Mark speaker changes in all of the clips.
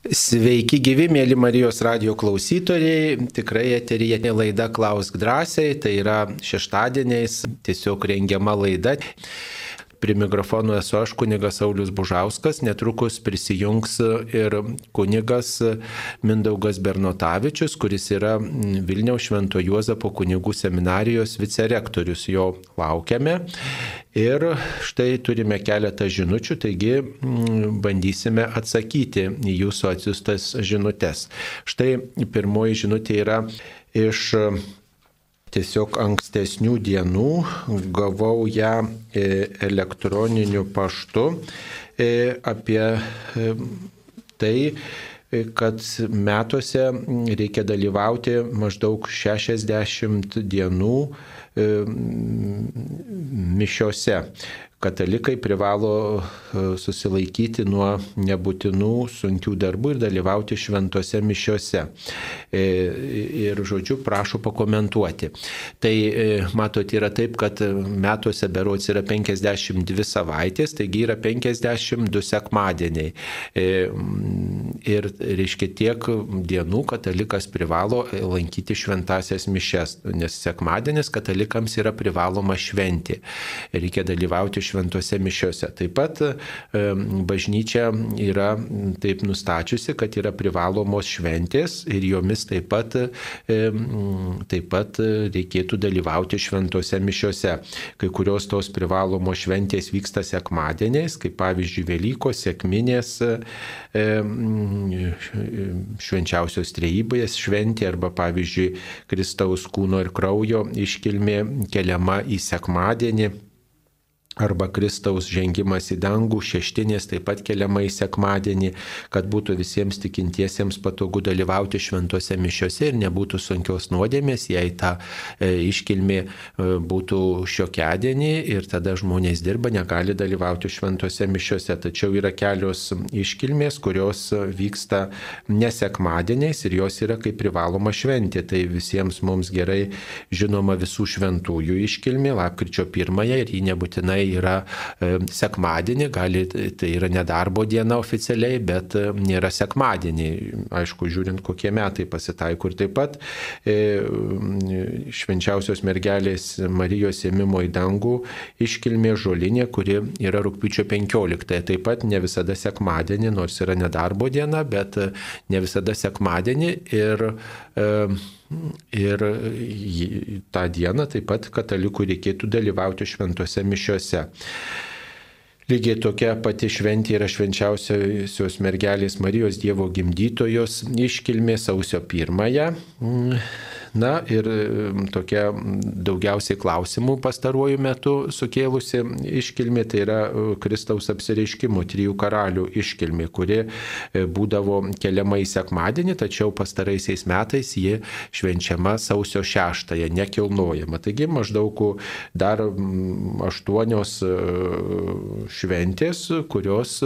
Speaker 1: Sveiki gyvi, mėly Marijos radio klausytojai. Tikrai eterija laida Klausk drąsiai, tai yra šeštadieniais tiesiog rengiama laida. Prie mikrofono esu aš, kunigas Saulis Bužauskas, netrukus prisijungs ir kunigas Mindaugas Bernotavičius, kuris yra Vilniaus Švento Juozapo kunigų seminarijos vicerektorius. Jo laukiame. Ir štai turime keletą žinučių, taigi bandysime atsakyti į jūsų atsiustas žinutės. Štai pirmoji žinutė yra iš tiesiog ankstesnių dienų, gavau ją e, elektroniniu paštu e, apie e, tai, kad metuose reikia dalyvauti maždaug 60 dienų mišiose katalikai privalo e, susilaikyti nuo nebūtinų sunkių darbų ir dalyvauti šventose mišiose. E, ir, žodžiu, prašau pakomentuoti. Tai, e, matot, yra taip, kad metuose berots yra 52 savaitės, taigi yra 52 sekmadieniai. Ir, reiškia, tiek dienų katalikas privalo lankyti šventasias mišes, nes sekmadienis katalikams yra privaloma šventė. Reikia dalyvauti šventose mišiose. Taip pat bažnyčia yra taip nustačiusi, kad yra privalomos šventės ir jomis taip pat, taip pat reikėtų dalyvauti šventose mišiose. Kai kurios tos privalomos šventės vyksta sekmadieniais, kaip pavyzdžiui Velykos, sėkminės, švenčiausios trejybės šventė arba pavyzdžiui Kristaus kūno ir kraujo iškilmė keliama į sekmadienį arba Kristaus žengimas į dangų, šeštinės taip pat keliama į sekmadienį, kad būtų visiems tikintiesiems patogu dalyvauti šventose mišiose ir nebūtų sunkios nuodėmės, jei ta e, iškilmė e, būtų šiokedienį ir tada žmonės dirba, negali dalyvauti šventose mišiose. Tačiau yra kelios iškilmės, kurios vyksta nesekmadieniais ir jos yra kaip privaloma šventė. Tai visiems mums gerai žinoma visų šventųjų iškilmė, lapkričio pirmąją ir ji nebūtinai yra e, sekmadienį, gali, tai yra nedarbo diena oficialiai, bet e, nėra sekmadienį. Aišku, žiūrint, kokie metai pasitaiko. Ir taip pat e, švenčiausios mergelės Marijos ėmimo į dangų iškilmė žolinė, kuri yra rūpiučio 15. Taip pat ne visada sekmadienį, nors yra nedarbo diena, bet ne visada sekmadienį. Ir, Ir tą dieną taip pat katalikų reikėtų dalyvauti šventose mišiuose. Lygiai tokia pati šventė yra švenčiausios mergelės Marijos Dievo gimdytojos iškilmė sausio pirmąją. Na ir tokia daugiausiai klausimų pastaruoju metu sukėlusi iškilmė tai yra e, Kristaus apsireiškimo trijų karalių iškilmė, kuri e, būdavo keliama į sekmadienį, tačiau pastaraisiais metais ji švenčiama sausio šeštąją, nekilnojama. Taigi maždaug dar aštuonios e, šventės, kurios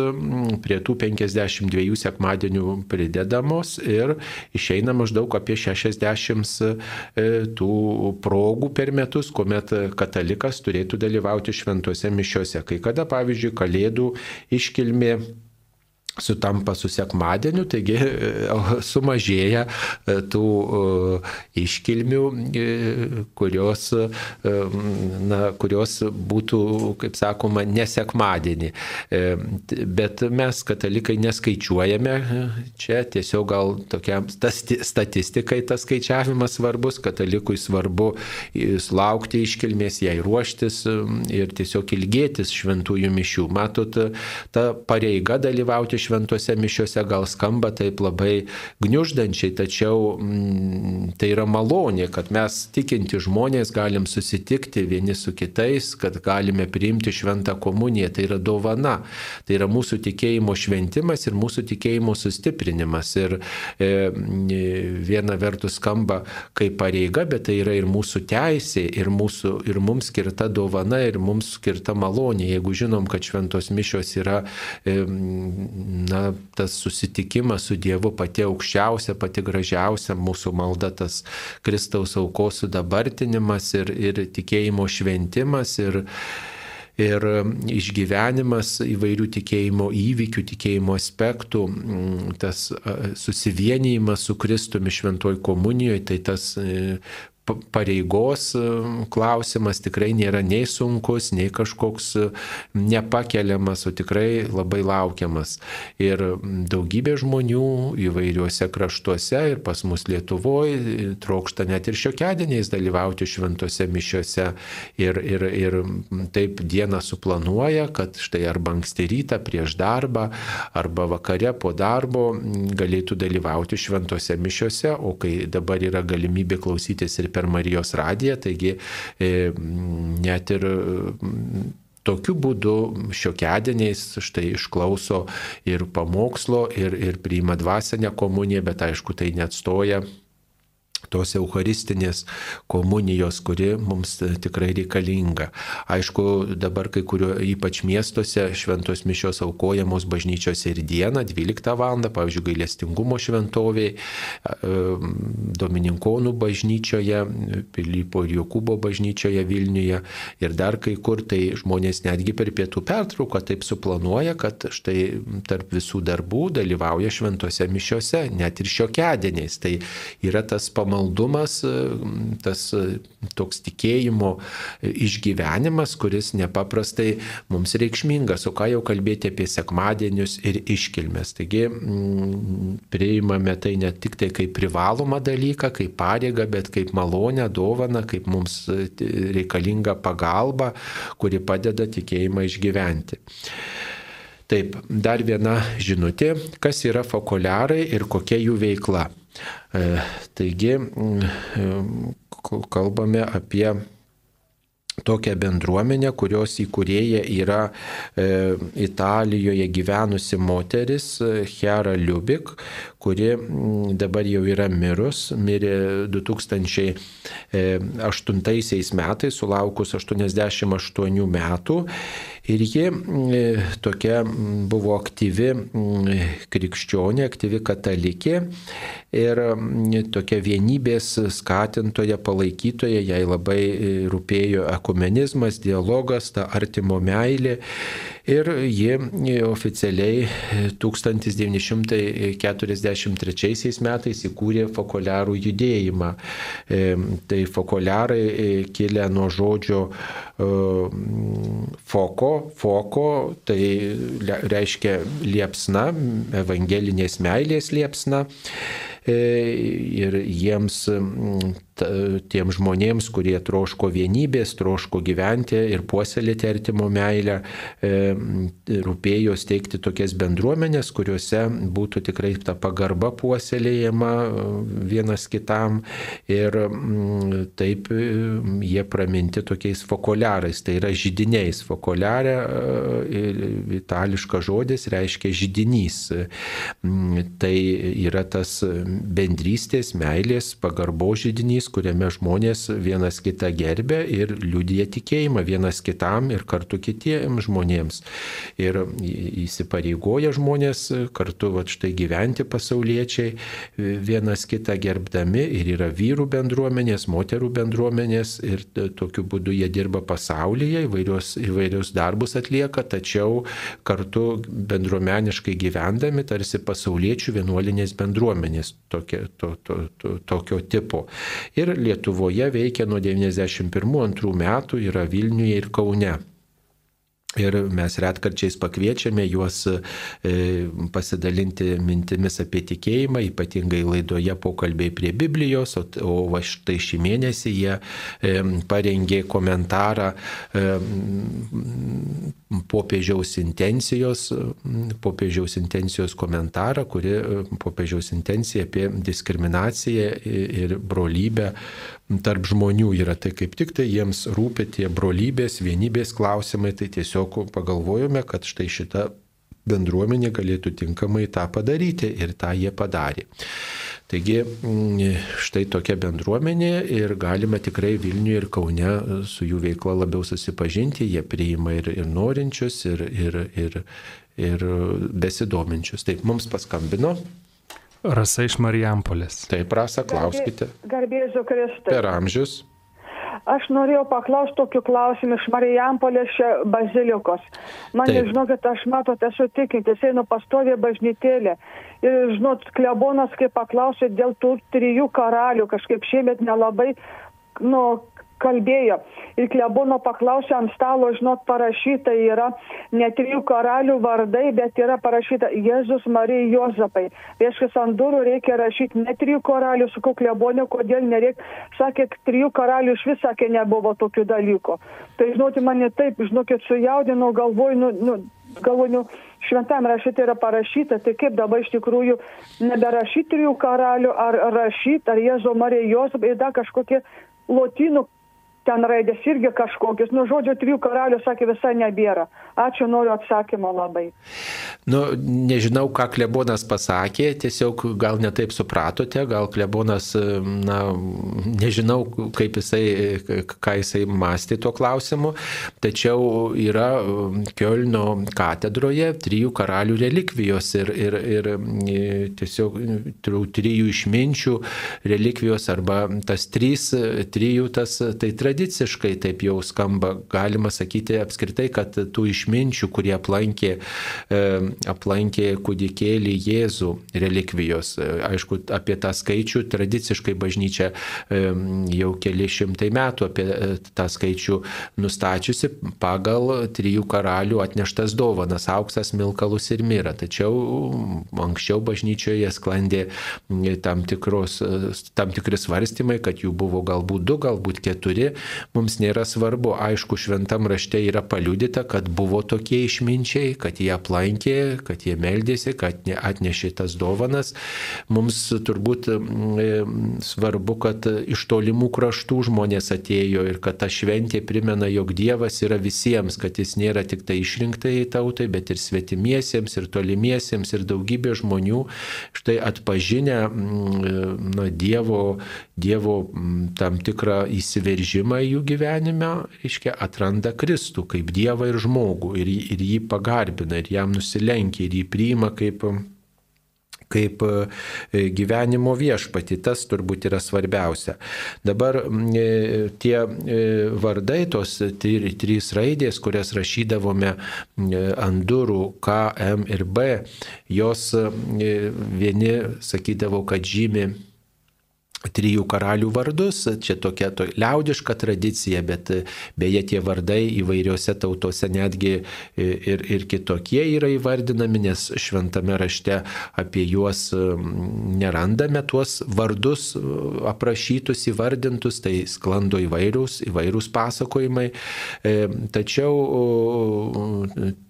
Speaker 1: prie tų 52 sekmadienių pridedamos ir išeina maždaug apie 60 E, tų progų per metus, kuomet katalikas turėtų dalyvauti šventose mišiuose. Kai kada, pavyzdžiui, kalėdų iškilmė sutampa su sekmadieniu, taigi e, sumažėja e, tų e, iškilmių, kurios, na, kurios būtų, kaip sakoma, nesekmadienį. Bet mes, katalikai, neskaičiuojame čia, tiesiog gal tokia statistikai tas skaičiavimas svarbus, katalikui svarbu laukti iškilmės, jai ruoštis ir tiesiog ilgėtis šventųjų mišių. Matot, ta pareiga dalyvauti šventose mišiuose gal skamba taip labai gniuždančiai, tačiau mm, tai yra malonė, kad mes tikinti žmonės galim susitikti vieni su kitais, kad galime priimti šventą komuniją. Tai yra dovana, tai yra mūsų tikėjimo šventimas ir mūsų tikėjimo sustiprinimas. Ir e, viena vertus skamba kaip pareiga, bet tai yra ir mūsų teisė, ir, mūsų, ir mums skirta dovana, ir mums skirta malonė. Jeigu žinom, kad šventos mišios yra e, na, tas susitikimas su Dievu pati aukščiausia, pati gražiausia mūsų malda, tas Kristaus aukos sudabartinimas ir, ir tikėjimo šventimas. Ir, ir išgyvenimas įvairių tikėjimo įvykių, tikėjimo aspektų, tas susivienijimas su Kristumi šventoj komunijoje, tai tas pareigos e, klausimas tikrai nėra nei sunkus, nei kažkoks e, nepakeliamas, o tikrai labai laukiamas. Ir daugybė žmonių įvairiuose kraštuose ir pas mus Lietuvoje trokšta net ir šiokedieniais dalyvauti šventose mišiuose ir, ir, ir taip dieną suplanuoja, kad štai arba anksti rytą prieš darbą, arba vakare po darbo galėtų dalyvauti šventose mišiuose, o kai dabar yra galimybė klausytis ir per Marijos radiją, taigi e, net ir tokiu būdu šiokiadieniais štai išklauso ir pamokslo, ir, ir priima dvasinę komuniją, bet aišku, tai neatstoja tos eucharistinės komunijos, kuri mums tikrai reikalinga. Aišku, dabar kai kurio, ypač miestuose, šventos mišios aukojamos bažnyčiose ir dieną, 12 val. pavyzdžiui, gailestingumo šventoviai, Domininkonų bažnyčioje, Pilypo ir Jokūbo bažnyčioje Vilniuje ir dar kai kur, tai žmonės netgi per pietų pertrauką taip suplanuoja, kad štai tarp visų darbų dalyvauja šventose mišiose, net ir šiokedieniais. Tai yra tas pamaldumas maldumas, e, tas e, toks tikėjimo išgyvenimas, kuris nepaprastai mums reikšmingas, o ką jau kalbėti apie sekmadienius ir iškilmes. Taigi priimame tai ne tik tai kaip privalomą dalyką, kaip pareigą, bet kaip malonę, dovaną, kaip mums e, reikalinga pagalba, kuri padeda tikėjimą išgyventi. Taip, dar viena žinutė, kas yra fokuliarai ir kokia jų veikla. E, taigi, kalbame apie tokią bendruomenę, kurios įkūrėja yra e, Italijoje gyvenusi moteris Hera Liubik, kuri dabar jau yra mirus, mirė 2008 e, metais, sulaukus 88 metų. Ir ji tokia buvo aktyvi krikščionė, aktyvi katalikė ir tokia vienybės skatintoja, palaikytoja, jai labai e, rūpėjo ekumenizmas, dialogas, ta artimo meilė ir ji oficialiai 1943 metais įkūrė fokoliarų judėjimą. E, tai fokoliarai e, kilę nuo žodžio e, foko, foko, tai reiškia liepsna, evangelinės meilės liepsna ir jiems tiem žmonėms, kurie troško vienybės, troško gyventi ir puoselėti artimo meilę, e, rūpėjo steigti tokias bendruomenės, kuriuose būtų tikrai ta pagarba puoselėjama e, vienas kitam ir taip e, jie praminti tokiais fokoliarais, tai yra žydiniais. Fokoliarė itališkas žodis reiškia žydinys. Tai yra tas bendrystės, meilės, pagarbo žydinys renginys, kuriame žmonės vienas kitą gerbė ir liūdė tikėjimą vienas kitam ir kartu kitiems žmonėms. Ir įsipareigoja žmonės kartu va, štai gyventi pasauliečiai vienas kitą gerbdami ir yra vyrų bendruomenės, moterų bendruomenės ir tokiu būdu jie dirba pasaulyje, įvairios, įvairius darbus atlieka, tačiau kartu bendruomeniškai gyvendami tarsi pasauliečių vienuolinės bendruomenės tokio, to, to, to, tokio tipo ir Lietuvoje veikia nuo 91-2 metų, yra Vilniuje ir Kaune. Ir mes retkarčiais pakviečiame juos e, pasidalinti mintimis apie tikėjimą, ypatingai laidoje pokalbiai prie Biblijos, o, va štai šį mėnesį jie e, parengė komentarą e, popiežiaus intencijos, popiežiaus intencijos komentarą, kuri popiežiaus intencija apie diskriminaciją ir brolybę tarp žmonių yra. Tai kaip tik tai jiems rūpi tie brolybės, vienybės klausimai, tai tiesiog pagalvojome, kad štai šita bendruomenė galėtų tinkamai tą padaryti ir tą jie padarė. Taigi štai tokia bendruomenė ir galima tikrai Vilniuje ir Kaune su jų veikla labiau susipažinti, jie priima ir, ir norinčius, ir, ir, ir, ir besidominčius. Taip, mums paskambino.
Speaker 2: Rasa iš Marijampolės.
Speaker 1: Taip, Rasa, klauskite.
Speaker 3: Garbėsiu Kristai.
Speaker 1: Per amžius.
Speaker 2: Aš norėjau paklausti tokių klausimų iš Marijampolės bazilikos. Man, Taip. žinokit, aš matot, esu tikintis, einu pastovė bažnytėlė. Ir, žinot, klebonas, kai paklausė dėl tų trijų karalių, kažkaip šiemet nelabai, nu, kalbėjo. Ir klebono paklausė ant stalo, žinot, parašyta yra ne trijų karalių vardai, bet yra parašyta Jėzus Marija Jozapai. Reiškia, ant durų reikia rašyti ne trijų karalių, sakau klebonio, kodėl nereikia. Sakė, trijų karalių iš vis sakė, nebuvo tokių dalykų. Tai, žinot, mane taip, žinokit, sujaudino galvoj, nu, nu, galvoju, nu, šventam rašyti yra parašyta, tai kaip dabar iš tikrųjų neberašyti trijų karalių, ar rašyti, ar Jėzo Marija Jozapai, ir dar kažkokie lotynų ten raidės irgi kažkokius. Nu, žodžio, trijų karalių, sakė, visai nebėra. Ačiū, noriu atsakymo labai.
Speaker 1: Nu, nežinau, ką klebonas pasakė, tiesiog gal netaip supratote, gal klebonas, na, nežinau, kaip jisai, ką jisai mąstė tuo klausimu, tačiau yra Kielno katedroje trijų karalių relikvijos ir, ir, ir tiesiog trijų išminčių relikvijos arba tas trys, trijų tas, tai tradicija tradiciškai taip jau skamba, galima sakyti apskritai, kad tų išminčių, kurie aplankė, e, aplankė kūdikėlį Jėzų relikvijos, e, aišku, apie tą skaičių tradiciškai bažnyčia e, jau keli šimtai metų apie tą skaičių nustačiusi pagal trijų karalių atneštas dovanas - auksas, milkalus ir myra. Tačiau anksčiau bažnyčioje sklandė tam, tikros, tam tikri svarstymai, kad jų buvo galbūt du, galbūt keturi, mums nėra svarbu. Aišku, šventam rašte yra paliudyta, kad buvo tokie išminčiai, kad jie aplankė, kad jie meldėsi, kad atnešė tas dovanas. Mums turbūt mm, svarbu, kad iš tolimų kraštų žmonės atėjo ir kad ta šventė primena, jog Dievas yra visiems, kad jis nėra tik tai išrinktai tautai, bet ir svetimiesiems, ir tolimiesiems, ir daugybė žmonių štai atpažinę mm, na, Dievo, dievo tam tikrą įsiveržimą likimą jų gyvenime, reiškia, atranda Kristų kaip Dievą ir žmogų ir, ir jį pagarbina, ir jam nusilenkia, ir jį priima kaip kaip e, gyvenimo viešpati, tas turbūt yra svarbiausia. Dabar e, tie e, vardai, tos trys raidės, kurias rašydavome ant durų K, M ir B, jos vieni sakydavo, kad žymi trijų karalių vardus. Čia tokia to, liaudiška tradicija, bet beje tie vardai įvairiose tautose netgi ir, ir kitokie yra įvardinami, nes šventame rašte apie juos nerandame tuos vardus aprašytus, įvardintus, tai sklando įvairūs, įvairūs pasakojimai. E, tačiau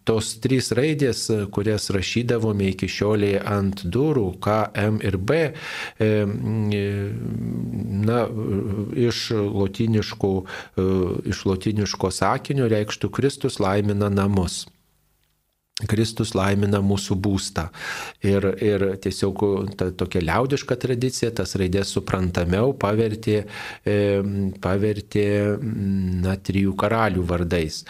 Speaker 1: tos trys raidės, kurias rašydavome iki šioliai ant durų, K, M ir B, e, na, iš lotiniškų, e, iš lotiniško sakinio reikštų Kristus laimina namus. Kristus laimina mūsų būstą. Ir, ir tiesiog ta tokia liaudiška tradicija, tas raidės suprantamiau pavertė, e, pavertė na, trijų karalių vardais.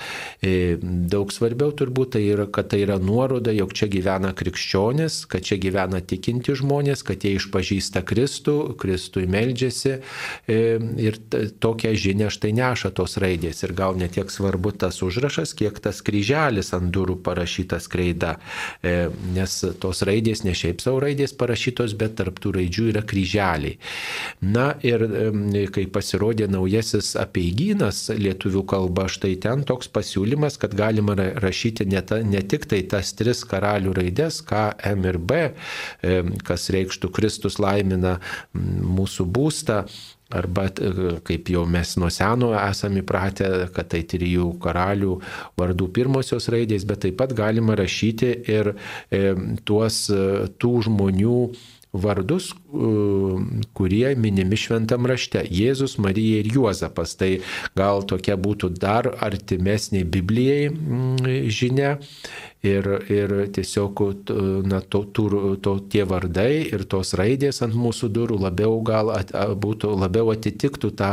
Speaker 1: E, daug svarbiau turbūt tai yra, kad tai yra nuoroda, jog čia gyvena krikščionis, kad čia gyvena tikinti žmonės, kad jie išpažįsta Kristų, Kristui meldžiasi e, ir tokią žinią štai neša tos raidės. Ir gal netiek svarbu tas užrašas, kiek tas kryželis ant durų parašytas parašyta skraida, e, nes tos raidės ne šiaip savo raidės parašytos, bet tarptų raidžių yra kryželiai. Na ir kai pasirodė naujasis apieigynas lietuvių kalba, štai ten toks pasiūlymas, kad galima rašyti ne, ta, ne tik tai tas tris karalių raidės, K, M ir B, kas reikštų Kristus laimina mūsų būstą, Arba, kaip jau mes nuo seno esame įpratę, kad tai trijų karalių vardų pirmosios raidės, bet taip pat galima rašyti ir e, tuos tų žmonių vardus, kurie minimi šventam rašte - Jėzus, Marija ir Juozapas. Tai gal tokia būtų dar artimesnė Biblijai žinia ir, ir tiesiog na, to, to, to, tie vardai ir tos raidės ant mūsų durų labiau gal at, būtų, labiau atitiktų tą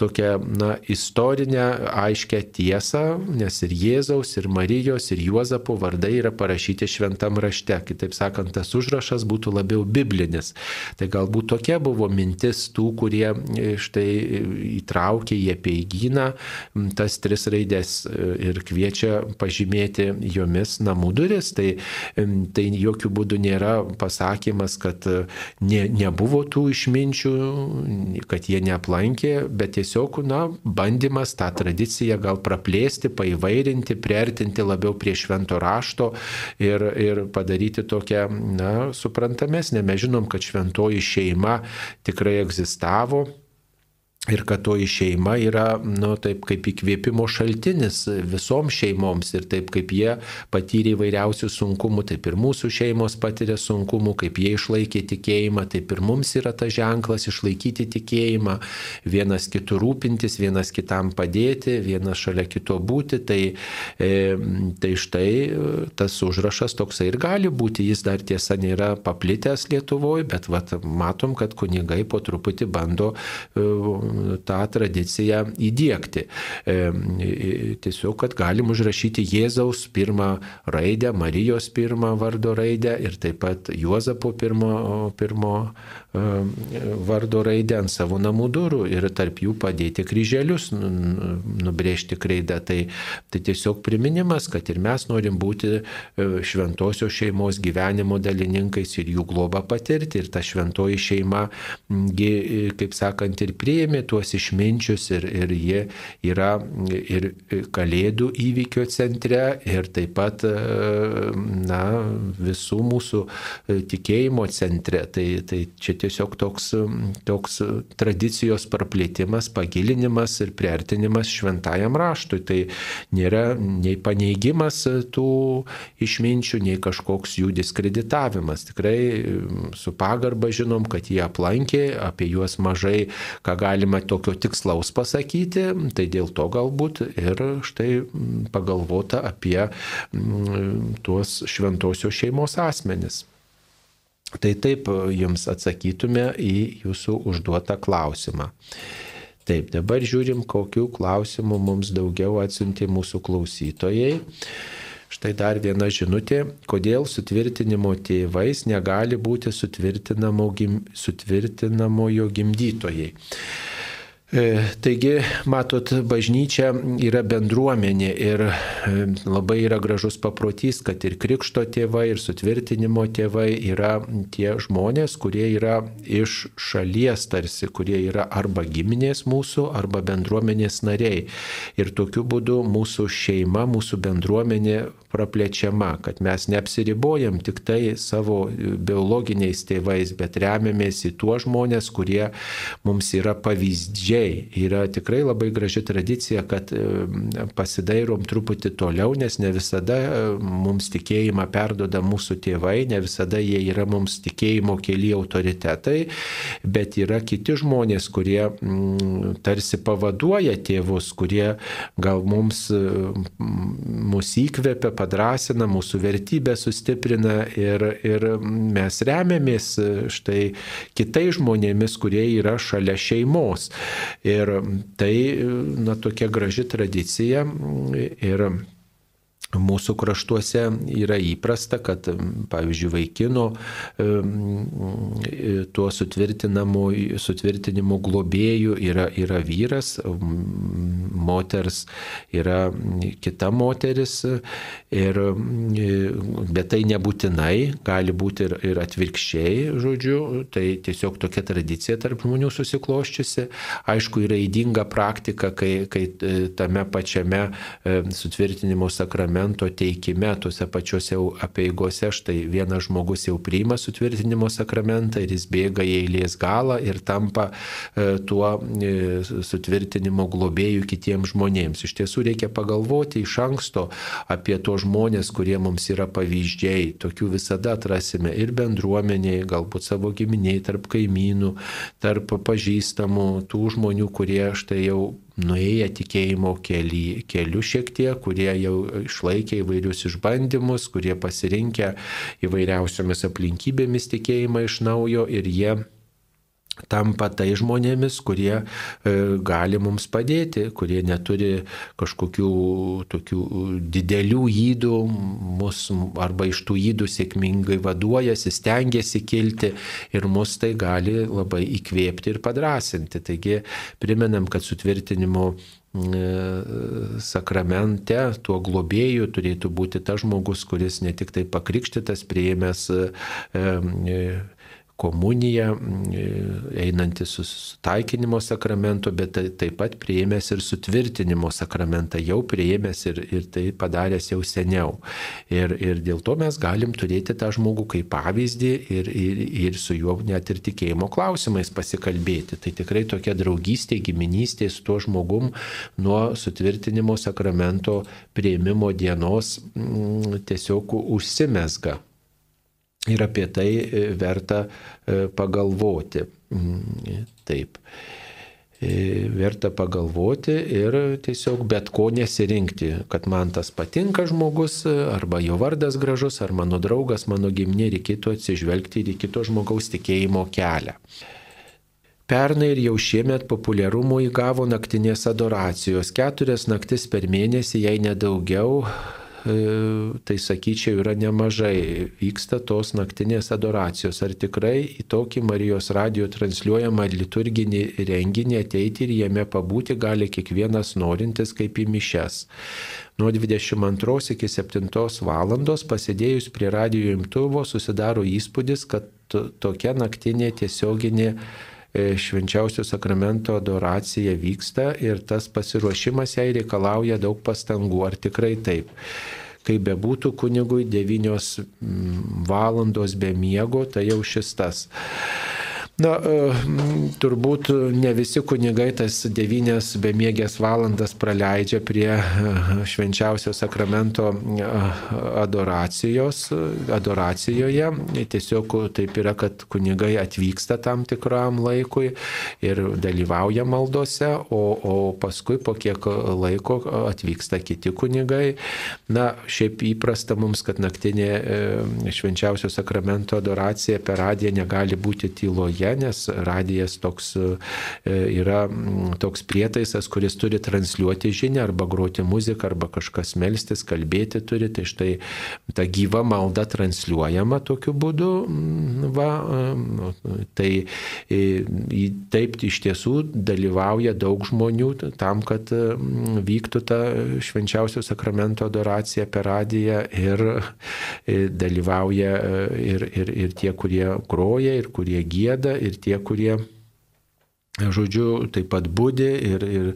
Speaker 1: tokią na, istorinę aiškę tiesą, nes ir Jėzaus, ir Marijos, ir Juozapo vardai yra parašyti šventam rašte. Kitaip sakant, tas užrašas būtų labiau biblinis. Tai galbūt tokia buvo mintis tų, kurie e, štai įtraukė į apeigyną tas tris raidės e, ir kviečia pažymėti jomis namų duris. Tai, tai jokių būdų nėra pasakymas, kad e, ne, nebuvo tų išminčių, kad jie neaplankė, bet tiesiog, na, bandymas tą tradiciją gal praplėsti, paivairinti, priartinti labiau prie švento rašto ir, ir padaryti tokią, na, suprantamesnę. Mes žinom, kad šventoji šeima tikrai egzistavo Ir kad toji šeima yra, nu, taip kaip įkvėpimo šaltinis visoms šeimoms ir taip kaip jie patyrė įvairiausių sunkumų, taip ir mūsų šeimos patiria sunkumų, kaip jie išlaikė tikėjimą, taip ir mums yra tas ženklas išlaikyti tikėjimą, vienas kitų rūpintis, vienas kitam padėti, vienas šalia kito būti. Tai, e, tai štai tas užrašas toksai ir gali būti, jis dar tiesa nėra paplitęs Lietuvoje, bet vat, matom, kad kunigai po truputį bando e, tą tradiciją įdėkti. Tiesiog, kad galim užrašyti Jėzaus pirmą raidę, Marijos pirmą vardo raidę ir taip pat Juozapo pirmo, pirmo vardo raidę ant savo namų durų ir tarp jų padėti kryželius, nubrėžti kreidą. Tai, tai tiesiog priminimas, kad ir mes norim būti e, šventosios šeimos gyvenimo dalininkais ir jų globą patirti. Ir ta šventoji šeima, kaip sakant, ir priėmė tuos išminčius ir, ir jie yra ir kalėdų įvykio centre ir taip pat na, visų mūsų tikėjimo centre. Tai, tai čia tiesiog toks, toks tradicijos praplėtimas, pagilinimas ir priartinimas šventajam raštui. Tai nėra nei paneigimas tų išminčių, nei kažkoks jų diskreditavimas. Tikrai su pagarba žinom, kad jie aplankė, apie juos mažai ką galima tokio tikslaus pasakyti, tai dėl to galbūt ir štai pagalvota apie tuos šventosios šeimos asmenis. Tai taip jums atsakytume į jūsų užduotą klausimą. Taip, dabar žiūrim, kokiu klausimu mums daugiau atsiuntė mūsų klausytojai. Štai dar viena žinutė, kodėl sutvirtinimo tėvais negali būti sutvirtinamojo gimdytojai. E, taigi, matot, bažnyčia yra bendruomenė ir e, labai yra gražus paprotys, kad ir krikšto tėvai, ir sutvirtinimo tėvai yra tie žmonės, kurie yra iš šalies tarsi, kurie yra arba giminės mūsų, arba bendruomenės nariai. Ir tokiu būdu mūsų šeima, mūsų bendruomenė praplečiama, kad mes neapsiribojam tik tai savo biologiniais tėvais, bet remiamės į tuos žmonės, kurie mums yra pavyzdžiai atvirkščiai yra tikrai labai graži tradicija, kad e, pasidairom truputį toliau, nes ne visada e, mums tikėjimą perdoda mūsų tėvai, ne visada jie yra mums tikėjimo keli autoritetai, bet yra kiti žmonės, kurie m, mm, tarsi pavaduoja tėvus, kurie gal mums e, mus įkvepia, padrasina, mūsų vertybę sustiprina ir, ir mes remiamės štai kitais žmonėmis, kurie yra šalia šeimos. Ir tai, na, tokia graži tradicija. Ir Mūsų kraštuose yra įprasta, kad, pavyzdžiui, vaikino tuo sutvirtinimu globėjų yra, yra vyras, moters yra kita moteris, ir, bet tai nebūtinai, gali būti ir, ir atvirkščiai, žodžiu, tai tiesiog tokia tradicija tarp žmonių susikloščiusi. Aišku, yra įdinga praktika, kai, kai tame pačiame sutvirtinimo sakramente sakramento teikime, tuose pačiuose apieigose, štai vienas žmogus jau priima sutvirtinimo sakramentą ir jis bėga į eilės galą ir tampa e, tuo e, sutvirtinimo globėjų kitiems žmonėms. Iš tiesų reikia pagalvoti iš anksto apie tos žmonės, kurie mums yra pavyzdžiai. Tokių visada atrasime ir bendruomeniai, galbūt savo giminiai, tarp kaimynų, tarp pažįstamų, tų žmonių, kurie štai jau nuėję tikėjimo keli, keliu šiek tiek, kurie jau išlaikė įvairius išbandymus, kurie pasirinkę įvairiausiomis aplinkybėmis tikėjimą iš naujo ir jie tampa tai žmonėmis, kurie e, gali mums padėti, kurie neturi kažkokių tokių didelių įdų, mus arba iš tų įdų sėkmingai vaduojasi, stengiasi kilti ir mus tai gali labai įkvėpti ir padrasinti. Taigi primenam, kad sutvirtinimo e, sakramente tuo globėju turėtų būti tas žmogus, kuris ne tik tai pakrikštytas, prieimęs e, komuniją, einantis su taikinimo sakramentu, bet taip pat prieėmęs ir sutvirtinimo sakramentą, jau prieėmęs ir, ir tai padaręs jau seniau. Ir, ir dėl to mes galim turėti tą žmogų kaip pavyzdį ir, ir, ir su juo net ir tikėjimo klausimais pasikalbėti. Tai tikrai tokia draugystė, giminystė su tuo žmogum nuo sutvirtinimo sakramento prieimimo dienos m, tiesiog užsimesga ir apie tai e, verta e, pagalvoti. Mm, taip. E, verta pagalvoti ir tiesiog bet ko nesirinkti, kad man tas patinka žmogus, arba jo vardas gražus, ar mano draugas, mano giminė, reikėtų atsižvelgti ir į kito žmogaus tikėjimo kelią. Pernai ir jau šiemet populiarumo įgavo naktinės adoracijos. Keturias naktis per mėnesį, jei nedaugiau, tai sakyčiau, yra nemažai. Vyksta tos naktinės adoracijos. Ar tikrai į tokį Marijos radio transliuojamą liturginį renginį ateiti ir jame pabūti gali kiekvienas norintis kaip į mišes. Nuo 22 iki 7 valandos pasidėjus prie radio imtuvo susidaro įspūdis, kad tokia naktinė tiesioginė e, švenčiausio sakramento adoracija vyksta ir tas pasiruošimas jai reikalauja daug pastangų. Ar tikrai taip? kaip bebūtų kunigui 9 mm, valandos be miego, tai jau šis tas. Na, e, turbūt ne visi kunigai tas devynės bemiegės valandas praleidžia prie e, švenčiausio sakramento e, adoracijos, adoracijoje. Tiesiog taip yra, kad kunigai atvyksta tam tikram laikui ir dalyvauja maldose, o, o paskui po kiek laiko atvyksta kiti kunigai. Na, šiaip įprasta mums, kad naktinė švenčiausio sakramento adoracija per radiją negali būti tyloje radiją, nes radijas toks e, yra toks prietaisas, kuris turi transliuoti žinią arba groti muziką arba kažkas melstis, kalbėti turi. Tai štai ta gyva malda transliuojama tokiu būdu. Va, e, tai e, taip iš tiesų dalyvauja daug žmonių tam, kad vyktų ta švenčiausio sakramento adoracija per radiją ir dalyvauja ir, ir, ir tie, kurie groja, ir kurie gėda, ir tie, kurie žodžiu, taip pat būdi ir, ir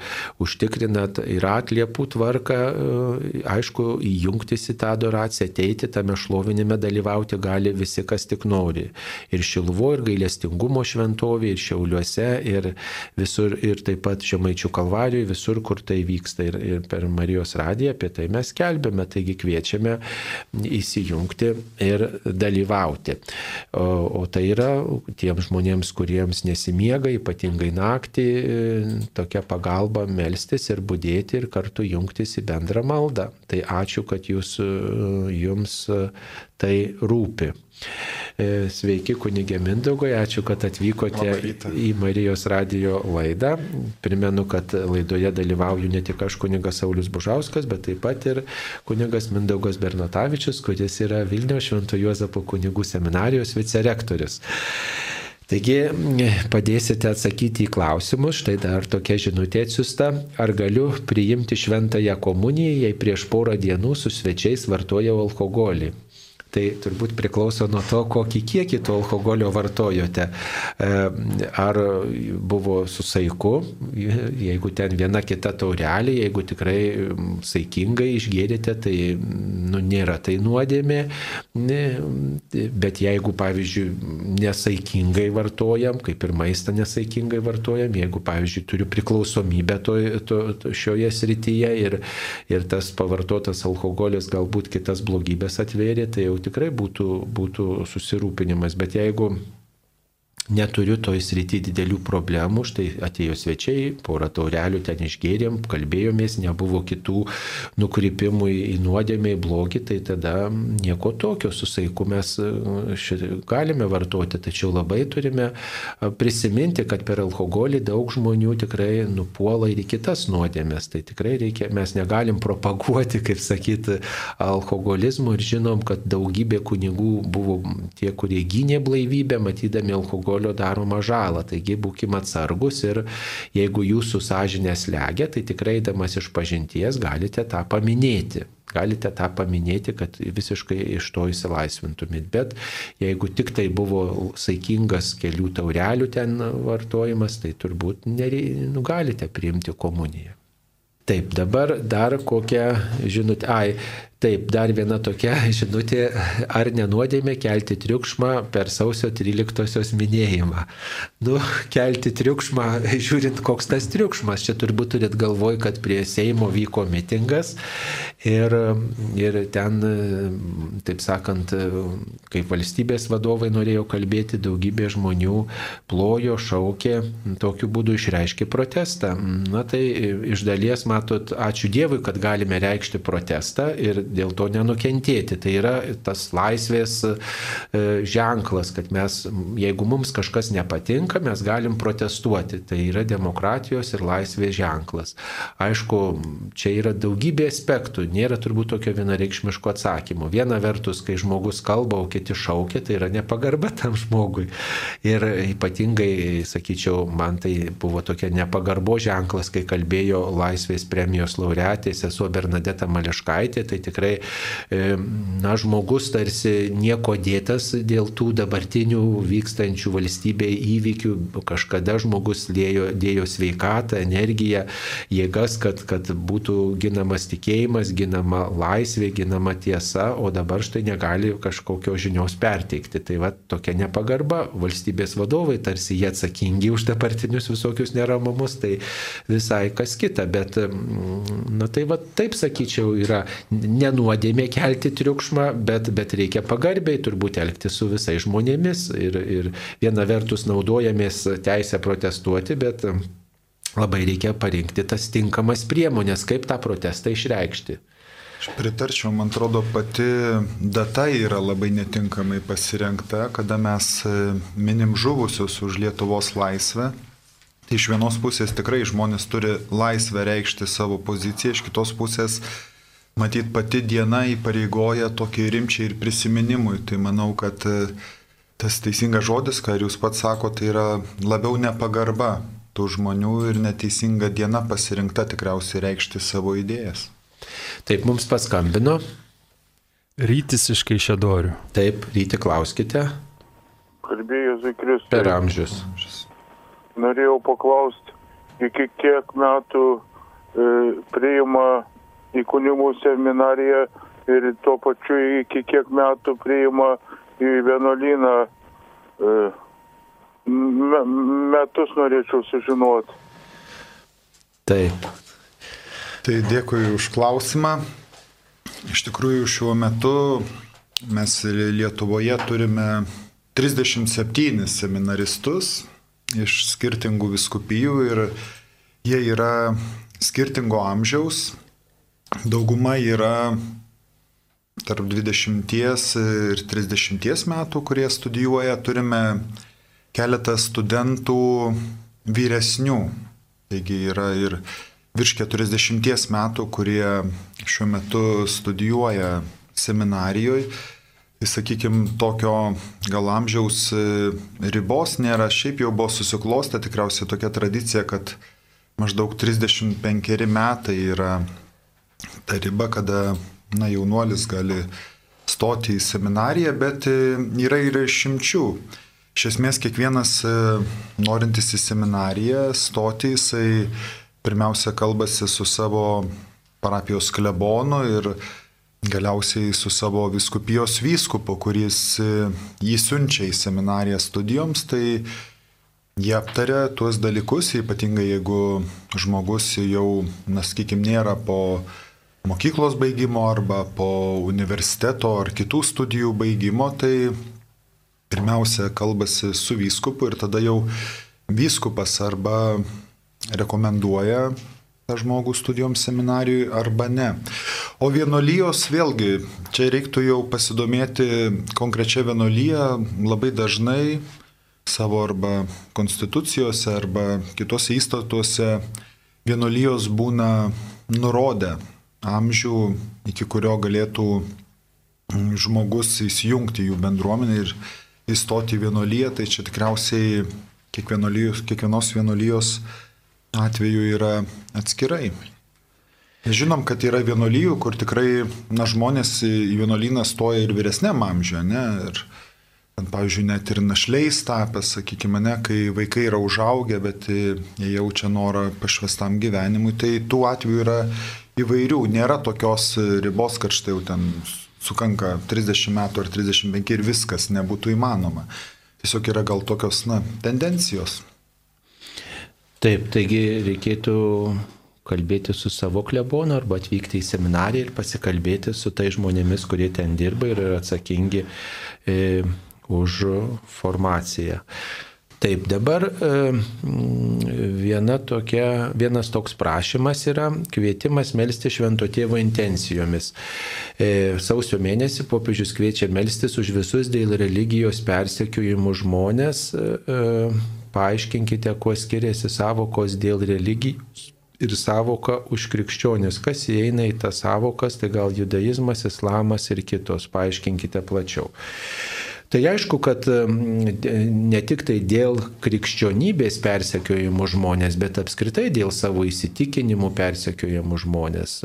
Speaker 1: užtikrina ir atliepų tvarką, e, aišku, įjungtis į tą adoraciją, ateiti tame šlovinime dalyvauti gali visi, kas tik nori. Ir Šilvo, ir gailestingumo šventovė, ir Šiauliuose, ir visur, ir taip pat Žemaičių kalvarijoje, visur, kur tai vyksta. Ir, ir per Marijos radiją apie tai mes kelbėme, taigi kviečiame įsijungti ir dalyvauti. O, o tai yra tiems žmonėms, kuriems nesimiega, ypatingai ilgai naktį e, tokia pagalba melstis ir būdėti ir kartu jungtis į bendrą maldą. Tai ačiū, kad jūs, e, jums e, tai rūpi. Sveiki, kunigė Mindaugai, ačiū, kad atvykote į Marijos radio laidą. Primenu, kad laidoje dalyvauju ne tik aš, kunigas Saulis Bužauskas, bet taip pat ir kunigas Mindaugas Bernatavičius, kuris yra Vilniaus Švento Juozapo kunigų seminarijos vicerektorius. Taigi padėsite atsakyti į klausimus, štai dar tokia žinutė atsiusta, ar galiu priimti šventąją komuniją, jei prieš porą dienų su svečiais vartojau alkoholį. Tai turbūt priklauso nuo to, kokį kiekį to alkoholio vartojote. Ar buvo su saiku, jeigu ten viena kita taurelė, jeigu tikrai saikingai išgėrėte, tai nu, nėra tai nuodėmė. Bet jeigu, pavyzdžiui, nesaikingai vartojam, kaip ir maistą nesaikingai vartojam, jeigu, pavyzdžiui, turiu priklausomybę to, to, to šioje srityje ir, ir tas pavartotas alkoholis galbūt kitas blogybės atvėrė, tai jau tikrai būtų, būtų susirūpinimas. Bet jeigu neturiu toj srity didelių problemų, štai atėjo svečiai, porą taurelių ten išgėrėm, kalbėjomės, nebuvo kitų nukrypimų į nuodėmę, į blogį, tai tada nieko tokio su saiku mes e, galime vartoti, tačiau labai turime e, prisiminti, kad per alkoholį daug žmonių tikrai nupuola ir į kitas nuodėmės, tai tikrai reikia, mes negalim propaguoti, kaip sakyti, alkoholizmų ir žinom, kad daugybė kunigų buvo tie, kurie gynė blaivybę, matydami alkoholį alkoholio daromą žalą. Taigi būkime atsargus ir jeigu jūsų sąžinės legia, tai tikrai damas iš pažinties galite tą paminėti. Galite tą paminėti, kad visiškai iš to įsilaisvintumėt. Bet jeigu tik tai buvo saikingas kelių taurelių ten vartojimas, tai turbūt nerei, nu, galite priimti komuniją. Taip, dabar dar kokią žinutę. Ai, Taip, dar viena tokia žinutė, ar nenuodėmė kelti triukšmą per sausio 13-osios minėjimą. Nu, kelti triukšmą, žiūrint, koks tas triukšmas, čia turbūt turit galvoj, kad prie Seimo vyko mitingas ir, ir ten, taip sakant, kaip valstybės vadovai norėjo kalbėti, daugybė žmonių plojo, šaukė, tokiu būdu išreiškė protestą. Na tai iš dalies, matot, ačiū Dievui, kad galime reikšti protestą ir dėl to nenukentėti. Tai yra tas laisvės e, ženklas, kad mes, jeigu mums kažkas nepatinka, mes galim protestuoti. Tai yra demokratijos ir laisvės ženklas. Aišku, čia yra daugybė aspektų, nėra turbūt tokio vienareikšmiško atsakymo. Viena vertus, kai žmogus kalba, o kiti šaukia, tai yra nepagarba tam žmogui. Ir ypatingai, sakyčiau, man tai buvo tokia nepagarbo ženklas, kai kalbėjo laisvės premijos laureatė sesuo Bernadeta Mališkaitė, tai tikrai tikrai, e, na, žmogus tarsi nieko dėtas dėl tų dabartinių vykstančių valstybėje įvykių. Kažkada žmogus dėjo, dėjo sveikatą, energiją, jėgas, kad, kad būtų ginamas tikėjimas, ginama laisvė, ginama tiesa, o dabar štai negali kažkokios žinios perteikti. Tai va tokia nepagarba, valstybės vadovai tarsi jie atsakingi už dabartinius visokius neramumus, tai visai kas kita. Bet, na tai va taip sakyčiau, yra ne nuodėmė kelti triukšmą, bet, bet reikia pagarbiai turbūt elgti su visais žmonėmis. Ir, ir viena vertus naudojamės teisę protestuoti, bet labai reikia parinkti tas tinkamas priemonės, kaip tą protestą išreikšti.
Speaker 3: Aš pritarčiau, man atrodo, pati data yra labai netinkamai pasirinkta, kada mes e, minim žuvusius už Lietuvos laisvę. Tai iš vienos pusės tikrai žmonės turi laisvę reikšti savo poziciją, iš kitos pusės matyt, pati diena įpareigoja tokį rimčiai ir prisiminimui. Tai manau, kad e, tas teisingas žodis, ką jūs pats sakote, tai yra labiau nepagarba tų žmonių ir neteisinga diena pasirinkta tikriausiai reikšti savo idėjas.
Speaker 1: Taip mums paskambino.
Speaker 4: Rytis iš Kaišėdorių.
Speaker 1: Taip, ryti klauskite.
Speaker 5: Kalbėjo Zikristus.
Speaker 1: Per amžius.
Speaker 5: Norėjau paklausti, iki kiek metų e, priima į kunigų seminariją ir tuo pačiu iki kiek metų priima į vienuolyną. E, metus norėčiau sužinoti.
Speaker 1: Taip.
Speaker 3: Tai dėkui už klausimą. Iš tikrųjų, šiuo metu mes Lietuvoje turime 37 seminaristus iš skirtingų viskupijų ir jie yra skirtingo amžiaus, Dauguma yra tarp 20 ir 30 metų, kurie studijuoja. Turime keletą studentų vyresnių. Taigi yra ir virš 40 metų, kurie šiuo metu studijuoja seminarijoje. Tai sakykime, tokio gal amžiaus ribos nėra, šiaip jau buvo susiklostę tikriausiai tokia tradicija, kad maždaug 35 metai yra ta riba, kada na, jaunuolis gali stoti į seminariją, bet e, yra ir išimčių. Iš esmės kiekvienas e, norintis į seminariją stoti, jisai pirmiausia kalbasi su savo parapijos klebonu ir galiausiai su savo viskupijos vyskupu, kuris e, jį siunčia į seminariją studijoms, tai jie aptaria tuos dalykus, ypatingai jeigu žmogus jau, na, sakykim, nėra po mokyklos baigimo arba po universiteto ar kitų studijų baigimo, tai pirmiausia kalbasi su vyskupu ir tada jau vyskupas arba rekomenduoja tą žmogų studijoms seminarijoje arba ne. O vienolyjos vėlgi, čia reiktų jau pasidomėti konkrečia vienolyje labai dažnai savo arba konstitucijose arba kitose įstatuose vienolyjos būna nurodę amžių, iki kurio galėtų žmogus įsijungti jų bendruomenę ir įstoti į vienolyje, tai čia tikriausiai kiekvienos vienolyjos atveju yra atskirai. Žinom, kad yra vienolyjų, kur tikrai na, žmonės į vienolyną stoja ir vyresniam amžiuje, ne? Ir, pavyzdžiui, net ir našliais tapęs, sakykime, ne, kai vaikai yra užaugę, bet jie jaučia norą pašvestam gyvenimui, tai tų atvejų yra įvairių, nėra tokios ribos, kad štai jau ten sukanka 30 metų ar 35 ir viskas nebūtų įmanoma. Tiesiog yra gal tokios, na, tendencijos.
Speaker 1: Taip, taigi reikėtų kalbėti su savo klebonu arba atvykti į seminariją ir pasikalbėti su tai žmonėmis, kurie ten dirba ir yra atsakingi e, už formaciją. Taip, dabar e, viena tokia, vienas toks prašymas yra kvietimas melstį švento tėvo intencijomis. E, sausio mėnesį popiežius kviečia melstis už visus dėl religijos persekiojimų žmonės. E, paaiškinkite, kuo skiriasi savokos dėl religijos ir savoka už krikščionis. Kas įeina į tas savokas, tai gal judaizmas, islamas ir kitos. Paaiškinkite plačiau. Tai aišku, kad ne tik tai dėl krikščionybės persekiojimų žmonės, bet apskritai dėl savo įsitikinimų persekiojimų žmonės.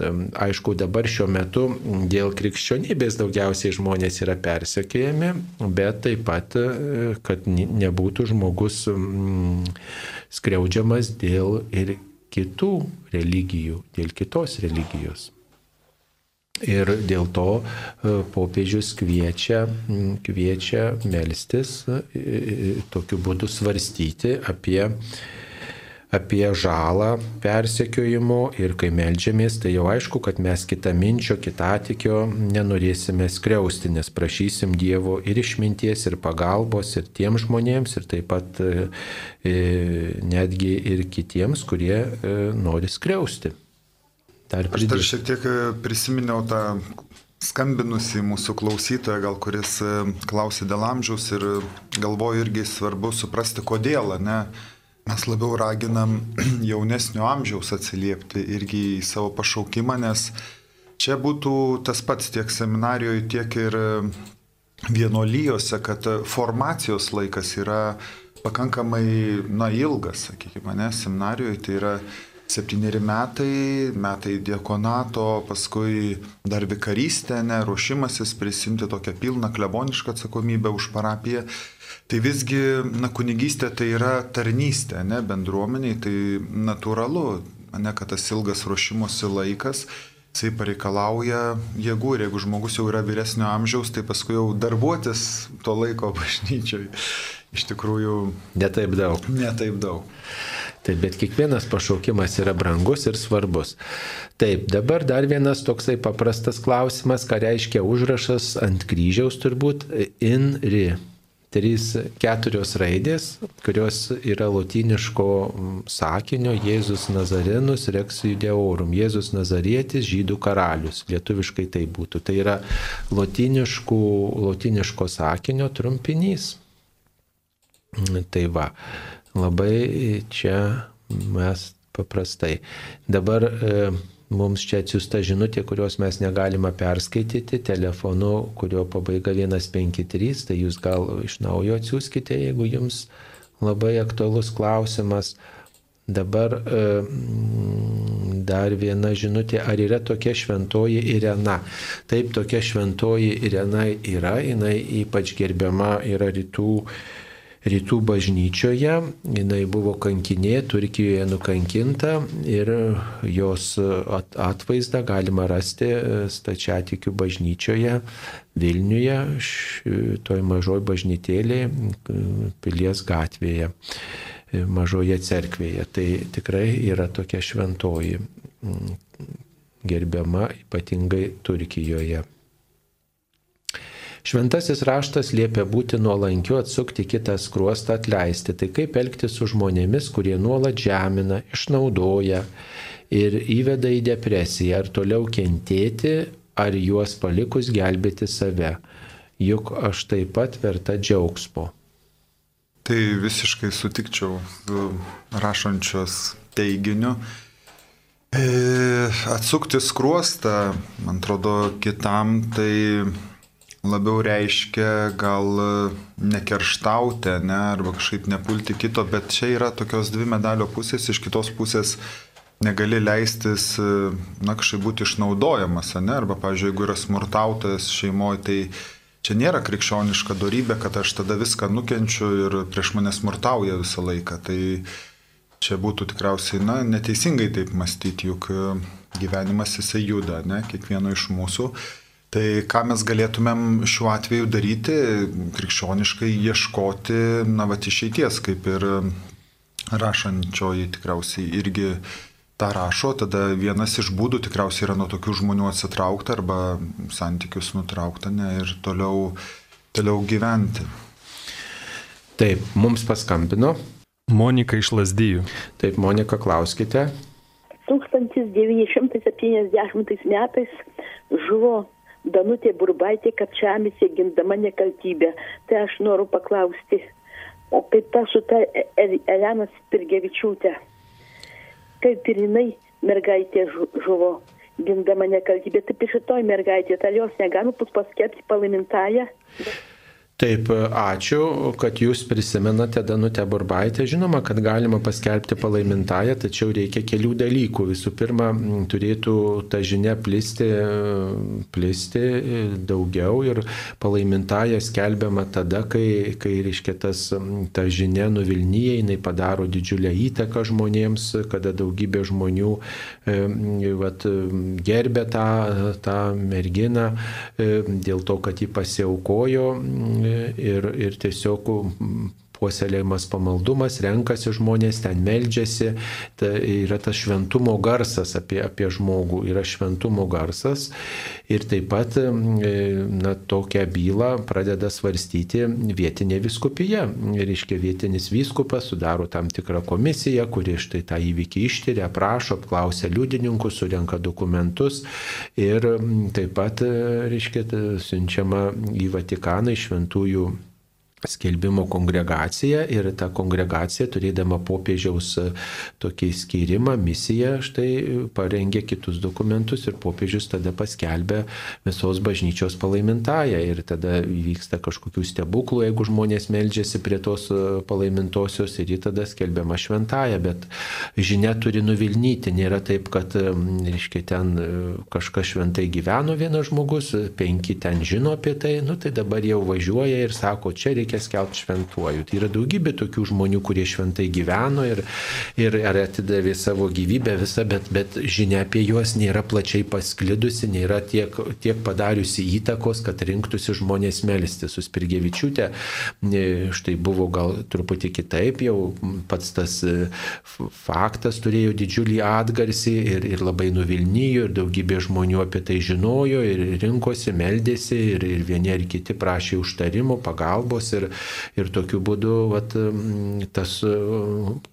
Speaker 1: Aišku, dabar šiuo metu dėl krikščionybės daugiausiai žmonės yra persekiojami, bet taip pat, e, kad nebūtų žmogus skriaudžiamas dėl ir kitų religijų, dėl kitos religijos. Ir dėl to e, popiežius kviečia, kviečia melstis, e, tokiu būdu svarstyti apie, apie žalą persekiojimo ir kai melžiamės, tai jau aišku, kad mes kitą minčio, kitą atikio nenorėsime skriausti, nes prašysim Dievo ir išminties, ir pagalbos, ir tiems žmonėms, ir taip pat e, netgi ir kitiems, kurie nori skriausti.
Speaker 3: Dar Aš dar šiek tiek e, prisiminiau tą skambinusi mūsų klausytoją, gal kuris e, klausė dėl amžiaus ir galvoju irgi svarbu suprasti, kodėl, ne? Mes labiau raginam jaunesnio amžiaus atsiliepti irgi į savo pašaukimą, nes čia būtų tas pats tiek seminarijoje, tiek ir e, vienolyjose, kad formacijos laikas yra pakankamai, na, ilgas, sakykime, ne, seminarijoje tai yra septyneri metai, metai diekonato, paskui dar vikarystė, ne, ruošimasis prisimti tokią pilną klebonišką atsakomybę už parapiją. Tai visgi, na, kunigystė tai yra tarnystė, ne, bendruomeniai, tai natūralu, ne, kad tas ilgas ruošimosi laikas, jisai pareikalauja jėgų ir jeigu žmogus jau yra vyresnio amžiaus, tai paskui jau darbuotis to laiko bažnyčiai iš tikrųjų
Speaker 1: netaip daug.
Speaker 3: Netaip daug.
Speaker 1: Taip, bet kiekvienas pašaukimas yra brangus ir svarbus. Taip, dabar dar vienas toksai paprastas klausimas, ką reiškia užrašas ant kryžiaus turbūt in ri. Trys keturios raidės, kurios yra lotyniško sakinio Jėzus Nazarenus Rex Judeorum. Jėzus Nazarietis, žydų karalius. Lietuviškai tai būtų. Tai yra lotyniško sakinio trumpinys. Tai va. Labai čia mes paprastai. Dabar e, mums čia atsiusta žinutė, kurios mes negalime perskaityti telefonu, kurio pabaiga 153, tai jūs gal iš naujo atsiųskite, jeigu jums labai aktualus klausimas. Dabar e, dar viena žinutė, ar yra tokia šventoji Irena. Taip, tokia šventoji Irena yra, jinai ypač gerbiama yra rytų rytų bažnyčioje. Jis buvo kankinė, Turkijoje nukankinta ir jos atvaizdą galima rasti stačiatikių bažnyčioje Vilniuje, toj mažoj bažnytėlėje, pilies gatvėje, mažoje cerkvėje. Tai tikrai yra tokia šventoji gerbiama ypatingai Turkijoje. Šventasis raštas liepia būti nuolankiu, atsukti kitą skruostą, atleisti. Tai kaip elgtis su žmonėmis, kurie nuolat žemina, išnaudoja ir įveda į depresiją, ar toliau kentėti, ar juos palikus gelbėti save. Juk aš taip pat verta džiaugsmo.
Speaker 3: Tai visiškai sutikčiau su rašančios teiginiu. E, atsukti skruostą, man atrodo, kitam tai labiau reiškia gal nekerštauti, ne, arba kažkaip nepulti kito, bet čia yra tokios dvi medalio pusės, iš kitos pusės negali leistis, na, kažkaip būti išnaudojamas, ne, arba, pavyzdžiui, jeigu yra smurtautojas šeimoje, tai čia nėra krikščioniška darybė, kad aš tada viską nukenčiu ir prieš mane smurtauja visą laiką. Tai čia būtų tikriausiai, na, neteisingai taip mąstyti, juk e, gyvenimas jisai juda, ne, kiekvieno iš mūsų. Tai ką mes galėtumėm šiuo atveju daryti, krikščioniškai ieškoti, na, va, išeities, kaip ir rašančioji tikriausiai irgi tą rašo, tada vienas iš būdų tikriausiai yra nuo tokių žmonių atsitraukti arba santykius nutraukti ne, ir toliau, toliau gyventi.
Speaker 1: Taip, mums paskambino
Speaker 4: Monika iš Lasdyjų.
Speaker 1: Taip, Monika, klauskite.
Speaker 6: 1970 metais žuvo Danutė Burbaitė Kapčiamėse gindama nekaltybę. Tai aš noriu paklausti, o kaip ta su ta Elena Spirgevičiūtė, kaip ir jinai mergaitė žuvo gindama nekaltybę, taip ir šitoj mergaitė, tai jos negalima paskelbti palaimintąją.
Speaker 1: Taip, ačiū, kad jūs prisimenate Danutę Burbaitę. Žinoma, kad galima paskelbti palaimintąją, tačiau reikia kelių dalykų. Visų pirma, turėtų ta žinia plisti, plisti daugiau ir palaimintąją skelbiama tada, kai, kai reiškia, tas, ta žinia nuvilnyje, jinai padaro didžiulę įtaką žmonėms, kada daugybė žmonių e, vat, gerbė tą, tą merginą e, dėl to, kad ji pasiaukojo ir, ir tiesiog puoselėjimas pamaldumas, renkasi žmonės, ten meldžiasi, ta, yra tas šventumo garsas apie, apie žmogų, yra šventumo garsas. Ir taip pat na, tokią bylą pradeda svarstyti vietinė viskupija. Reiškia, vietinis vyskupas sudaro tam tikrą komisiją, kuri štai tą įvykį ištyria, aprašo, apklausia liudininkus, surenka dokumentus. Ir taip pat, reiškia, siunčiama į Vatikaną iš šventųjų skelbimo kongregacija ir ta kongregacija, turėdama popiežiaus e, tokį skirimą, misiją, štai parengė kitus dokumentus ir popiežius tada paskelbė visos bažnyčios palaimintąją. Ir tada vyksta kažkokių stebuklų, jeigu žmonės meldžiasi prie tos e, palaimintosios ir ji tada skelbiama šventąją, bet žinia turi nuvilnyti, nėra taip, kad, e, reiškia, ten kažkas šventai gyveno vienas žmogus, penki ten žino apie tai, nu tai dabar jau važiuoja ir sako, čia reikia reikia skelbti šventuoju. Tai yra daugybė tokių žmonių, kurie šventai gyveno ir, ir atidavė savo gyvybę visą, bet, bet žinia apie juos nėra plačiai pasklidusi, nėra tiek, tiek padariusi įtakos, kad rinktųsi žmonės melstis. Suspirgevičiūtė štai buvo gal truputį kitaip, jau pats tas e, faktas turėjo didžiulį atgarsį ir, ir labai nuvilnyjo ir daugybė žmonių apie tai žinojo ir rinkosi, meldėsi ir, ir vieni ar kiti prašė užtarimo, pagalbos ir ir, ir tokiu būdu vat, tas e,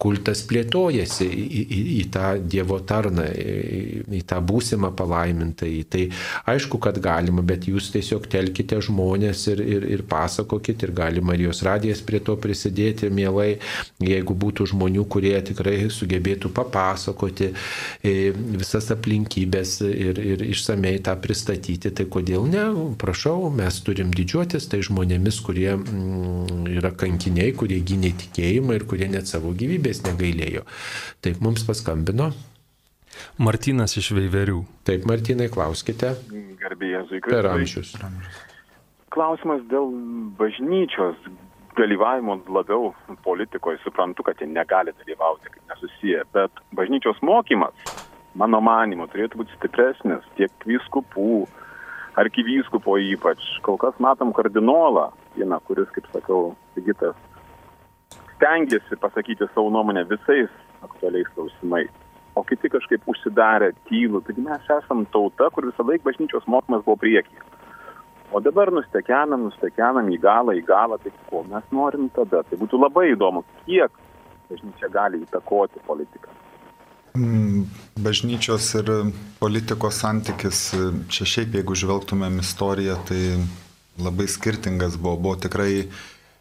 Speaker 1: kultas plėtojasi į, į, į tą Dievo tarną, į, į tą būsimą palaimintą. Tai aišku, kad galima, bet jūs tiesiog telkite žmonės ir, ir, ir pasakokit ir gali Marijos radijas prie to prisidėti mielai, jeigu būtų žmonių, kurie tikrai sugebėtų papasakoti e, visas aplinkybės ir, ir išsamei tą pristatyti, tai kodėl ne, prašau, mes turim didžiuotis tai žmonėmis, kurie yra kankiniai, kurie gynė tikėjimą ir kurie net savo gyvybės negailėjo. Taip mums paskambino.
Speaker 4: Martinas iš Veiverių.
Speaker 1: Taip, Martinai, klauskite.
Speaker 5: Garbėjai Jėzui
Speaker 1: Per amžius.
Speaker 5: Klausimas dėl bažnyčios dalyvavimo labiau politikoje. Suprantu, kad jie negali dalyvauti, kaip nesusiję, bet bažnyčios mokymas, mano manimu, turėtų būti stipresnis tiek vyskupų, arkivyskupo ypač. Kol kas matom kardinolą, vieną, kuris, kaip sakau, Sigitas, stengiasi pasakyti savo nuomonę visais aktualiais klausimais. O kiti kažkaip užsidarė, tylų. Taigi mes esam tauta, kur visą laiką bažnyčios mokymas buvo priekyje. O dabar nustekenam, nustekenam į galą, į galą, tai ko mes norim tada. Tai būtų labai įdomu, kiek bažnyčia gali įtakoti politiką.
Speaker 3: Mm, bažnyčios ir politikos santykis, čia šiaip jeigu žvelgtumėm istoriją, tai labai skirtingas buvo. Buvo tikrai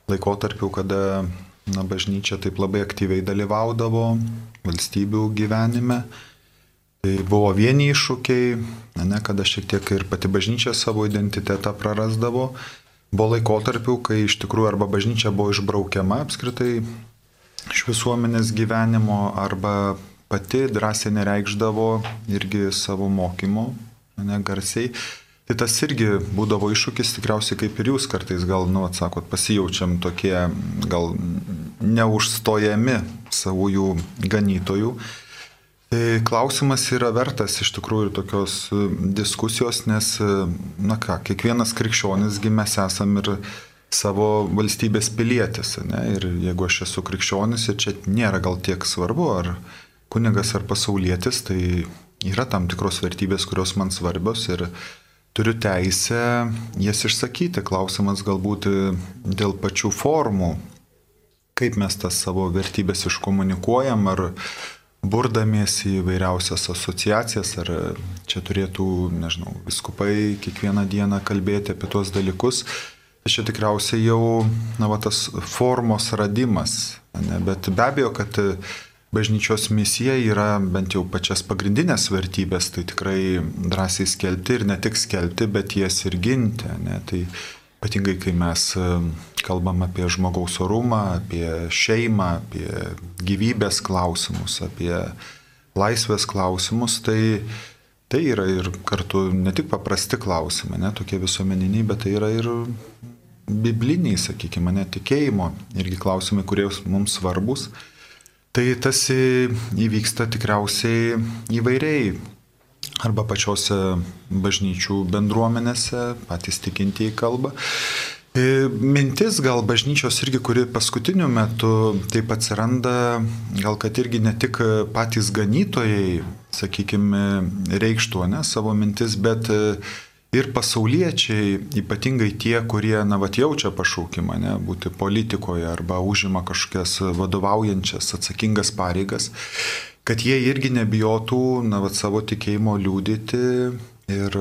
Speaker 3: laikotarpių, kada na, bažnyčia taip labai aktyviai dalyvaudavo valstybių gyvenime. Tai buvo vieni iššūkiai, ne, kada šiek tiek ir pati bažnyčia savo identitetą prarasdavo. Buvo laikotarpių, kai iš tikrųjų arba bažnyčia buvo išbraukiama apskritai iš visuomenės gyvenimo, arba pati drąsiai nereikšdavo irgi savo mokymo, ne garsiai. Tai tas irgi būdavo iššūkis, tikriausiai kaip ir jūs kartais gal, nu, atsakot, pasijaučiam tokie gal neužstojami savųjų ganytojų. Tai klausimas yra vertas iš tikrųjų tokios e, diskusijos, nes, e, na ką, kiekvienas krikščionisgi mes esam ir savo valstybės pilietis, ne? ir jeigu aš esu krikščionis ir čia nėra gal tiek svarbu, ar kunigas ar pasaulietis, tai yra tam tikros vertybės, kurios man svarbios ir turiu teisę jas išsakyti. Klausimas galbūt dėl pačių formų, kaip mes tas savo vertybės iškomunikuojam, ar burdamiesi į vairiausias asociacijas, ar čia turėtų, nežinau, viskupai kiekvieną dieną kalbėti apie tuos dalykus. Tai čia tikriausiai jau, na, va, tas formos radimas, ne? bet be abejo, kad bažnyčios misija yra bent jau pačias pagrindinės vertybės, tai tikrai drąsiai skelbti ir ne tik skelbti, bet jas ir ginti. Ne? Tai ypatingai, kai mes e, kalbam apie žmogaus orumą, apie šeimą, apie gyvybės klausimus, apie laisvės klausimus, tai tai yra ir kartu ne tik paprasti klausimai, ne, tokie visuomeniniai, bet tai yra ir bibliniai, sakykime, netikėjimo irgi klausimai, kurie mums svarbus. Tai tas įvyksta tikriausiai įvairiai. Arba pačiose bažnyčių bendruomenėse, patys tikintieji kalba. E, mintis gal bažnyčios irgi, kuri paskutiniu metu taip atsiranda, gal kad irgi ne tik patys ganytojai, sakykime, reikštų ne savo mintis, bet ir pasauliečiai, ypatingai tie, kurie, na, vat jaučia pašaukimą, ne, būti politikoje arba užima kažkokias vadovaujančias atsakingas pareigas, kad jie irgi nebijotų, na, vat savo tikėjimo liūdyti ir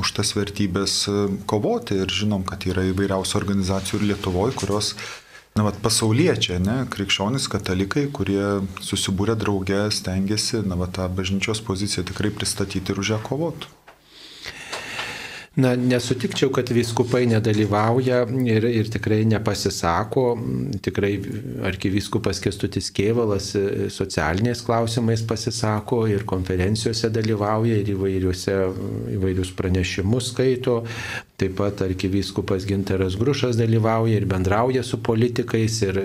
Speaker 3: už tas vertybės kovoti. Ir žinom, kad yra įvairiausių organizacijų ir Lietuvoje, kurios na, vat, pasauliečiai, ne, krikščionys, katalikai, kurie susibūrė draugę, stengiasi, na, vat, tą bažnyčios poziciją tikrai pristatyti ir už ją kovoti.
Speaker 1: Na, nesutikčiau, kad viskupai nedalyvauja ir, ir tikrai nepasisako. Tikrai arkivyskupas Kestutis Kievalas socialiniais klausimais pasisako ir konferencijose dalyvauja ir įvairius pranešimus skaito. Taip pat arkivyskupas Ginteras Grušas dalyvauja ir bendrauja su politikais ir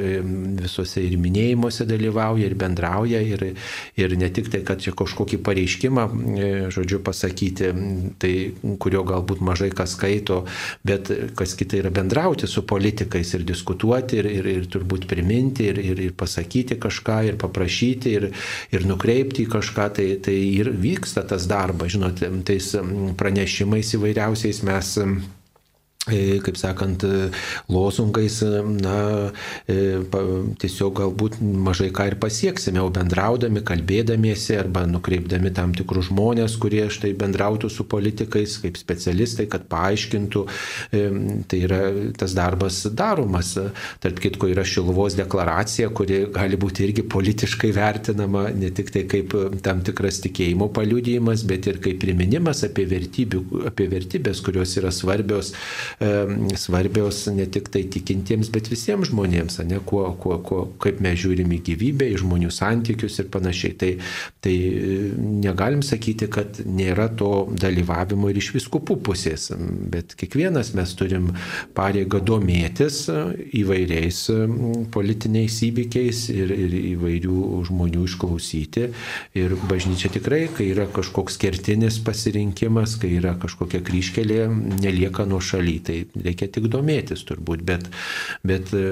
Speaker 1: visose ir minėjimuose dalyvauja ir bendrauja ir, ir ne tik tai, kad čia kažkokį pareiškimą, e, žodžiu, pasakyti, tai kurio galbūt mažai kas skaito, bet kas kita yra bendrauti su politikais ir diskutuoti ir, ir, ir turbūt priminti ir, ir, ir pasakyti kažką ir paprašyti ir, ir nukreipti į kažką, tai, tai ir vyksta tas darbas, žinot, tais pranešimais įvairiausiais mes kaip sakant, e, lozungais, e, na, tiesiog galbūt mažai ką ir pasieksime, o bendraudami, kalbėdamiesi arba nukreipdami tam tikrus žmonės, kurie štai bendrautų su politikais kaip specialistai, kad paaiškintų, tai yra tas darbas daromas. Tarp kitko yra Šiluvos deklaracija, kuri gali būti irgi politiškai vertinama ne tik tai kaip tam tikras tikėjimo paliudijimas, bet ir kaip priminimas apie, vertybių, apie vertybės, kurios yra svarbios svarbios ne tik tai tikintiems, bet visiems žmonėms, ne, kuo, kuo, kuo, kaip mes žiūrime į gyvybę, į žmonių santykius ir panašiai. Tai, tai negalim sakyti, kad nėra to dalyvavimo ir iš viskupų pusės, bet kiekvienas mes turim pareigą domėtis įvairiais politiniais įvykiais ir, ir įvairių žmonių išklausyti. Ir bažnyčia tikrai, kai yra kažkoks kertinis pasirinkimas, kai yra kažkokia kryškelė, nelieka nuo šaly tai reikia tik domėtis turbūt, bet, bet e,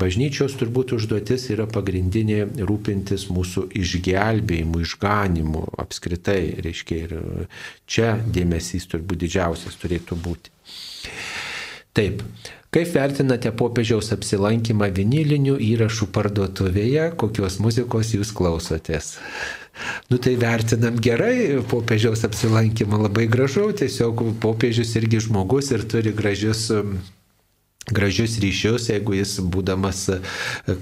Speaker 1: bažnyčios turbūt užduotis yra pagrindinė rūpintis mūsų išgelbėjimu, išganimu apskritai, reiškia, ir čia dėmesys turbūt didžiausias turėtų būti. Taip. Kaip vertinate popiežiaus apsilankymą vinilinių įrašų parduotuvėje, kokios muzikos jūs klausotės? Nu tai vertinam gerai popiežiaus apsilankymą, labai gražu, tiesiog popiežius irgi žmogus ir turi gražius gražius ryšius, jeigu jis būdamas e,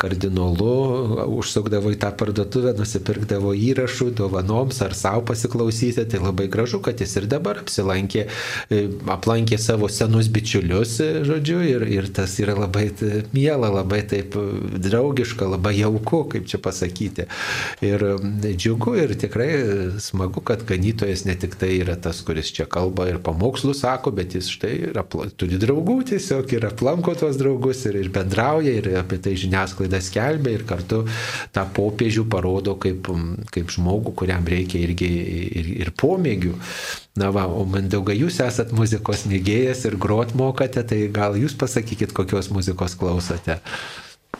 Speaker 1: kardinolu užsukdavo į tą parduotuvę, nusipirkdavo įrašų dovanoms ar savo pasiklausyti, tai labai gražu, kad jis ir dabar apsilankė, e, aplankė savo senus bičiulius, e, žodžiu, ir, ir tas yra labai miela, labai taip draugiška, labai jauku, kaip čia pasakyti. Ir džiugu ir tikrai smagu, kad ganytojas ne tik tai yra tas, kuris čia kalba ir pamokslų sako, bet jis štai apla, turi draugų tiesiog ir aplanko aplanko tuos draugus ir, ir bendrauja, ir apie tai žiniasklaida skelbia, ir kartu tą popiežių parodo kaip, kaip žmogų, kuriam reikia irgi ir, ir pomėgių. Na va, o Mindaugai, jūs esat muzikos mėgėjas ir grot mokate, tai gal jūs pasakykit, kokios muzikos klausote.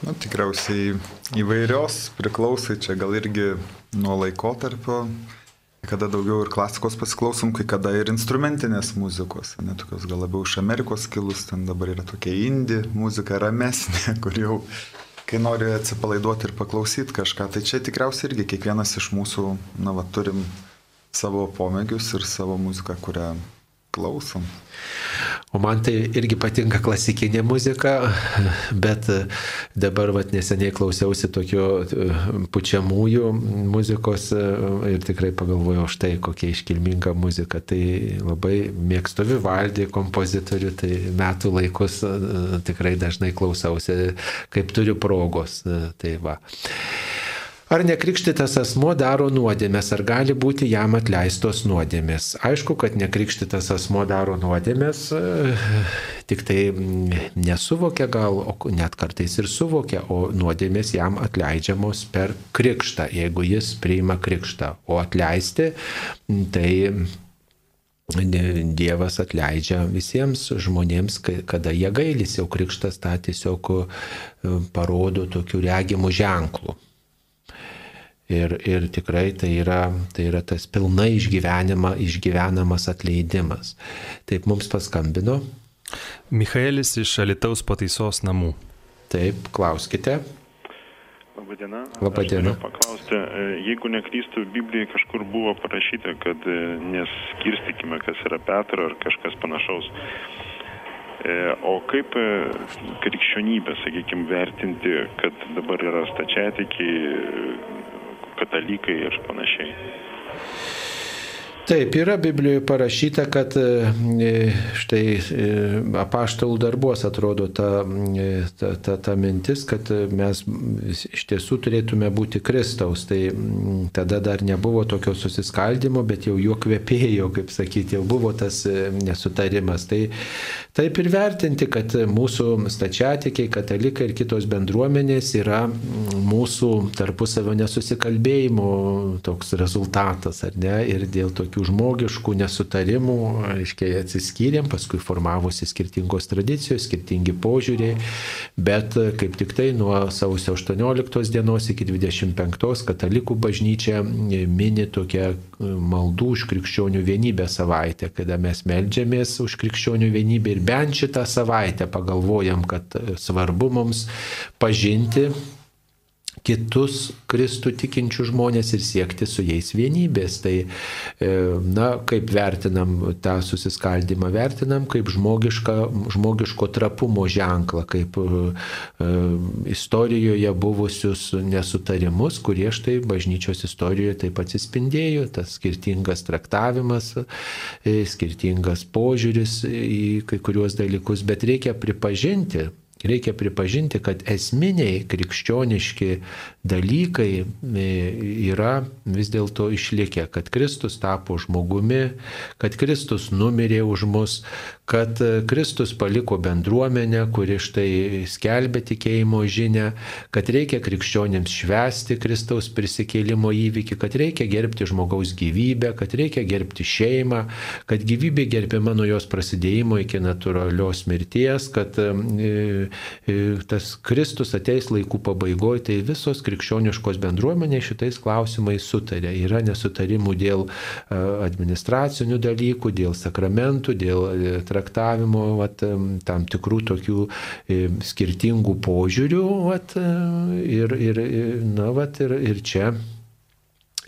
Speaker 3: Na, tikriausiai įvairios priklausai čia gal irgi nuo laikotarpio kada daugiau ir klasikos pasiklausom, kai kada ir instrumentinės muzikos, ne tokios gal labiau iš Amerikos kilus, ten dabar yra tokia indi muzika ramesnė, kur jau, kai nori atsipalaiduoti ir paklausyti kažką, tai čia tikriausiai irgi kiekvienas iš mūsų, na, va, turim savo pomėgius ir savo muziką, kurią klausom.
Speaker 1: O man tai irgi patinka klasikinė muzika, bet dabar vat, neseniai klausiausi tokio e, pučiamųjų muzikos e, ir tikrai pagalvojau štai kokia iškilminga muzika. Tai labai mėgstu Vivaldį kompozitorių, tai metų laikus e, tikrai dažnai klausausi, kaip turiu progos. Tai va. Ar nekrikštytas asmo daro nuodėmės, ar gali būti jam atleistos nuodėmės? Aišku, kad nekrikštytas asmo daro nuodėmės, e, tik tai nesuvokia gal, o net kartais ir suvokia, o nuodėmės jam atleidžiamos per krikštą, jeigu jis priima krikštą. O atleisti, tai Dievas atleidžia visiems žmonėms, kada jie gailis, jau krikštas tą tiesiog e, parodo tokių regimų ženklų. Ir, ir tikrai tai yra, tai yra tas pilnai išgyvenima, išgyvenamas atleidimas. Taip mums paskambino.
Speaker 4: Michaelis iš Alitaus pataisos namų.
Speaker 1: Taip, klauskite.
Speaker 7: Labadiena.
Speaker 1: Labadiena.
Speaker 7: Paklausti, e, jeigu neklystų, Biblijoje kažkur buvo parašyta, kad e, neskirstykime, kas yra Petro ar kažkas panašaus. E, o kaip krikščionybė, sakykime, vertinti, kad dabar yra stačiatikiai, katalikai ir panašiai.
Speaker 1: Taip, yra Biblijoje parašyta, kad e, štai e, apaštalų darbuos atrodo ta, e, ta, ta, ta mintis, kad mes iš tiesų turėtume būti Kristaus. Tai tada dar nebuvo tokio susiskaldimo, bet jau juo kvepėjo, kaip sakyti, jau buvo tas nesutarimas. Tai taip ir vertinti, kad mūsų stačiatikiai, katalikai ir kitos bendruomenės yra mūsų tarpusavio nesusikalbėjimo toks rezultatas, ar ne? Ir dėl tokių tokių žmogiškų nesutarimų, aiškiai atsiskyrėm, paskui formavosi skirtingos tradicijos, skirtingi požiūriai, bet kaip tik tai nuo sausio 18 dienos iki 25 katalikų bažnyčia mini tokią maldų už krikščionių vienybę savaitę, kada mes melžiamės už krikščionių vienybę ir bent šitą savaitę pagalvojam, kad svarbu mums pažinti kitus Kristų tikinčių žmonės ir siekti su jais vienybės. Tai, e, na, kaip vertinam tą susiskaldimą, vertinam kaip žmogiška, žmogiško trapumo ženklą, kaip e, istorijoje buvusius nesutarimus, kurie štai bažnyčios istorijoje taip atsispindėjo, tas skirtingas traktavimas, e, skirtingas požiūris į kai kuriuos dalykus, bet reikia pripažinti, reikia pripažinti, kad esminiai krikščioniški dalykai e, yra vis dėlto išlikę, kad Kristus tapo žmogumi, kad Kristus numirė už mus, kad Kristus paliko bendruomenę, kuri štai skelbė tikėjimo žinę, kad reikia krikščionėms švesti Kristaus prisikėlimo įvykį, kad reikia gerbti žmogaus gyvybę, kad reikia gerbti šeimą, kad gyvybė gerbiama nuo jos prasidėjimo iki natūralios mirties, kad e, tas Kristus ateis laikų pabaigoje, tai visos krikščioniškos bendruomenės šitais klausimais sutarė. Yra nesutarimų dėl administracinių dalykų, dėl sakramentų, dėl traktavimo vat, tam tikrų tokių skirtingų požiūrių. Vat, ir, ir, na, vat, ir, ir čia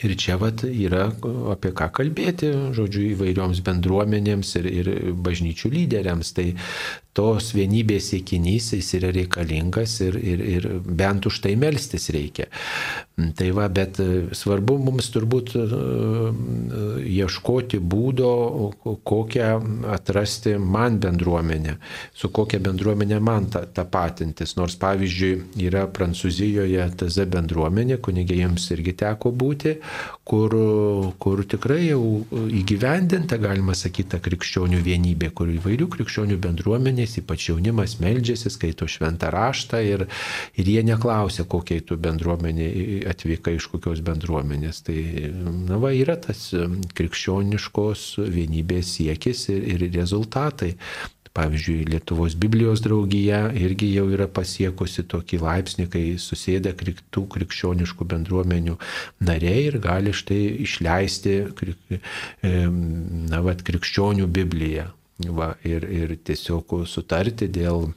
Speaker 1: Ir čia vat, yra apie ką kalbėti, žodžiu, įvairioms bendruomenėms ir, ir bažnyčių lyderiams. Tai tos vienybės siekinys jis yra reikalingas ir, ir, ir bent už tai melstis reikia. Tai va, bet svarbu mums turbūt e, ieškoti būdo, kokią atrasti man bendruomenę, su kokia bendruomenė man tapatintis. Nors pavyzdžiui yra Prancūzijoje TZ bendruomenė, kunigė jiems irgi teko būti, kur, kur tikrai jau įgyvendinta, galima sakyti, krikščionių vienybė, kur įvairių krikščionių bendruomenės, ypač jaunimas meldžiasi, skaito šventą raštą ir, ir jie neklausia, kokiai tu bendruomenė atvykai iš kokios bendruomenės. Tai, na va, yra tas krikščioniškos vienybės siekis ir, ir rezultatai. Pavyzdžiui, Lietuvos Biblijos draugija irgi jau yra pasiekusi tokį laipsnį, kai susėda tų krikščioniškų bendruomenių nariai ir gali štai išleisti na, vat, krikščionių Bibliją. Va, ir, ir tiesiog sutarti dėl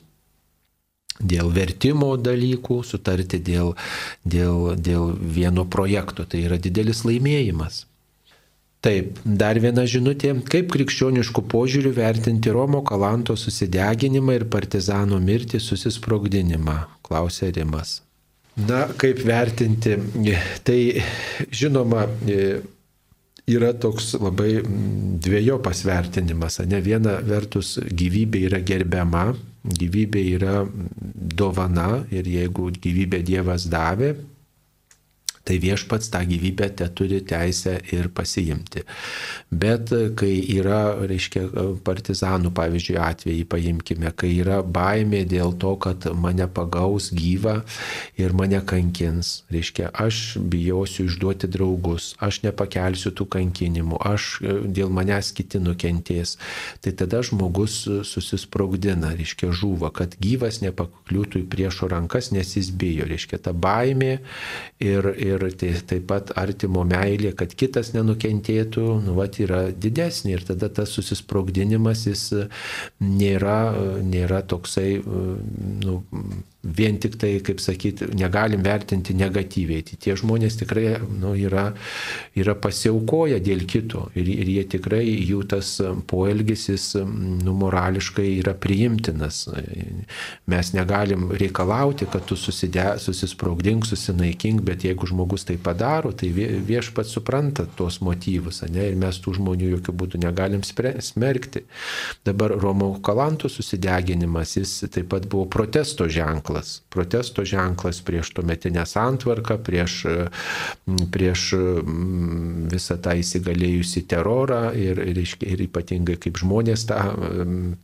Speaker 1: dėl vertimo dalykų, sutarti dėl, dėl, dėl vieno projekto. Tai yra didelis laimėjimas. Taip, dar viena žinutė. Kaip krikščioniškų požiūrių vertinti Romo Kalanto susideginimą ir partizano mirtį susisprogdinimą? Klausė Rimas. Na, kaip vertinti? Tai žinoma, yra toks labai dviejopas vertinimas. Ne viena vertus gyvybė yra gerbiama, gyvybė yra dovana ir jeigu gyvybę Dievas davė, tai viešpats tą gyvybę te turi teisę ir pasiimti. Bet kai yra, reiškia, partizanų, pavyzdžiui, atvejai paimkime, kai yra baimė dėl to, kad mane pagaus gyvą ir mane kankins, reiškia, aš bijosiu išduoti draugus, aš nepakelsiu tų kankinimų, aš dėl manęs kiti nukentės, tai tada žmogus susisprogdina, reiškia, žūva, kad gyvas nepakliūtų į priešo rankas, nes jis bijo, reiškia, ta baimė ir, ir ir tai, taip pat artimo meilė, kad kitas nenukentėtų, nu, vat, yra didesnė ir tada tas susisprogdinimas jis nėra, nėra toksai, nu, vien tik tai, kaip sakyti, negalim vertinti negatyviai. Tai tie žmonės tikrai nu, yra, yra pasiaukoję dėl kito ir, ir jie tikrai jų tas poelgisis nu, morališkai yra priimtinas. Mes negalim reikalauti, kad tu suside, susisprogdink, susinaikink, bet jeigu žmogus tai padaro, tai viešpats supranta tuos motyvus, ne, ir mes tų žmonių jokių būdų negalim smerkti. Dabar Romo Kalanto susideginimas, jis taip pat buvo protesto ženklas ženklas, protesto ženklas prieš tuometinę santvarką, prieš, prieš visą tą įsigalėjusi terorą ir, ir, ir ypatingai kaip žmonės tą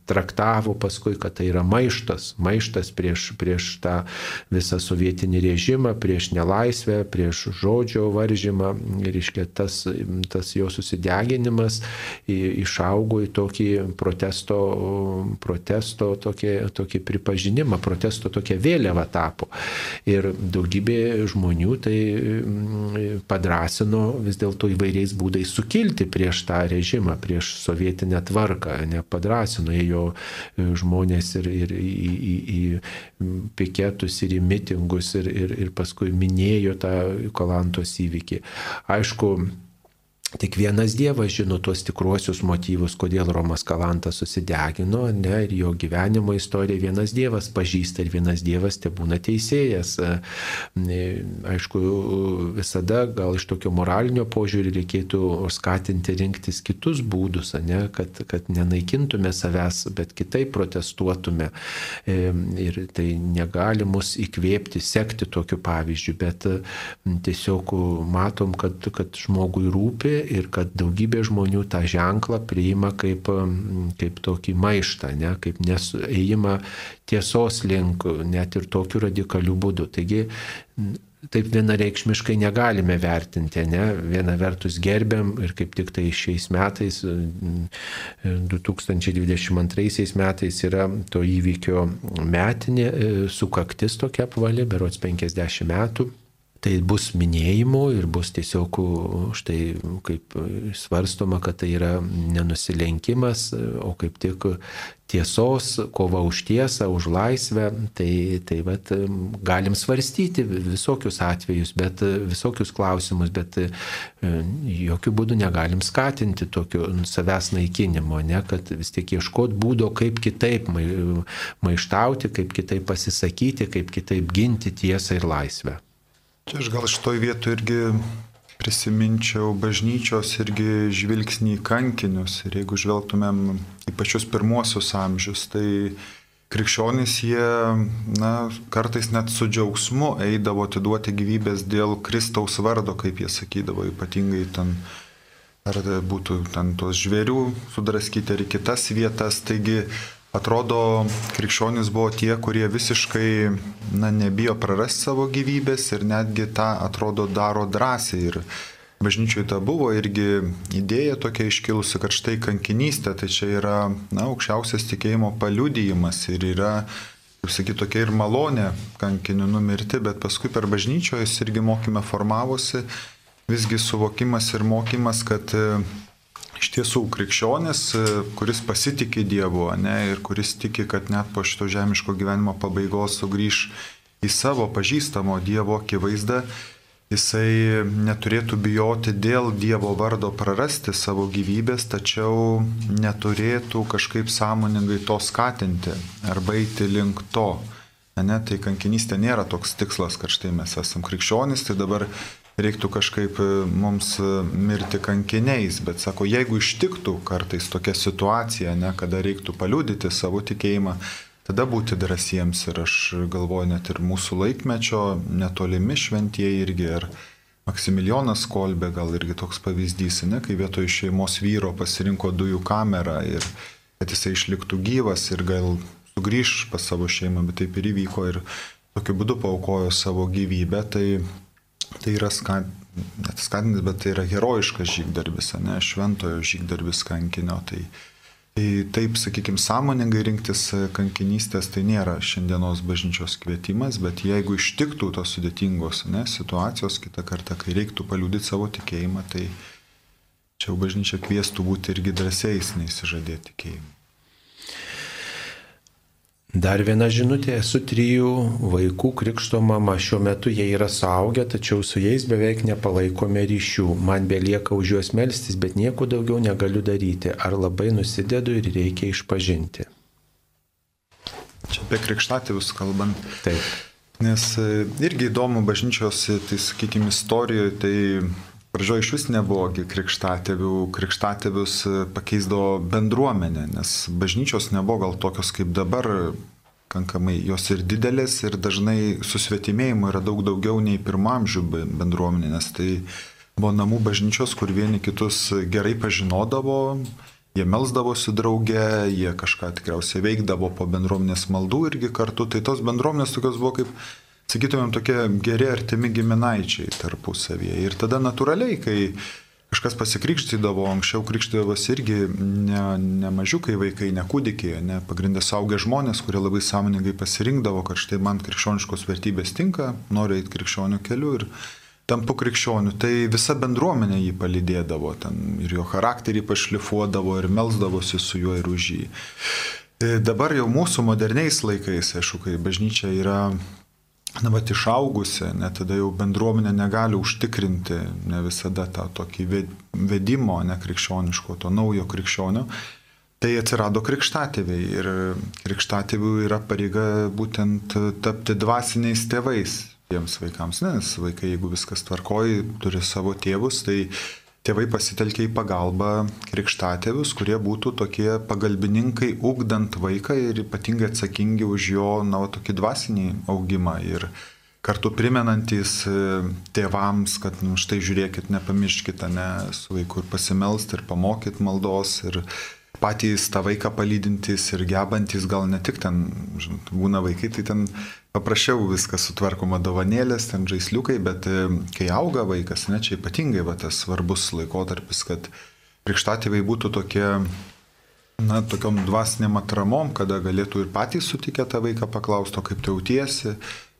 Speaker 1: traktavo paskui, kad tai yra maištas, maištas prieš, prieš tą visą sovietinį režimą, prieš nelaisvę, prieš žodžio varžymą. Ir iškė tas, tas jo susideginimas išaugo į tokį protesto, protesto tokį, tokį pripažinimą, protesto tokią tokia vėliava tapo. Ir daugybė žmonių tai mm, padrasino vis dėlto įvairiais būdais sukilti prieš tą režimą, prieš sovietinę tvarką, nepadrasino jo e, žmonės ir, ir į, į, į piketus, ir į mitingus, ir, ir, ir paskui minėjo tą Kolantos įvykį. Aišku, Tik vienas Dievas žino tuos tikruosius motyvus, kodėl Romas Kalantas susidegino, ne, ir jo gyvenimo istoriją vienas Dievas pažįsta ir vienas Dievas te būna teisėjas. E, aišku, visada gal iš tokio moralinio požiūrį reikėtų skatinti rinktis kitus būdus, ne, kad, kad nenaikintume savęs, bet kitaip protestuotume. E, ir tai negali mus įkvėpti, sekti tokiu pavyzdžiu, bet tiesiog matom, kad, kad žmogui rūpi ir kad daugybė žmonių tą ženklą priima kaip, kaip tokį maištą, ne, kaip nesuėjimą tiesos link, net ir tokiu radikaliu būdu. Taigi taip vienareikšmiškai negalime vertinti, ne? Viena vertus gerbiam ir kaip tik tai šiais metais, 2022 metais yra to įvykio metinė sukaktis tokia apvali, berots 50 metų tai bus minėjimų ir bus tiesiog štai kaip svarstoma, kad tai yra nenusilenkimas, o kaip tik tiesos, kova už tiesą, už laisvę, tai, tai vat, galim svarstyti visokius atvejus, bet visokius klausimus, bet e, jokių būdų negalim skatinti tokio savęs naikinimo, ne, kad vis tiek ieškot būdo, kaip kitaip maištauti, kaip kitaip pasisakyti, kaip kitaip ginti tiesą ir laisvę.
Speaker 3: Čia aš gal šitoj vietoj irgi prisiminčiau bažnyčios irgi žvilgsnį į kankinius. Ir jeigu žvelgtumėm į pačius pirmuosius amžius, tai krikščionys jie, na, kartais net su džiaugsmu eidavo atiduoti gyvybės dėl Kristaus vardo, kaip jie sakydavo, ypatingai ten, ar būtų ten tos žvėrių sudraskyti ar kitas vietas. Taigi atrodo, krikščionys buvo tie, kurie visiškai na, nebijo prarasti savo gyvybės ir netgi tą, atrodo, daro drąsiai. Ir bažnyčiai ta buvo irgi idėja tokia iškilusi, kad štai kankinystė, tai čia yra na, aukščiausias tikėjimo paliudijimas ir yra, kaip sakyti, tokia ir malonė kankiniu numirti, bet paskui per bažnyčios irgi mokymę formavosi visgi suvokimas ir mokymas, kad iš tiesų krikščionis, e, kuris pasitikė Dievu ne, ir kuris tiki, kad net po šito žemiško gyvenimo pabaigos sugrįž į savo pažįstamo Dievo akivaizdą, jisai neturėtų bijoti dėl Dievo vardo prarasti savo gyvybės, tačiau neturėtų kažkaip sąmoningai to skatinti arba eiti link to. Ne, tai kankinystė nėra toks tikslas, kad štai mes esame krikščionys, tai dabar reiktų kažkaip e, mums e, mirti kankiniais, bet sako, jeigu ištiktų kartais tokia situacija, ne, kada reiktų paliudyti savo tikėjimą, tada būti drąsiems ir aš galvoju net ir mūsų laikmečio netolimi šventieji irgi ir Maksimilijonas Kolbė gal irgi toks pavyzdys, ne, kai vietoj šeimos vyro pasirinko dujų kamerą ir kad jisai išliktų gyvas ir gal sugrįž pas savo šeimą, bet taip ir įvyko ir tokiu būdu paukojo savo gyvybę, tai tai yra skat, net skatintis, bet tai yra herojiškas žygdarbis, ne šventojo žygdarbis kankinio. Tai, tai taip, sakykime, sąmoningai rinktis kankinystės tai nėra šiandienos bažnyčios kvietimas, bet jeigu ištiktų tos sudėtingos ne, situacijos kitą kartą, kai reiktų paliūdyti savo tikėjimą, tai čia jau bažnyčia kvieštų būti irgi drąsiais, neįsižadėti tikėjimą.
Speaker 1: Dar viena žinutė, esu trijų vaikų krikšto mama, šiuo metu jie yra suaugę, tačiau su jais beveik nepalaikome ryšių. Man belieka už juos melstis, bet nieko daugiau negaliu daryti. Ar labai nusidedu ir reikia išpažinti?
Speaker 3: Čia apie krikštatėvius kalbant.
Speaker 1: Taip.
Speaker 3: Nes e, irgi įdomu bažnyčios, tai sakykime, istorijoje, tai pradžioje iš vis nebuvo krikštatėvių, krikštatėvius e, pakeisdavo bendruomenė, nes bažnyčios nebuvo gal tokios kaip dabar, kankamai jos ir didelės ir dažnai susvetimėjimo yra daug daugiau nei pirmamžių bendruomenė, nes tai buvo namų bažnyčios, kur vieni kitus gerai pažinodavo, jie melzdavosi drauge, jie kažką tikriausiai veikdavo po bendruomenės maldų irgi kartu, tai tos bendruomenės tokios buvo kaip sakytumėm, tokie geri artimi giminaičiai tarpusavyje. Ir tada natūraliai, kai kažkas pasikrikštydavo, anksčiau krikštydavosi irgi ne, ne mažiukai vaikai, ne kūdikiai, ne pagrindė saugę žmonės, kurie labai sąmoningai pasirinkdavo, kad štai man krikščioniškos vertybės tinka, noriu eiti krikščionių keliu ir tampu krikščioniu. Tai visa bendruomenė jį palydėdavo ten ir jo charakterį pašlifuodavo ir melzdavosi su juo ir už jį. E, dabar jau mūsų moderniais laikais, aišku, kai bažnyčia yra na, bet išaugusi, net tada jau bendruomenė negali užtikrinti ne visada tą tokį vedimo nekrikščioniško, to naujo krikščionio, tai atsirado krikštatėviai ir krikštatėvių yra pareiga būtent tapti dvasiniais tėvais tiems vaikams, nes vaikai, jeigu viskas tvarkoji, turi savo tėvus, tai tėvai pasitelkia į pagalbą krikštatėvius, kurie būtų tokie pagalbininkai, ugdant vaiką ir ypatingai atsakingi už jo, na, tokį dvasinį augimą. Ir kartu primenantis e, tėvams, kad, nu, štai žiūrėkit, nepamirškite, ne, su vaiku ir pasimelsti, ir pamokyti maldos, ir patys tą vaiką palydintys ir gebantys, gal ne tik ten, žinot, būna vaikai, tai ten paprasčiau viskas sutvarkoma dovanėlės, ten žaisliukai, bet e, kai auga vaikas, ne, čia ypatingai va, tas svarbus laikotarpis, kad krikštatėviai būtų tokie na, tokiom dvasiniam atramom, kada galėtų ir patys sutikę tą vaiką paklausti, kaip tu jautiesi,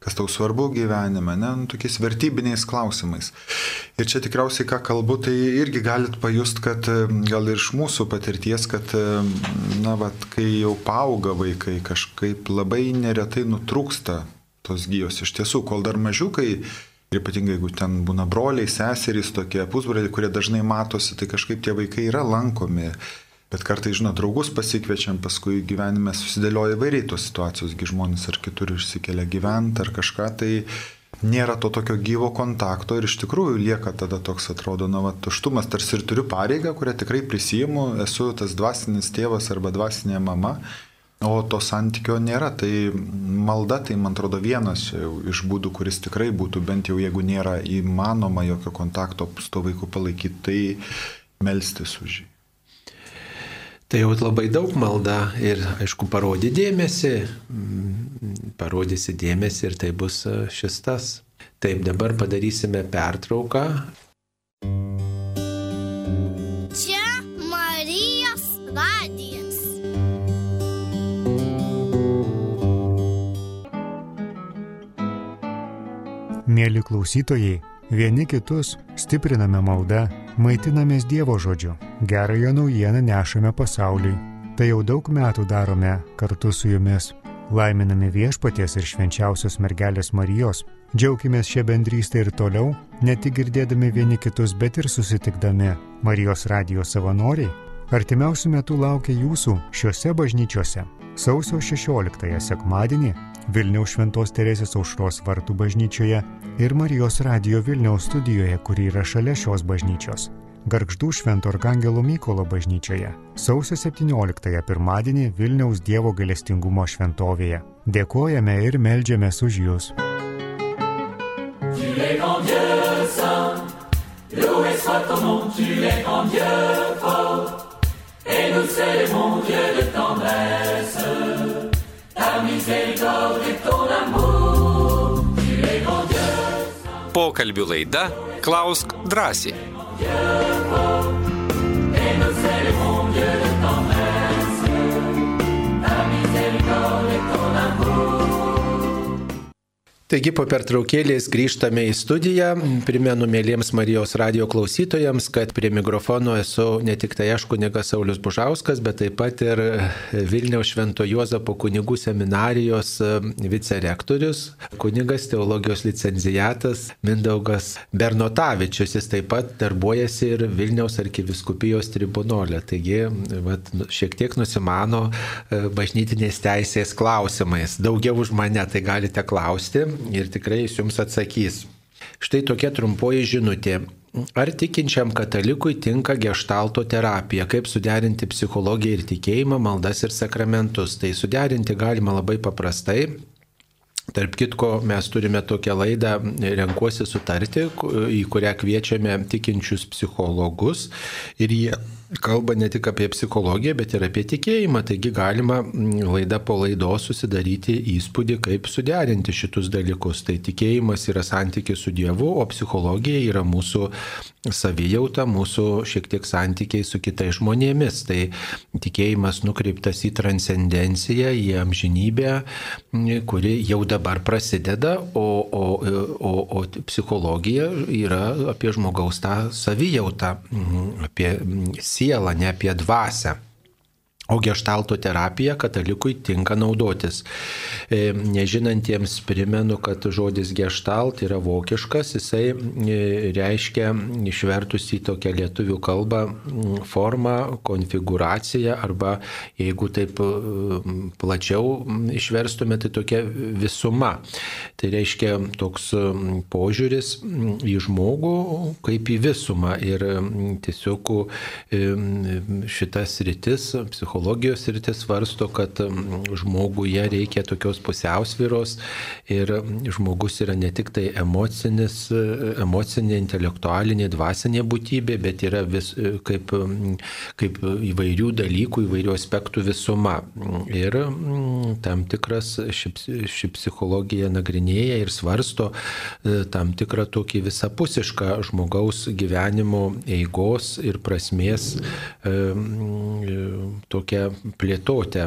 Speaker 3: kas tau svarbu gyvenime, ne, nu, tokiais vertybiniais klausimais. Ir čia tikriausiai, ką kalbu, tai irgi galit pajust, kad gal ir iš mūsų patirties, kad, na, va, kai jau paauga vaikai, kažkaip labai neretai nutrūksta tos gyjos. Iš tiesų, kol dar mažiukai, ir ypatingai jeigu ten būna broliai, seserys, tokie pusbroliai, kurie dažnai matosi, tai kažkaip tie vaikai yra lankomi Bet kartai, žinot, draugus pasikviečiam, paskui gyvenime susidėlioja įvairiai tos situacijos, gi žmonės ar kitur išsikelia gyventi ar kažką, tai nėra to tokio gyvo kontakto ir iš tikrųjų lieka tada toks atrodo, na, va, tuštumas, tarsi ir turiu pareigą, kurią tikrai prisijimu, esu tas dvasinis tėvas arba dvasinė mama, o to santykio nėra. Tai malda, tai man atrodo vienas iš būdų, kuris tikrai būtų, bent jau jeigu nėra įmanoma jokio kontakto su to vaiku palaikyti, tai melstis už jį.
Speaker 1: Tai jau labai daug malda ir, aišku, parodė dėmesį, mm, parodysi dėmesį ir tai bus e, šis tas. Taip, dabar padarysime pertrauką.
Speaker 8: Čia Marijos radijas.
Speaker 9: Mėly klausytojai, vieni kitus stipriname maldą Maitinamės Dievo žodžiu, gerąją naujieną nešame pasauliui. Tai jau daug metų darome kartu su jumis. Laiminame viešpaties ir švenčiausios mergelės Marijos. Džiaukimės šią bendrystę ir toliau, ne tik girdėdami vieni kitus, bet ir susitikdami. Marijos radijos savanoriai artimiausių metų laukia jūsų šiuose bažnyčiose. Sausio 16 sekmadienį Vilniaus Šventos Teresės aušros vartų bažnyčioje ir Marijos radijo Vilniaus studijoje, kuri yra šalia šios bažnyčios. Gargždų Švento Arkangelo Mykolo bažnyčioje. Sausio 17-ąją pirmadienį Vilniaus Dievo galestingumo šventovėje. Dėkojame ir melžiamės už Jūs. Tu es grand Dieu saint, loué soit ton nom, tu es grand Dieu fort, et nous célébrons Dieu de tendresse, ta miséricorde et ton amour, tu es grand Dieu.
Speaker 10: Pokalbių laida Klausk drąsiai.
Speaker 1: Dieu de tendresse, ta miséricorde est Taigi po pertraukėlės grįžtame į studiją. Primenu mėlyms Marijos radio klausytojams, kad prie mikrofono esu ne tik tai aš kunigas Saulis Bužauskas, bet taip pat ir Vilniaus Švento Juozapo kunigų seminarijos vicerektorius, kunigas teologijos licencijatas Mindaugas Bernotavičius. Jis taip pat darbuojasi ir Vilniaus arkiviskupijos tribunolė. Taigi vat, šiek tiek nusimano bažnytinės teisės klausimais. Daugiau už mane tai galite klausti ir tikrai jis jums atsakys. Štai tokia trumpoji žinutė. Ar tikinčiam katalikui tinka gestalto terapija, kaip suderinti psichologiją ir tikėjimą, maldas ir sakramentus? Tai suderinti galima labai paprastai. Tarp kitko, mes turime tokią laidą Renkuosi sutarti, į kurią kviečiame tikinčius psichologus ir jie kalba ne tik apie psichologiją, bet ir apie tikėjimą. Taigi galima laida po laidos susidaryti įspūdį, kaip suderinti šitus dalykus. Tai tikėjimas yra santykis su Dievu, o psichologija yra mūsų savijauta, mūsų šiek tiek santykiai su kitais žmonėmis. Tai tikėjimas nukreiptas į transcendenciją, į amžinybę, kuri jau dabar prasideda, o, o, o, o psichologija yra apie žmogaus tą savijautą, apie sielą, ne apie dvasę. O gestalto terapija katalikui tinka naudotis. E, nežinantiems primenu, kad žodis gestalt yra vokiškas, jisai e, reiškia išvertus į tokią lietuvių kalbą formą, konfiguraciją arba jeigu taip e, plačiau išverstume, tai tokia visuma. Tai reiškia toks požiūris į žmogų kaip į visumą ir tiesiog šitas rytis, psichologinė psichologijos rytis svarsto, kad žmoguje reikia tokios pusiausvyros ir žmogus yra ne tik tai emocinis, emocinė, intelektualinė, dvasinė būtybė, bet yra vis, kaip, kaip įvairių dalykų, įvairių aspektų visuma. Ir tam tikras ši, ši psichologija nagrinėja ir svarsto e, tam tikrą tokį visapusišką žmogaus gyvenimo eigos ir prasmės e, tokią plėtotę,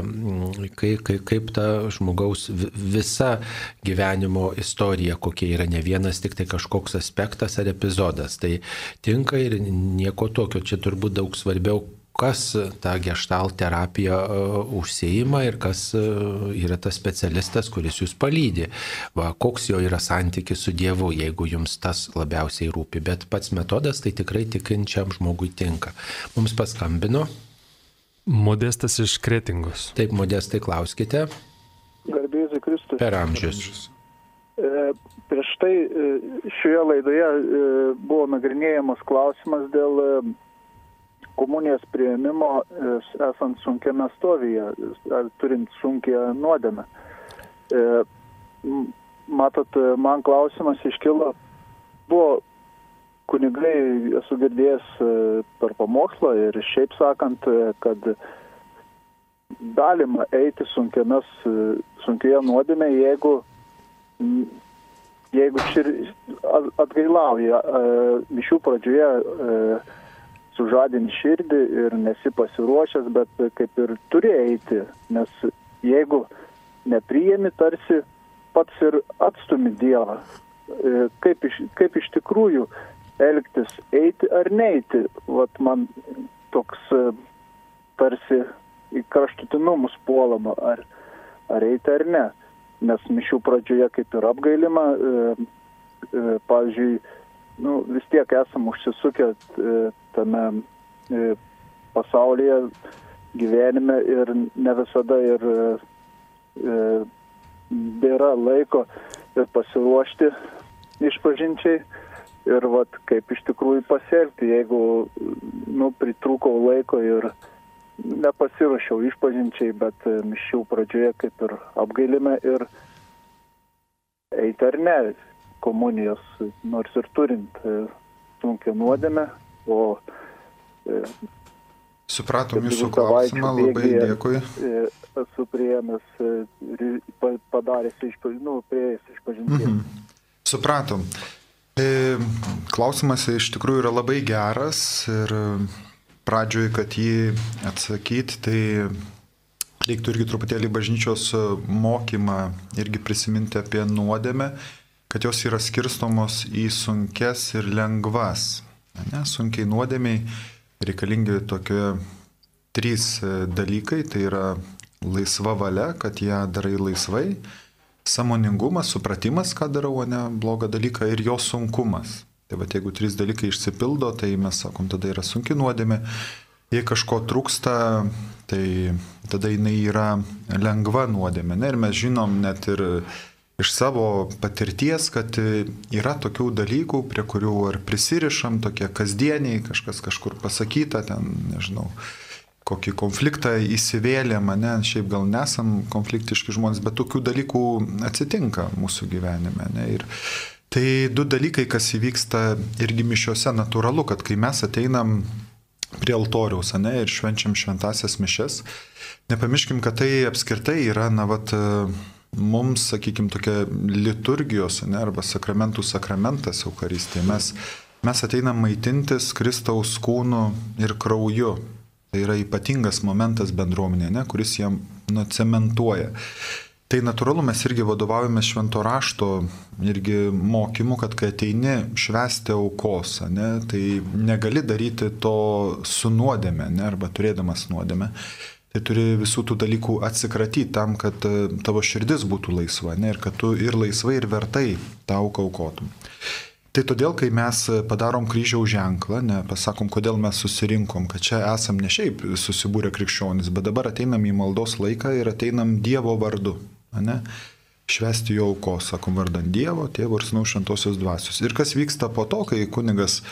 Speaker 1: kaip, kaip, kaip ta žmogaus visa gyvenimo istorija, kokia yra ne vienas tik tai kažkoks aspektas ar epizodas. Tai tinka ir nieko tokio, čia turbūt daug svarbiau kas tą gestalt terapiją uh, užsieima ir kas uh, yra tas specialistas, kuris jūs palydė. Va, koks jo yra santykis su Dievu, jeigu jums tas labiausiai rūpi. Bet pats metodas tai tikrai tikinčiam žmogui tinka. Mums paskambino.
Speaker 4: Modestas iš Kretingos.
Speaker 1: Taip, modestai klauskite.
Speaker 11: Garbėsiu Kristus.
Speaker 1: Per amžius.
Speaker 11: E, prieš tai e, šioje laidoje e, buvo nagrinėjamas klausimas dėl e, komunijos prieimimo e, esant sunkiame stovyje, ar turint sunkia nuodėmę. E, matot, man klausimas iškilo, buvo kunigai, esu girdėjęs e, per pamokslą ir šiaip sakant, e, kad galima eiti sunkiames, e, sunkioje nuodėmė, jeigu, jeigu šir, atgailauja mišių pradžioje sužadini širdį ir nesi pasiruošęs, bet kaip ir turi eiti, nes jeigu nepriemi, tarsi pats ir atstumi Dievą. Kaip iš, kaip iš tikrųjų elgtis, eiti ar neiti. Vat man toks e, tarsi į kraštutinumus puolama, ar, ar eiti ar ne. Nes mišių pradžioje kaip ir apgailima, e, e, pavyzdžiui, nu, vis tiek esam užsisukę e, tame e, pasaulyje, gyvenime ir ne visada ir e, nėra laiko ir pasiruošti išpažinčiai ir vat, kaip iš tikrųjų pasielgti, jeigu nu, pritrūkau laiko ir nepasiruošiau išpažinčiai, bet e, mišių pradžioje kaip ir apgailime ir eiti ar ne komunijos, nors ir turint e, sunkia nuodėmę, o
Speaker 3: e, Supratom jūsų klausimą, labai dėkui.
Speaker 11: Esu prieėmęs, padaręs išpažinti, nu, prieėjęs išpažinti. Mhm.
Speaker 3: Supratom. E, klausimas iš tikrųjų yra labai geras ir pradžioj, kad jį atsakyti, tai reiktų irgi truputėlį bažnyčios mokymą irgi prisiminti apie nuodėmę, kad jos yra skirstomos į sunkes ir lengvas. Ne, sunkiai nuodėmiai reikalingi tokie trys dalykai, tai yra laisva valia, kad ją darai laisvai samoningumas, supratimas, ką darau, o ne blogą dalyką ir jo sunkumas. Tai va, jeigu trys dalykai išsipildo, tai mes sakom, tada yra sunki nuodėmė. Jei kažko trūksta, tai tada jinai yra lengva nuodėmė. Ne? Ir mes žinom net ir iš savo patirties, kad yra tokių dalykų, prie kurių ar prisirišam, tokie kasdieniai, kažkas kažkur pasakyta, ten, nežinau, kokį konfliktą įsivėlėm, ne, šiaip gal nesam konfliktiški žmonės, bet tokių dalykų atsitinka mūsų gyvenime. Ne, ir tai du dalykai, kas įvyksta irgi mišiuose, natūralu, kad kai mes ateinam prie altoriaus, ne, ir švenčiam šventasias mišes, nepamirškim, kad tai apskritai yra, na, vat, mums, sakykime, tokia liturgijos, ne, arba sakramentų sakramentas Eukaristė. Mes, mes ateinam maitintis Kristaus kūnu ir krauju. Tai yra ypatingas momentas bendruomenė, ne, kuris jam nu, cementuoja. Tai natūralu, mes irgi vadovaujame švento rašto irgi mokymu, kad kai ateini švesti aukos, ne, tai negali daryti to su nuodėme, ne, arba turėdamas nuodėme. Tai turi visų tų dalykų atsikratyti tam, kad e, tavo širdis būtų laisva, ne, ir kad tu ir laisvai, ir vertai tą auką aukotum. Tai todėl, kai mes padarom kryžiaus ženklą, ne, pasakom, kodėl mes susirinkom, kad čia esam ne šiaip susibūrę krikščionis, bet dabar ateinam į maldos laiką ir ateinam Dievo vardu. Ne? Švesti jo aukos, sakom, vardant Dievo, tėvo ir snau šventosios dvasios. Ir kas vyksta po to, kai kunigas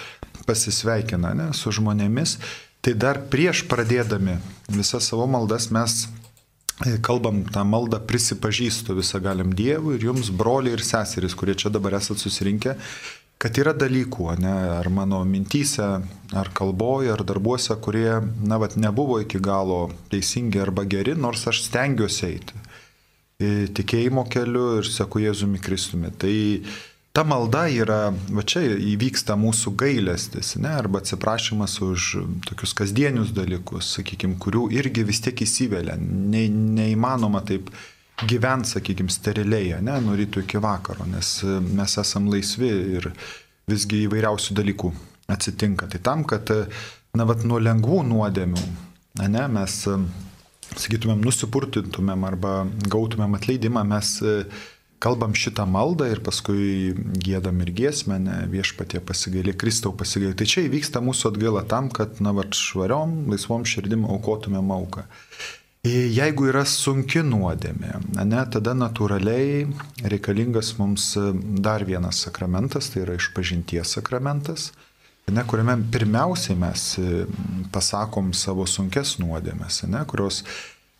Speaker 3: pasisveikina ne, su žmonėmis, Tai dar prieš pradėdami visas savo maldas mes e, kalbam tą maldą prisipažįstu visą galim Dievui ir jums broliai ir seserys, kurie čia dabar esate susirinkę, kad yra dalykų, ne, ar mano mintyse, ar kalboje, ar darbuose, kurie, na, vat, nebuvo iki galo teisingi arba geri, nors aš stengiuosi eiti tikėjimo keliu ir seku Jėzumi Kristumi. Tai ta malda yra, va čia įvyksta mūsų gailestis, ne, arba atsiprašymas už tokius kasdienius dalykus, sakykime, kurių irgi vis tiek įsivelia. Ne, neįmanoma taip gyventi, sakykime, steriliai, ne, nuo ryto iki vakaro, nes mes esam laisvi ir visgi įvairiausių dalykų atsitinka. Tai tam, kad, na, vat, nuo lengvų nuodėmių, ne, mes sakytumėm, nusipurtintumėm arba gautumėm atleidimą, mes e, kalbam šitą maldą ir paskui gėdam ir giesmę, ne, viešpatie pasigailė, Kristau pasigailė. Tai čia įvyksta mūsų atgaila tam, kad, na, va, švariom, laisvom širdim aukotumėm auką. E, jeigu yra sunki nuodėmė, ne, tada natūraliai reikalingas mums dar vienas sakramentas, tai yra išpažinties sakramentas ne, kuriame pirmiausiai mes e, pasakom savo sunkes nuodėmės, ne, kurios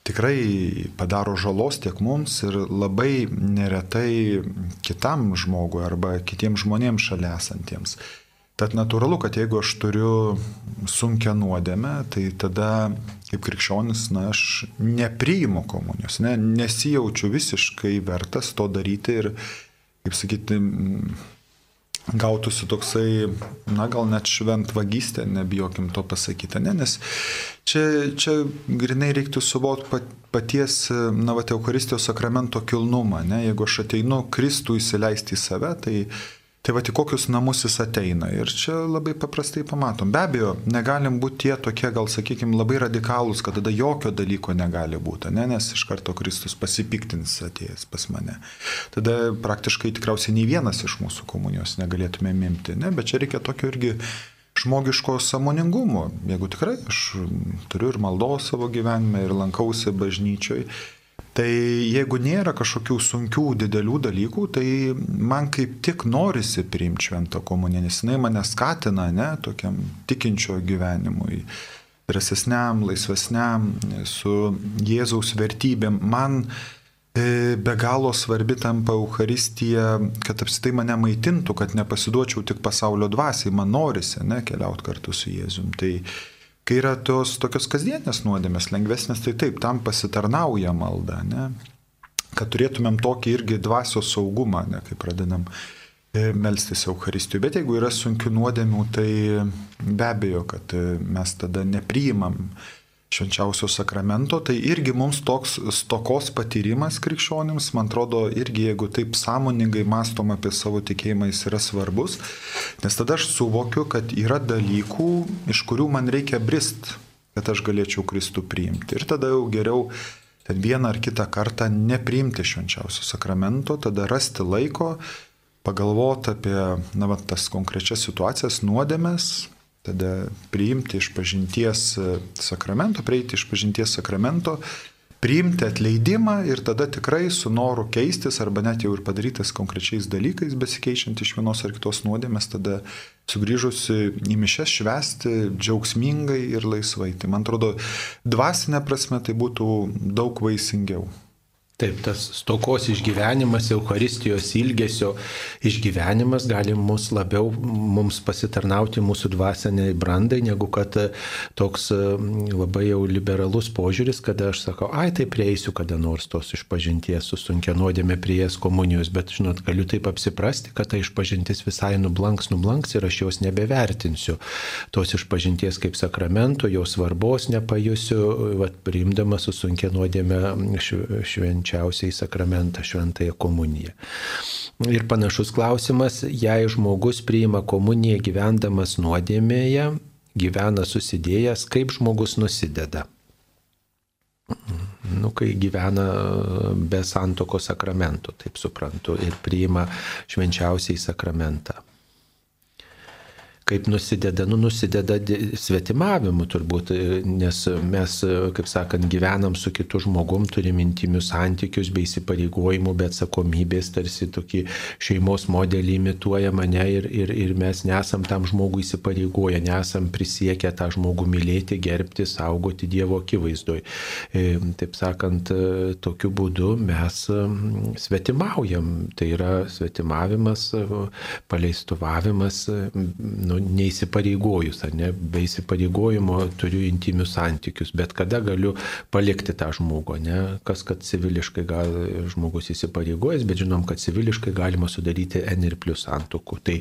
Speaker 3: tikrai padaro žalos tiek mums ir labai neretai kitam žmogui arba kitiems žmonėms šalia esantiems. Tad natūralu, kad jeigu aš turiu sunkę nuodėmę, tai tada kaip krikščionis, na, aš nepriimu komunijos, ne, nesijaučiu visiškai vertas to daryti ir, kaip sakyti, gautųsi toksai, na gal net šventvagystė, nebijokim to pasakyti, ne, nes čia, čia grinai reiktų suvokti paties, na, va, Eucharistijos sakramento kilnumą, ne, jeigu aš ateinu Kristų įsileisti į save, tai Tai va, į kokius namus jis ateina. Ir čia labai paprastai pamatom. Be abejo, negalim būti tie tokie, gal sakykime, labai radikalūs, kad tada jokio dalyko negali būti, ne? nes iš karto Kristus pasipiktins atėjęs pas mane. Tada praktiškai tikriausiai nei vienas iš mūsų komunijos negalėtume mimti, ne? bet čia reikia tokio irgi žmogiško samoningumo. Jeigu tikrai aš turiu ir maldos savo gyvenime, ir lankausi bažnyčioj, Tai jeigu nėra kažkokių sunkių, didelių dalykų, tai man kaip tik norisi priimti šventą komuniją, nes jinai mane skatina, ne, tokiam tikinčio gyvenimui, drąsesniam, laisvesniam, su Jėzaus vertybėm. Man e, be galo svarbi tampa Euharistija, kad apsitai mane maitintų, kad nepasiduočiau tik pasaulio dvasiai, man norisi, ne, keliauti kartu su Jėzum. Tai Kai yra tos tokios kasdienės nuodėmės, lengvesnės, tai taip, tam pasitarnauja malda, ne? kad turėtumėm tokį irgi dvasios saugumą, ne, kai pradedam e, melstis Euharistijų. Bet jeigu yra sunkių nuodėmių, tai be abejo, kad e, mes tada nepriimam švenčiausio sakramento, tai irgi mums toks stokos patyrimas krikščionims, man atrodo, irgi jeigu taip sąmoningai mastom apie savo tikėjimą, jis yra svarbus, nes tada aš suvokiu, kad yra dalykų, iš kurių man reikia brist, kad aš galėčiau Kristų priimti. Ir tada jau geriau ten vieną ar kitą kartą nepriimti švenčiausio sakramento, tada rasti laiko, pagalvoti apie, na, va, tas konkrečias situacijas, nuodėmės, tada priimti iš pažinties e, sakramento, prieiti iš pažinties sakramento, priimti atleidimą ir tada tikrai su noru keistis arba net jau ir padarytas konkrečiais dalykais besikeičiant iš vienos ar kitos nuodėmės, tada sugrįžusi į mišes švesti džiaugsmingai ir laisvai. Tai man atrodo, dvasinė prasme tai būtų daug vaisingiau.
Speaker 1: Taip, tas stokos išgyvenimas, Euharistijos ilgesio išgyvenimas gali mus labiau mums pasitarnauti mūsų dvasiniai brandai, negu kad toks labai jau liberalus požiūris, kada aš sakau, ai tai prieisiu kada nors tos išpažinties su sunkia nuodėmė prie jas komunijos, bet žinot, galiu taip apsiprasti, kad ta išpažintis visai nublanks, nublanks ir aš jos nebevertinsiu. Tos išpažinties kaip sakramento, jos svarbos nepajusiu, vat, priimdamas su sunkia nuodėmė švenčiu švenčiausiai sakramentą, šventąją komuniją. Ir panašus klausimas, jei žmogus priima komuniją gyvendamas nuodėmėje, gyvena susidėjęs, kaip žmogus nusideda. Nu, kai gyvena be santoko sakramento, taip suprantu, ir priima švenčiausiai sakramentą. Kaip nusideda, nu nusideda svetimavimu turbūt, nes mes, kaip sakant, gyvenam su kitu žmogum, turim intimius santykius bei įsipareigojimų, bet atsakomybės, tarsi tokį šeimos modelį imituoja mane ir, ir, ir mes nesam tam žmogui įsipareigoję, nesam prisiekę tą žmogų mylėti, gerbti, saugoti Dievo akivaizdoj. E, taip sakant, tokiu būdu mes svetimaujam, tai yra svetimavimas, paleistuvavimas, nu, neįsipareigojus, ar ne, be įsipareigojimo turiu intimius santykius, bet kada galiu palikti tą žmogų, ne, kas kad civiliškai gal žmogus įsipareigojęs, bet žinom, kad civiliškai galima sudaryti N ir plus santokų. Tai,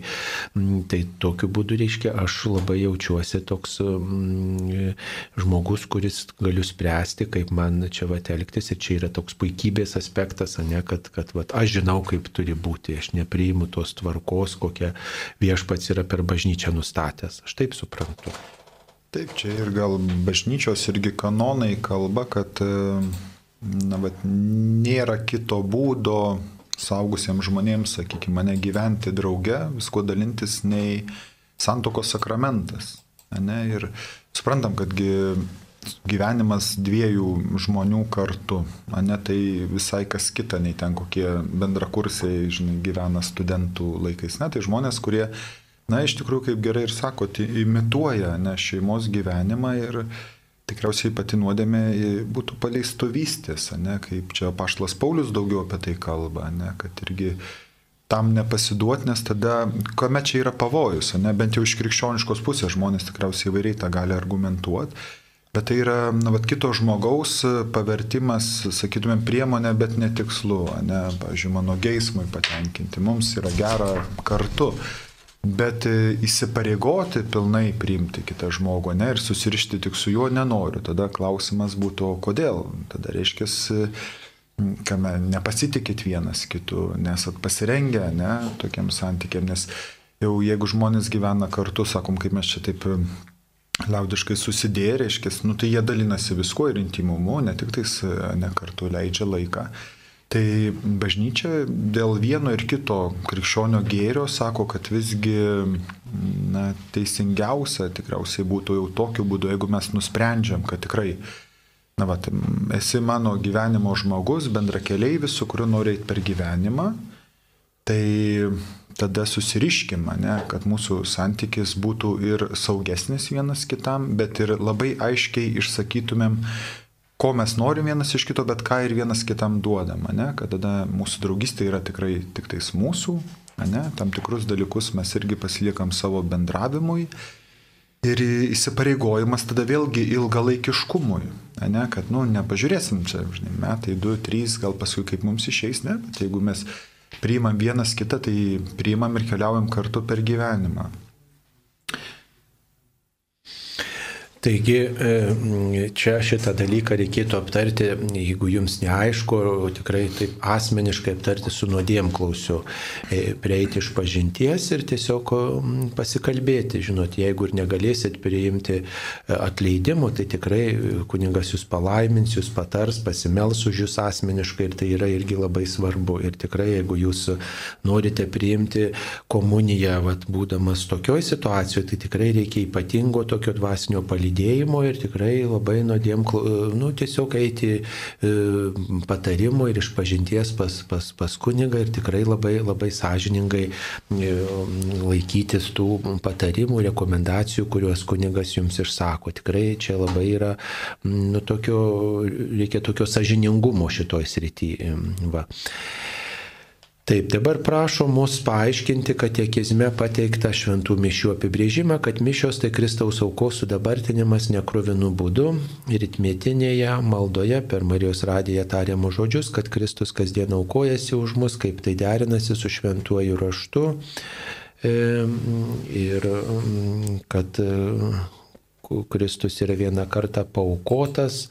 Speaker 1: tai tokiu būdu reiškia, aš labai jaučiuosi toks mm, žmogus, kuris galiu spręsti, kaip man čia va elgtis. Ir čia yra toks puikybės aspektas, ne, kad, kad va, aš žinau, kaip turi būti, aš nepriimu tos tvarkos, kokią viešpats yra per bažnyčią nustatęs. Aš taip suprantu.
Speaker 3: Taip, čia ir gal bažnyčios irgi kanonai kalba, kad na, bet, nėra kito būdo saugusiems žmonėms, sakykime, mane gyventi drauge, visko dalintis nei santokos sakramentas. Ne? Ir suprantam, kadgi gyvenimas dviejų žmonių kartu, ne tai visai kas kita, nei ten kokie bendrakursiai, žinai, gyvena studentų laikais. Ne, tai žmonės, kurie, na, iš tikrųjų, kaip gerai ir sakote, imituoja ne šeimos gyvenimą ir tikriausiai pati nuodėmė būtų paleistuvystės, ne, kaip čia Paštlas Paulius daugiau apie tai kalba, ne, kad irgi tam nepasiduot, nes tada, kame čia yra pavojus, ne, bent jau iš krikščioniškos pusės žmonės tikriausiai įvairiai tą gali argumentuoti. Bet tai yra na, vat, kito žmogaus pavertimas, sakytumėm, priemonė, bet netikslu, ne, pavyzdžiui, mano geismui patenkinti. Mums yra gera kartu. Bet e, įsipareigoti pilnai priimti kitą žmogų ne, ir susirišti tik su juo nenoriu. Tada klausimas būtų, kodėl? Tada reiškia, kame nepasitikit vienas kitu, nesat pasirengę ne, tokiam santykiam, nes jau jeigu žmonės gyvena kartu, sakom, kaip mes čia taip liaudiškai susidėję, reiškia, nu tai jie dalinasi viskuo ir intimumu, ne tik tais ne kartu leidžia laiką. Tai bažnyčia dėl vieno ir kito krikščionio gėrio sako, kad visgi na, teisingiausia tikriausiai būtų jau tokiu būdu, jeigu mes nusprendžiam, kad tikrai, na, va, esi mano gyvenimo žmogus, bendra keliaivis, su kuriuo nori eiti per gyvenimą, tai tada susiriškim, ne, kad mūsų santykis būtų ir saugesnis vienas kitam, bet ir labai aiškiai išsakytumėm, ko mes norim vienas iš kito, bet ką ir vienas kitam duodam, ne, kad tada mūsų draugystė yra tikrai tik tais mūsų, ne, tam tikrus dalykus mes irgi pasiliekam savo bendravimui. Ir įsipareigojimas tada vėlgi ilgalaikiškumui, ne, kad, nu, nepažiūrėsim čia, žinai, metai, du, trys, gal paskui kaip mums išeis, ne, bet jeigu mes priimam vienas kitą, tai priimam ir keliaujam kartu per gyvenimą.
Speaker 1: Taigi e, čia šitą dalyką reikėtų aptarti, jeigu jums neaišku, tikrai taip asmeniškai aptarti su nuodėm klausiu, e, prieiti iš pažinties ir tiesiog pasikalbėti. Žinot, jeigu ir negalėsit priimti e, atleidimų, tai tikrai kuningas jūs palaimins, jūs patars, pasimels už jūs asmeniškai ir tai yra irgi labai svarbu. Ir tikrai, jeigu jūs norite priimti komuniją, vat, būdamas tokioj situacijoje, tai tikrai reikia ypatingo tokio dvasinio palydėjimo judėjimo ir tikrai labai nuodėm, nu, tiesiog eiti e, patarimų ir iš pažinties pas, pas, pas kunigą ir tikrai labai, labai sąžiningai e, laikytis tų patarimų, rekomendacijų, kuriuos kunigas jums išsako. Tikrai čia labai yra, nu, tokio, reikia tokio sąžiningumo šitoj srityje. Va. Taip, dabar prašo mus paaiškinti katekizme pateiktą šventų mišių apibrėžimą, kad mišios tai Kristaus aukos sudabartinimas nekrovinų būdu ir itmėtinėje maldoje per Marijos radiją tariamus žodžius, kad Kristus kasdien aukojasi už mus, kaip tai derinasi su šventuoju raštu ir kad Kristus yra vieną kartą paukotas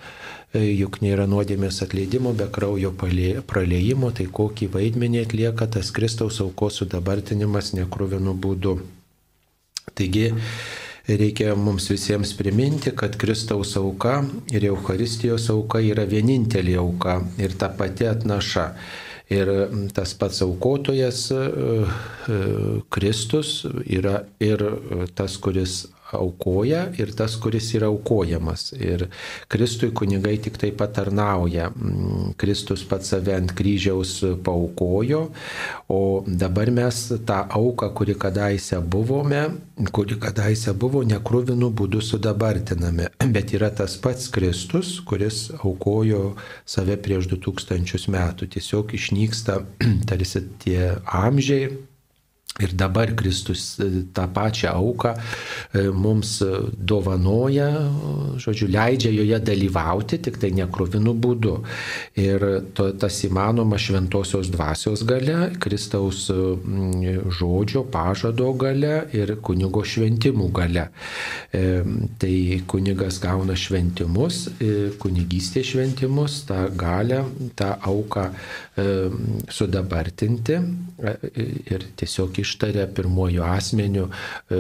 Speaker 1: E, juk nėra nuodėmės atleidimo be kraujo praleimo, tai kokį vaidmenį atlieka tas Kristaus aukos sudabartinimas nekruvinu būdu. Taigi, reikia mums visiems priminti, kad Kristaus auka ir Euharistijos auka yra vienintelė auka ir ta pati atnaša. Ir tas pats aukotojas Kristus yra ir tas, kuris aukoja ir tas, kuris yra aukojamas. Ir Kristui kunigai tik tai patarnauja. Mm, Kristus pats save ant kryžiaus paukojo, o dabar mes tą auką, kuri kadaise buvome, kuri kadaise buvo, nekrūvinų būdų sudabartiname. Bet yra tas pats Kristus, kuris aukojo save prieš 2000 metų. Tiesiog išnyksta tarsi tie amžiai Ir dabar Kristus e, tą pačią auką e, mums dovanoja, žodžiu, leidžia joje dalyvauti, tik tai nekrovinų būdu. Ir to, tas įmanoma šventosios dvasios gale, Kristaus žodžio, pažado gale ir kunigo šventimų gale. E, tai kunigas gauna šventimus, kunigystės šventimus, tą galę, tą auką sudabartinti ir tiesiog ištaria pirmojų asmenių e,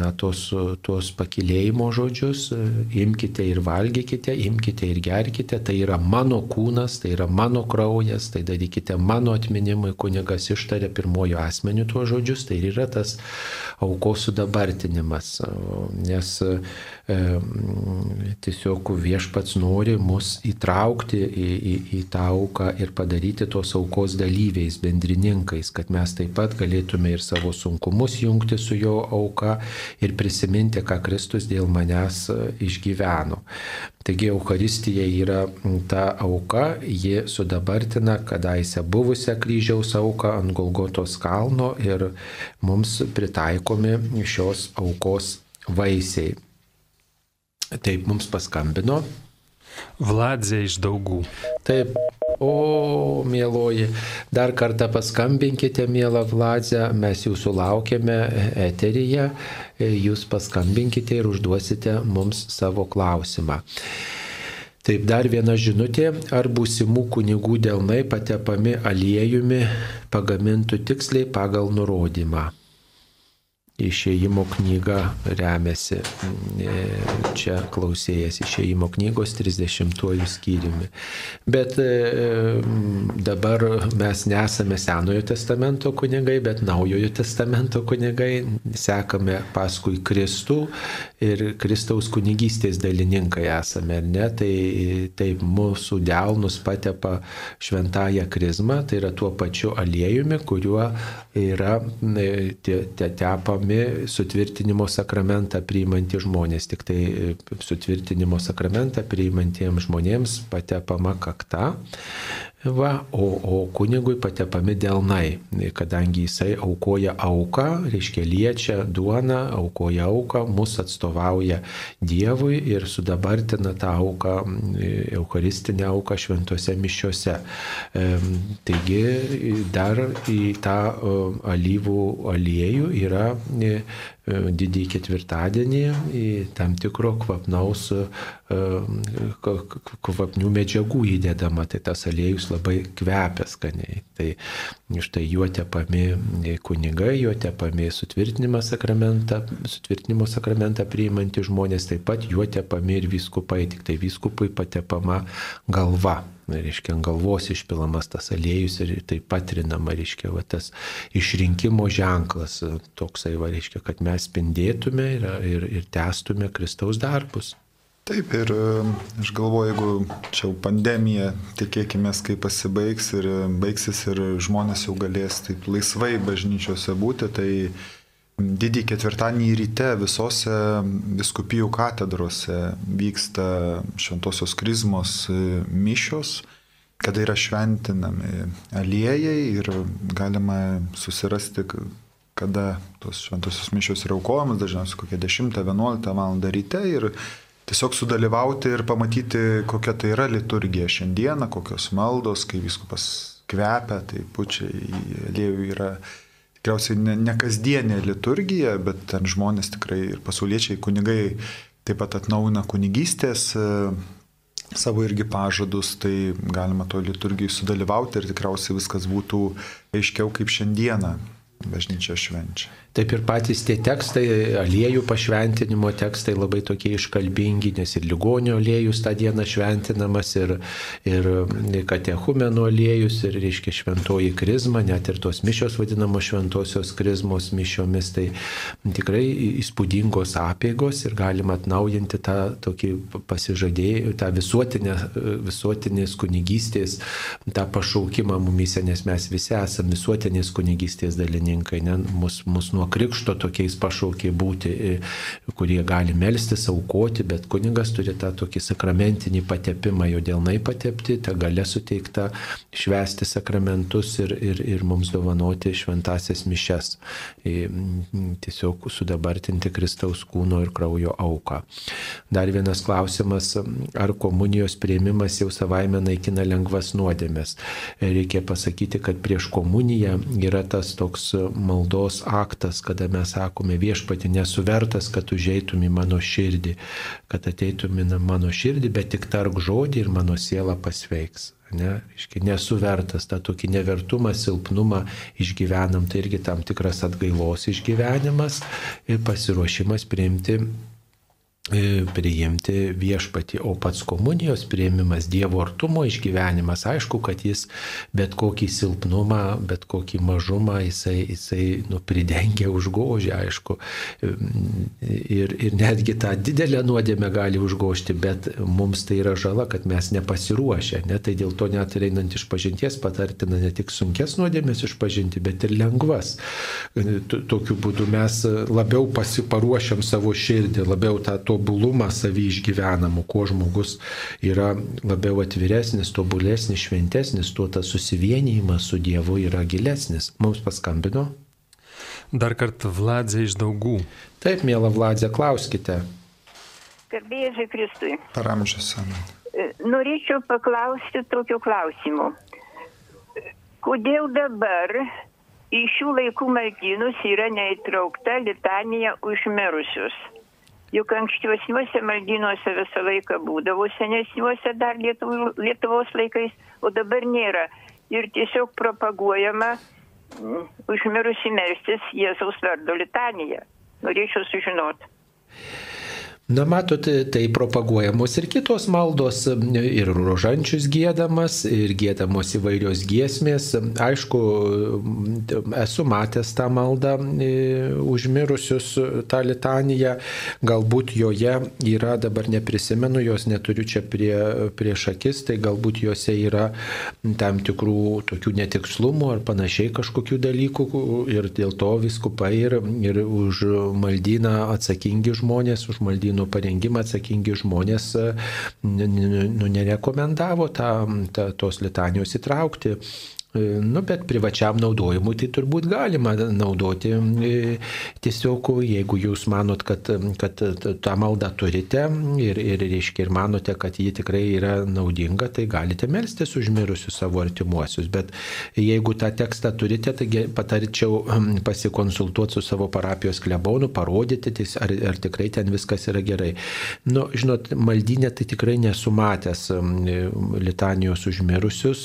Speaker 1: na, tos, tos pakilėjimo žodžius, e, imkite ir valgykite, imkite ir gerkite, tai yra mano kūnas, tai yra mano kraujas, tai darykite mano atminimui, kunigas ištaria pirmojų asmenių tuos žodžius, tai yra tas aukos sudabartinimas, nes e, tiesiog viešpats nori mus įtraukti į, į, į tą auką ir padaryti tos aukos dalyviais, bendrininkais, kad mes taip pat galėtume ir savo sunkumus jungti su jo auka ir prisiminti, ką Kristus dėl manęs e, išgyveno. Taigi Euharistija yra ta auka, ji sudabartina kadaise buvusią kryžiaus auką ant Golgotos kalno ir mums pritaikomi šios aukos vaisiai. Taip mums paskambino.
Speaker 4: Vladzė iš daugų.
Speaker 1: Taip, O, mėloji, dar kartą paskambinkite, mėla Vladzė, mes jūsų laukiame eteryje, jūs paskambinkite ir užduosite mums savo klausimą. Taip, dar viena žinutė, ar būsimų kunigų delnai patepami aliejumi pagamintų tiksliai pagal nurodymą išėjimo knyga remiasi. E, čia klausėjas išėjimo knygos 30 skyriumi. Bet e, dabar mes nesame Senojo testamento kunigai, bet Naujojo testamento kunigai, sekame paskui Kristų ir Kristaus kunigystės dalininkai esame, ar ne? Tai taip mūsų delnus patepa šventąją krizmą, tai yra tuo pačiu aliejumi, kuriuo yra e, tepama tepami sutvirtinimo sakramentą priimantys žmonės. Tik tai e, sutvirtinimo sakramentą priimantiems žmonėms patepama kakta, Va, o, o kunigui patepami delnai, kadangi jisai aukoja auką, reiškia liečia duoną, aukoja auką, mus atstovauja Dievui ir sudabartina tą auką, eucharistinę auką šventose mišiuose. Taigi dar į tą alyvų aliejų yra didįjį ketvirtadienį į tam tikro kvapnaus, e, kvapnių medžiagų įdedama, tai tas aliejus labai kvepia skaniai. Tai štai juo tepami kunigai, juo tepami sutvirtinimo sakramentą, sutvirtinimo sakramentą priimanti žmonės, taip pat juo tepami ir viskupai, tik tai viskupui patepama galva reiškia, ant galvos išpilamas tas aliejus ir tai patrinama, reiškia, va, tas išrinkimo ženklas toksai, va, reiškia, kad mes spindėtume ir, ir, ir testume Kristaus darbus.
Speaker 3: Taip ir aš galvoju, jeigu čia pandemija, tikėkime, kai pasibaigs ir baigsis ir žmonės jau galės taip laisvai bažnyčiose būti, tai Didį ketvirtadienį ryte visose viskupijų katedrose vyksta šventosios krizmos mišios, kada yra šventinami aliejai ir galima susirasti, kada tos šventosios mišios yra aukojamas, dažniausiai kokią 10-11 val. ryte ir tiesiog sudalyvauti ir pamatyti, kokia tai yra liturgija šiandieną, kokios maldos, kai viskupas kvepia, tai pučiai aliejų yra tikriausiai ne, ne kasdienė liturgija, bet ten žmonės tikrai ir pasauliečiai kunigai taip pat atnauna kunigystės e, savo irgi pažadus, tai galima to liturgijai sudalyvauti ir tikriausiai viskas būtų aiškiau kaip šiandieną. bažnyčia švenčia.
Speaker 1: Taip ir patys tie tekstai, aliejų pašventinimo tekstai labai tokie iškalbingi, nes ir ligonio aliejus tą dieną šventinamas, ir, ir katechumeno aliejus, ir, reiškia, šventoji krizma, net ir tos mišios vadinamos šventosios krizmos mišiomis, tai tikrai įspūdingos apėgos ir galima atnaujinti tą tokį pasižadėjimą, tą visuotinę, visuotinės kunigystės, tą pašaukimą mumise, nes mes visi esame visuotinės kunigystės dalininkai, ne, mus, mus nuo nuo krikšto tokiais pašaukė būti, e, kurie gali melstis, aukoti, bet kuningas turi tą tokį sakramentinį patepimą, jo dėlnai patepti, tą galę suteikta švesti sakramentus ir, ir, ir mums dovanoti šventasias mišes. E, tiesiog sudabartinti Kristaus kūno ir kraujo auką. Dar vienas klausimas, ar komunijos prieimimas jau savaime naikina lengvas nuodėmės. E, reikia pasakyti, kad prieš komuniją yra tas toks maldos aktas, momentas, kada mes sakome viešpati nesuvertas, kad užeitum į mano širdį, kad ateitum į mano širdį, bet tik tark žodį ir mano siela pasveiks. Ne, iški, nesuvertas, tą tokį nevertumą, silpnumą išgyvenam, tai irgi tam tikras atgailos išgyvenimas ir pasiruošimas priimti priimti viešpati, o pats komunijos prieimimas, Dievo artumo išgyvenimas, aišku, kad jis bet kokį silpnumą, bet kokį mažumą jisai, jisai nu, pridengia užgožia, aišku. E, ir, ir netgi tą didelę nuodėmę gali užgožti, bet mums tai yra žala, kad mes nepasiruošę. Ne? Tai dėl to net ir einant iš pažinties patartina ne tik sunkes nuodėmės išpažinti, bet ir lengvas. E, tokiu būdu mes labiau pasiparuošiam savo širdį, labiau tą to tobulumą savį išgyvenamų, kuo žmogus yra labiau atviresnis, tobulesnis, šventesnis, tuo tas susivienijimas su Dievu yra gilesnis. Mums paskambino.
Speaker 4: Dar kartą Vladzė iš daugų.
Speaker 1: Taip, mėla Vladzė, klauskite.
Speaker 12: Garbėjai Kristui.
Speaker 3: Paramžius.
Speaker 12: E, norėčiau paklausti tokiu klausimu. Kodėl dabar į šių laikų maldynus yra neįtraukta litanija užmirusius? Juk ankstyvesniuose maldynuose visą laiką būdavo senesniuose dar Lietuvo, Lietuvos laikais, o dabar nėra. Ir tiesiog propaguojama užmirusi melstis Jėzaus vardo litaniją. Norėčiau sužinoti.
Speaker 1: Na, matote, tai propaguojamos ir kitos maldos, ir rožančius gėdamas, ir gėdamos įvairios giesmės. Aišku, esu matęs tą maldą e, užmirusius tą litaniją, galbūt joje yra, dabar neprisimenu, jos neturiu čia prie, prieš akis, tai galbūt juose yra tam tikrų tokių netikslumų ar panašiai kažkokių dalykų ir dėl to viskupai ir, ir už maldyną atsakingi žmonės, už maldyną lentynų parengimą atsakingi žmonės nu, nerekomendavo tą, tą, tos litanijos įtraukti Nu, bet privačiam naudojimui tai turbūt galima naudoti. E, tiesiog jeigu jūs manot, kad, kad tą maldą turite ir, ir, reiškia, ir manote, kad ji tikrai yra naudinga, tai galite melstis užmirusius savo artimuosius. Bet jeigu tą tekstą turite, tai patarčiau pasikonsultuoti su savo parapijos klebonu, parodyti, tai ar, ar tikrai ten viskas yra gerai. Nu, žinot, maldinė tai tikrai nesumatęs litanijos užmirusius,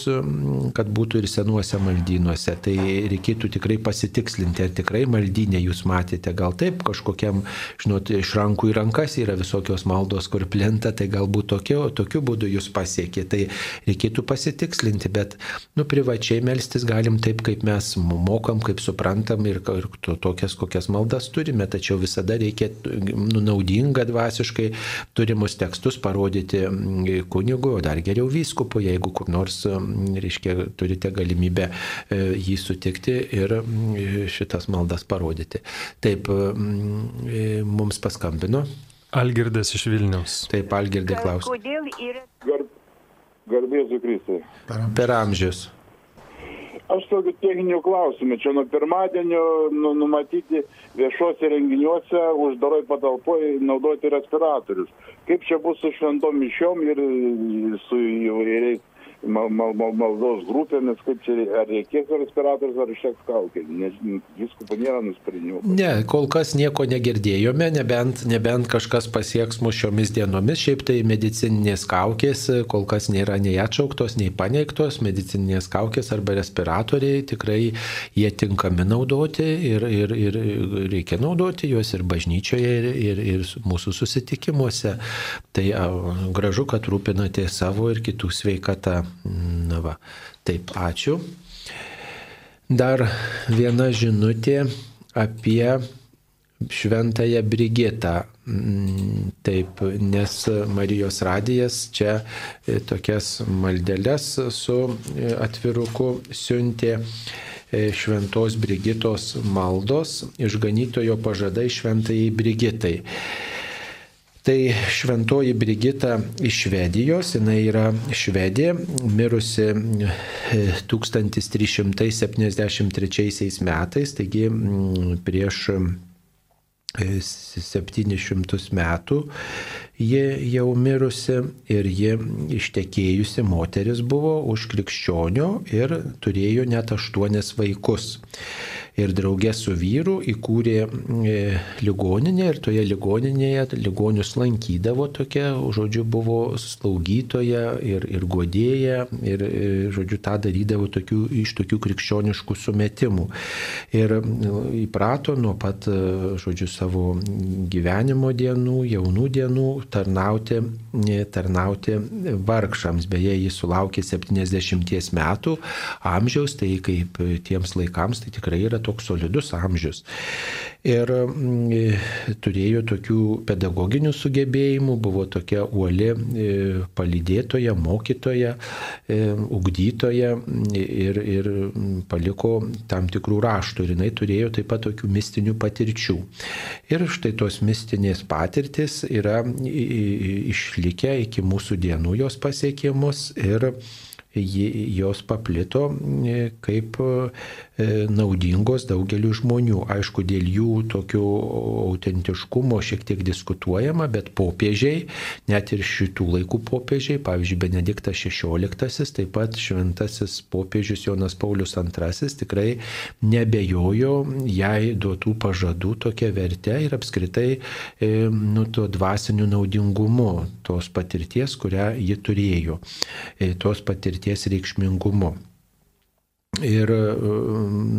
Speaker 1: kad būtų ir senuose maldynuose. Tai reikėtų tikrai pasitikslinti, ar tikrai maldynė jūs matėte. Gal taip, kažkokiam, žinot, iš rankų į rankas yra visokios maldos, kur plinta, tai galbūt tokiu, tokiu būdu jūs pasiekė. Tai reikėtų pasitikslinti, bet, nu, privačiai melstis galim taip, kaip mes mokam, kaip suprantam ir, ir to, tokias, kokias maldas turime. Tačiau visada reikia nu, naudinga dvasiškai turimus tekstus parodyti kunigui, o dar geriau vyskupui, jeigu kur nors, reiškia, turite galimybę galimybę e, jį sutikti ir šitas maldas parodyti. Taip, e, mums paskambino.
Speaker 4: Algirdas iš Vilniaus.
Speaker 1: Taip, Algirdai klausia.
Speaker 12: Kodėl yra...
Speaker 13: Gar, garbėsiu Kristai.
Speaker 1: Per amžius.
Speaker 13: Aš tokiu techniniu klausimu, čia nuo pirmadienio nu, numatyti viešuose renginiuose uždaroj patalpoje naudoti respiratorius. Kaip čia bus su šventom mišiom ir su įvairiais mal, mal, mal, maldos grupėmis, kaip čia, ar reikės respiratorius, ar užteks kaukė. Visko nėra nusprendimų.
Speaker 1: Ne, kol kas nieko negirdėjome, nebent, nebent kažkas pasieks mus šiomis dienomis. Šiaip tai medicininės kaukės kol kas nėra nei atšauktos, nei paneigtos. Medicininės kaukės arba respiratoriai tikrai jie tinkami naudoti ir, ir, ir reikia naudoti juos ir bažnyčioje, ir, ir, ir mūsų susitikimuose. Tai a, gražu, kad rūpinate savo ir kitų sveikatą. Na va, taip, ačiū. Dar viena žinutė apie šventąją Brigitą. Taip, nes Marijos radijas čia e, tokias maldeles su e, atviruku siuntė e, šventos Brigitos maldos, išganytojo pažadai šventai Brigitai. Tai šventoji Brigita iš Švedijos, jinai yra Švedė, mirusi 1373 e, metais, taigi prieš 700 e, metų ji jau mirusi ir ji ištekėjusi moteris buvo už krikščionio ir turėjo net aštuonis vaikus ir draugė su vyru įkūrė e, ligoninę ir toje ligoninėje ligonius lankydavo tokia, žodžiu, buvo slaugytoja ir, ir godėja ir, e, žodžiu, tą darydavo tokių, iš tokių krikščioniškų sumetimų. Ir įprato nuo pat, e, žodžiu, savo gyvenimo dienų, jaunų dienų tarnauti, tarnauti vargšams. Beje, jis sulaukė 70 metų amžiaus, tai kaip tiems laikams tai tikrai yra toks solidus amžius. Ir mm, turėjo tokių pedagoginių sugebėjimų, buvo tokia uoli e, palydėtoja, mokytoja, e, ugdytoja ir, ir paliko tam tikrų raštų ir jinai turėjo taip pat tokių mistinių patirčių. Ir štai tos mistinės patirtis yra išlikę iki mūsų dienų jos pasiekimus ir jos paplito kaip E, naudingos daugeliu žmonių. Aišku, dėl jų tokio autentiškumo šiek tiek diskutuojama, bet popiežiai, net ir šitų laikų popiežiai, pavyzdžiui, Benediktas XVI, taip pat šventasis popiežius Jonas Paulius II tikrai nebejojo jai duotų pažadų tokia vertė ir apskritai e, nu, to dvasiniu naudingumu, tos patirties, kurią ji turėjo, e, tos patirties reikšmingumu. Ir,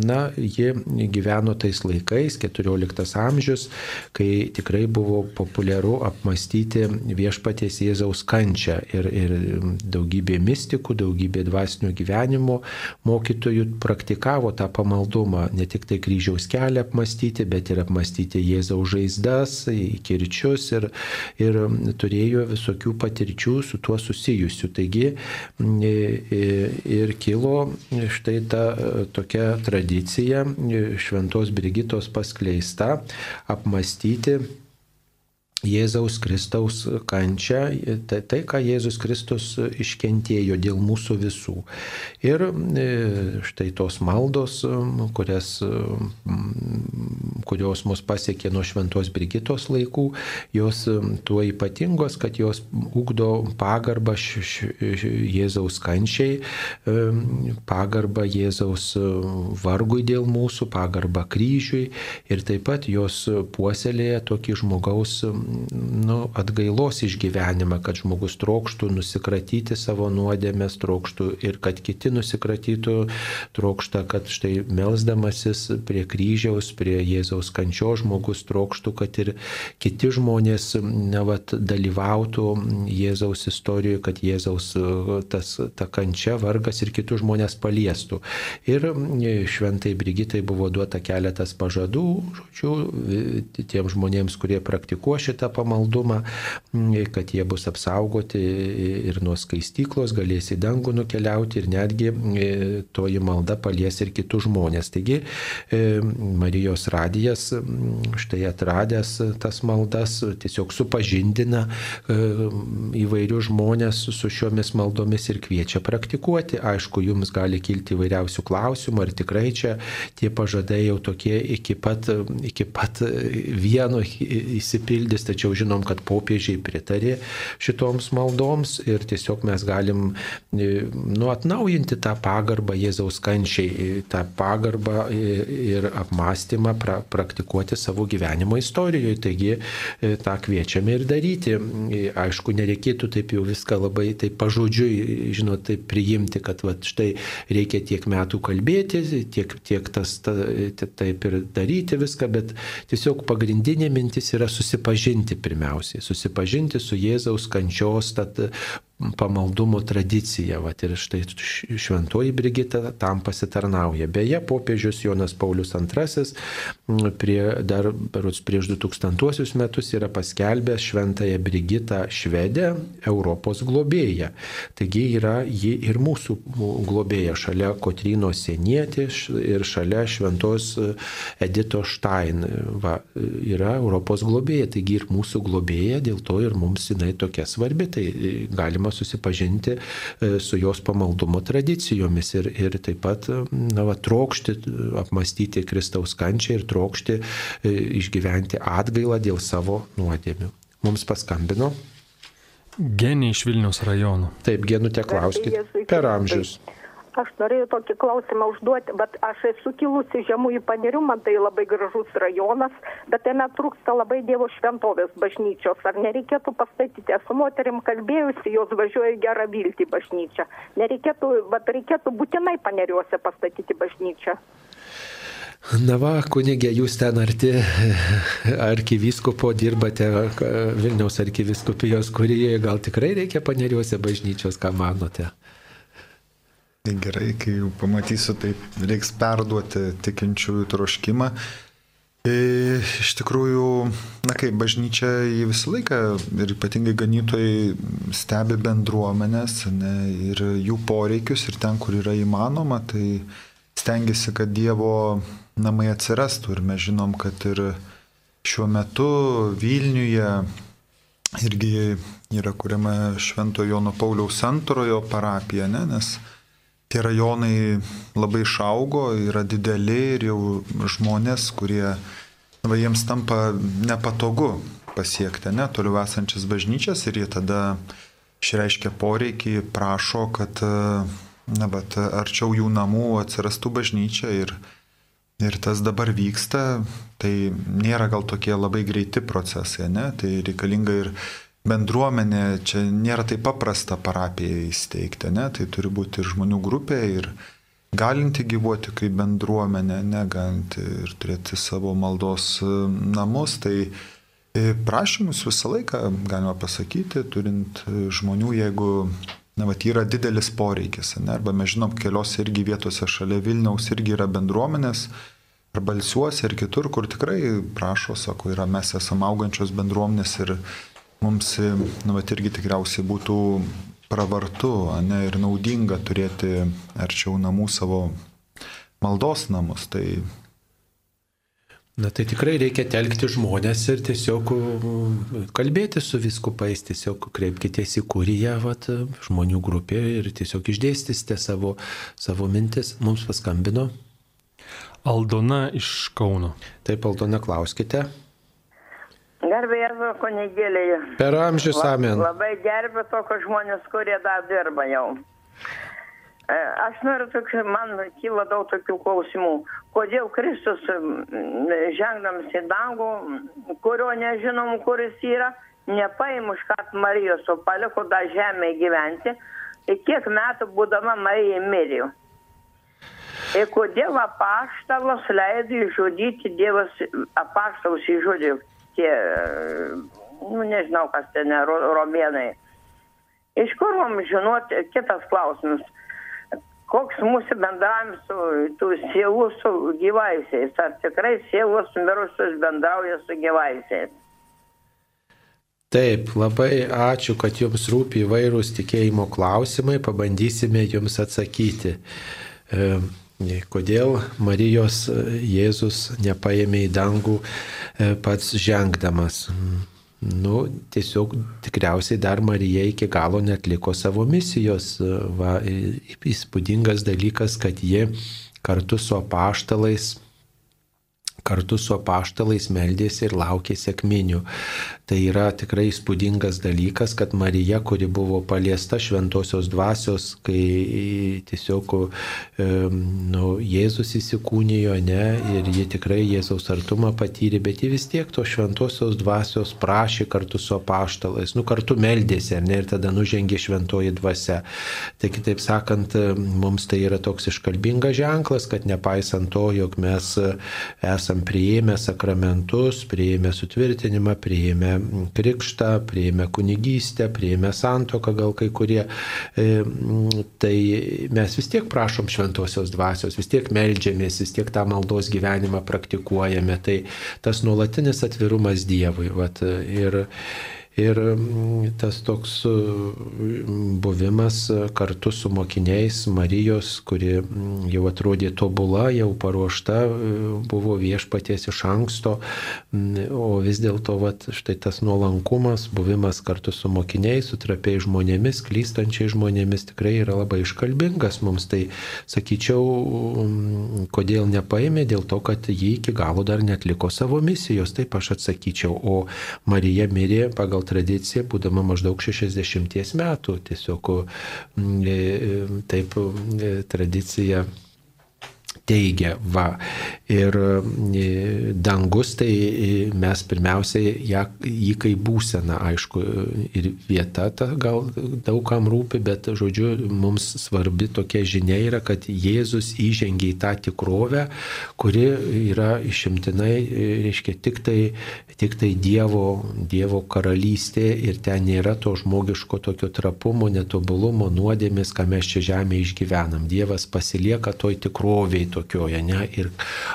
Speaker 1: na, ji gyveno tais laikais, 14 amžius, kai tikrai buvo populiaru apmastyti viešpaties Jėzaus kančią. Ir, ir daugybė mystikų, daugybė dvasinio gyvenimo mokytojų praktikavo tą pamaldumą, ne tik tai kryžiaus kelią apmastyti, bet ir apmastyti Jėzaus žaizdas, kirčius ir, ir turėjo visokių patirčių su tuo susijusių. Taigi ir kilo štai ta e, tokia tradicija šventos Brigitos paskleista apmastyti Jėzaus Kristaus kančią, tai, tai, ką Jėzus Kristus iškentėjo dėl mūsų visų. Ir e, štai tos maldos, kurias, kurios mus pasiekė nuo Šventos Brigitos laikų, jos tuo ypatingos, kad jos ugdo pagarbą Jėzaus kančiai, e, pagarbą Jėzaus vargui dėl mūsų, pagarbą kryžiui ir taip pat jos puoselėja tokį žmogaus nu, atgailos išgyvenimą, kad žmogus trokštų nusikratyti savo nuodėmės, trokštų ir kad kiti nusikratytų, trokšta, kad štai melzdamasis prie kryžiaus, prie Jėzaus kančio žmogus trokštų, kad ir kiti žmonės nevat dalyvautų Jėzaus istorijoje, kad Jėzaus tas, ta kančia, vargas ir kitus žmonės paliestų. Ir šventai Brigitai buvo duota keletas pažadų, žodžiu, tiems žmonėms, kurie praktikuo šitą šitą pamaldumą, kad jie bus apsaugoti ir nuo skaistyklos, galės į dangų nukeliauti ir netgi e, toji malda palies ir kitus žmonės. Taigi e, Marijos radijas štai atradęs tas maldas tiesiog supažindina e, įvairius žmonės su šiomis maldomis ir kviečia praktikuoti. Aišku, jums gali kilti įvairiausių klausimų, ar tikrai čia tie pažadai jau tokie iki pat, iki pat vieno įsipildys, tačiau žinom, kad popiežiai pritarė šitoms maldoms ir tiesiog mes galim nu, atnaujinti tą pagarbą Jėzaus kančiai, tą pagarbą ir apmąstymą pra, praktikuoti savo gyvenimo istorijoje. Taigi tą kviečiame ir daryti. Aišku, nereikėtų taip jau viską labai taip pažodžiui, žinot, taip priimti, kad va, štai reikia tiek metų kalbėti, tiek, tiek tas ta, taip ir daryti viską, bet tiesiog pagrindinė mintis yra susipažinti pirmiausiai, susipažinti su Jėzaus kančios, tad pamaldumo tradicija. Vat, ir štai šventoji Brigita tam pasitarnauja. Beje, popiežius Jonas Paulius II prie, dar prieš 2000 metus yra paskelbęs šventąją Brigitą Švedę Europos globėją. Taigi yra ji ir mūsų globėja šalia Kotrino Senietės ir šalia šventos Edito Štain. Va, yra Europos globėja, taigi ir mūsų globėja, dėl to ir mums jinai tokia svarbi. Tai galima galima susipažinti e, su jos pamaldumo tradicijomis ir, ir taip pat na, va, trokšti, apmastyti Kristaus kančią ir trokšti e, išgyventi atgailą dėl savo nuodėmių. Mums paskambino.
Speaker 4: Genė iš Vilnius rajono.
Speaker 1: Taip, genutė klauskite. Per amžius.
Speaker 14: Aš norėjau tokį klausimą užduoti, bet aš esu kilusi žemųjų panerių, man tai labai gražus rajonas, bet jame trūksta labai Dievo šventovės bažnyčios. Ar nereikėtų pastatyti, esu moterim kalbėjusi, jos važiuoja gerą viltį bažnyčią. Nereikėtų, bet reikėtų būtinai paneriuose pastatyti bažnyčią.
Speaker 1: Na va, kunigė, jūs ten arti arkivyskupo dirbate Vilniaus arkiviskupijos, kurie gal tikrai reikia paneriuose bažnyčios, ką manote?
Speaker 3: Tai gerai, kai jau pamatysiu, tai reiks perduoti tikinčiųjų troškimą. E, iš tikrųjų, na kaip bažnyčia į visą laiką ir ypatingai ganytojai stebi bendruomenės ne, ir jų poreikius ir ten, kur yra įmanoma, tai stengiasi, kad Dievo namai atsirastų. Ir mes žinom, kad ir šiuo metu Vilniuje irgi yra kuriama Švento Jono Pauliaus antrojo parapija, ne, nes tie rajonai labai išaugo, yra dideli ir jau žmonės, kurie, va, jiems tampa nepatogu pasiekti, ne, toliau esančias bažnyčias ir jie tada išreiškia poreikį, prašo, kad, na, bet arčiau jų namų atsirastų bažnyčia ir, ir tas dabar vyksta, tai nėra gal tokie labai greiti procesai, ne, tai reikalinga ir bendruomenė, čia nėra taip paprasta parapiją įsteigti, ne? tai turi būti ir žmonių grupė, ir galinti gyvuoti kaip bendruomenė, negalinti ir turėti savo maldos e, namus, tai e, prašymus visą laiką galima pasakyti, turint e, žmonių, jeigu na, vat, yra didelis poreikis, ne? arba mes žinom, keliose irgi vietose šalia Vilniaus irgi yra bendruomenės, ar balsiuose, ir kitur, kur tikrai prašo, sako, yra mes esame augančios bendruomenės ir mums, nu, bet irgi tikriausiai būtų pravartu, ne, ir naudinga turėti arčiau namų savo maldos namus. Tai
Speaker 1: Na tai tikrai reikia telkti žmonės ir tiesiog uh, kalbėti su viskupais, tiesiog kreipkitės į kuriją, vat, žmonių grupė ir tiesiog išdėstysite savo, savo mintis. Mums paskambino.
Speaker 4: Aldona iš Kauno.
Speaker 1: Taip, Aldona, klauskite.
Speaker 15: Gerbė Jėzų kunigėlėje.
Speaker 1: Per amžius amen.
Speaker 15: Labai gerbė tokius žmonės, kurie dar dirba jau. E, aš noriu, tokių, man kyla daug tokių klausimų. Kodėl Kristus žengdamas į dangų, kurio nežinom, kuris yra, nepaimu iš kat Marijos, o paliko tą žemę gyventi. Ir kiek metų būdama Marija mirė. Ir kodėl apaštalas leido išžudyti Dievas, apaštalas išžudė tie, nu nežinau, kas ten, romėnai. Iš kur mums žinoti, kitas klausimas, koks mūsų bendravimas su tų sielų su gyvaisiais, ar tikrai sielos mirusios bendrauja su gyvaisiais.
Speaker 1: Taip, labai ačiū, kad jums rūpi įvairūs tikėjimo klausimai, pabandysime jums atsakyti. E, Kodėl Marijos e, Jėzus nepaėmė į dangų e, pats žengdamas? Nu, tiesiog tikriausiai dar Marija iki galo netliko savo misijos. Va, įspūdingas dalykas, kad ji kartu su apaštalais kartu su apaštalais meldėsi ir laukė sėkminių. Tai yra tikrai įspūdingas dalykas, kad Marija, kuri buvo paliesta šventosios dvasios, kai tiesiog nu, Jėzus įsikūnijo, ne, ir ji tikrai Jėzaus artumą patyrė, bet ji vis tiek to šventosios dvasios prašė kartu su apaštalais, nu kartu meldėsi, ne, ir tada nužengė šventoji dvasia. Tai kitaip sakant, mums tai yra toks iškalbingas ženklas, kad nepaisant to, jog mes esam prieėmę sakramentus, prieėmę sutvirtinimą, prieėmę krikštą, prieėmė kunigystę, prieėmė santoką gal kai kurie, e, tai mes vis tiek prašom šventosios dvasios, vis tiek melžiamės, vis tiek tą maldos gyvenimą praktikuojame. Tai tas nuolatinis atvirumas Dievui. Vat, ir, Ir mm, tas toks mm, buvimas kartu su mokiniais Marijos, kuri mm, jau atrodė tobula, jau paruošta, buvo viešpaties iš anksto, o vis dėlto štai tas nuolankumas, buvimas kartu su mokiniais, su trapiai žmonėmis, klystančiai žmonėmis tikrai yra labai iškalbingas mums. Tai sakyčiau, kodėl nepaėmė, dėl to, kad jį iki galo dar netliko savo misijos, taip aš atsakyčiau. O Marija mirė pagal pagal tradiciją, būdama maždaug 60 metų. Tiesiog mm, e, e, taip e, tradicija teigia, va. Ir e, dangus, tai e, mes pirmiausiai ją, jį kaip būsena, aišku, ir vieta ta gal daugam rūpi, bet, žodžiu, mums svarbi tokia žinia yra, kad Jėzus įžengia į tą tikrovę, kuri yra išimtinai, e, reiškia, tik tai, tik tai Dievo, Dievo karalystė ir ten nėra to žmogiško tokio trapumo, netobulumo, nuodėmės, ką mes čia žemėje išgyvenam. Dievas pasilieka toj tikroviai tokioje, ne? Ir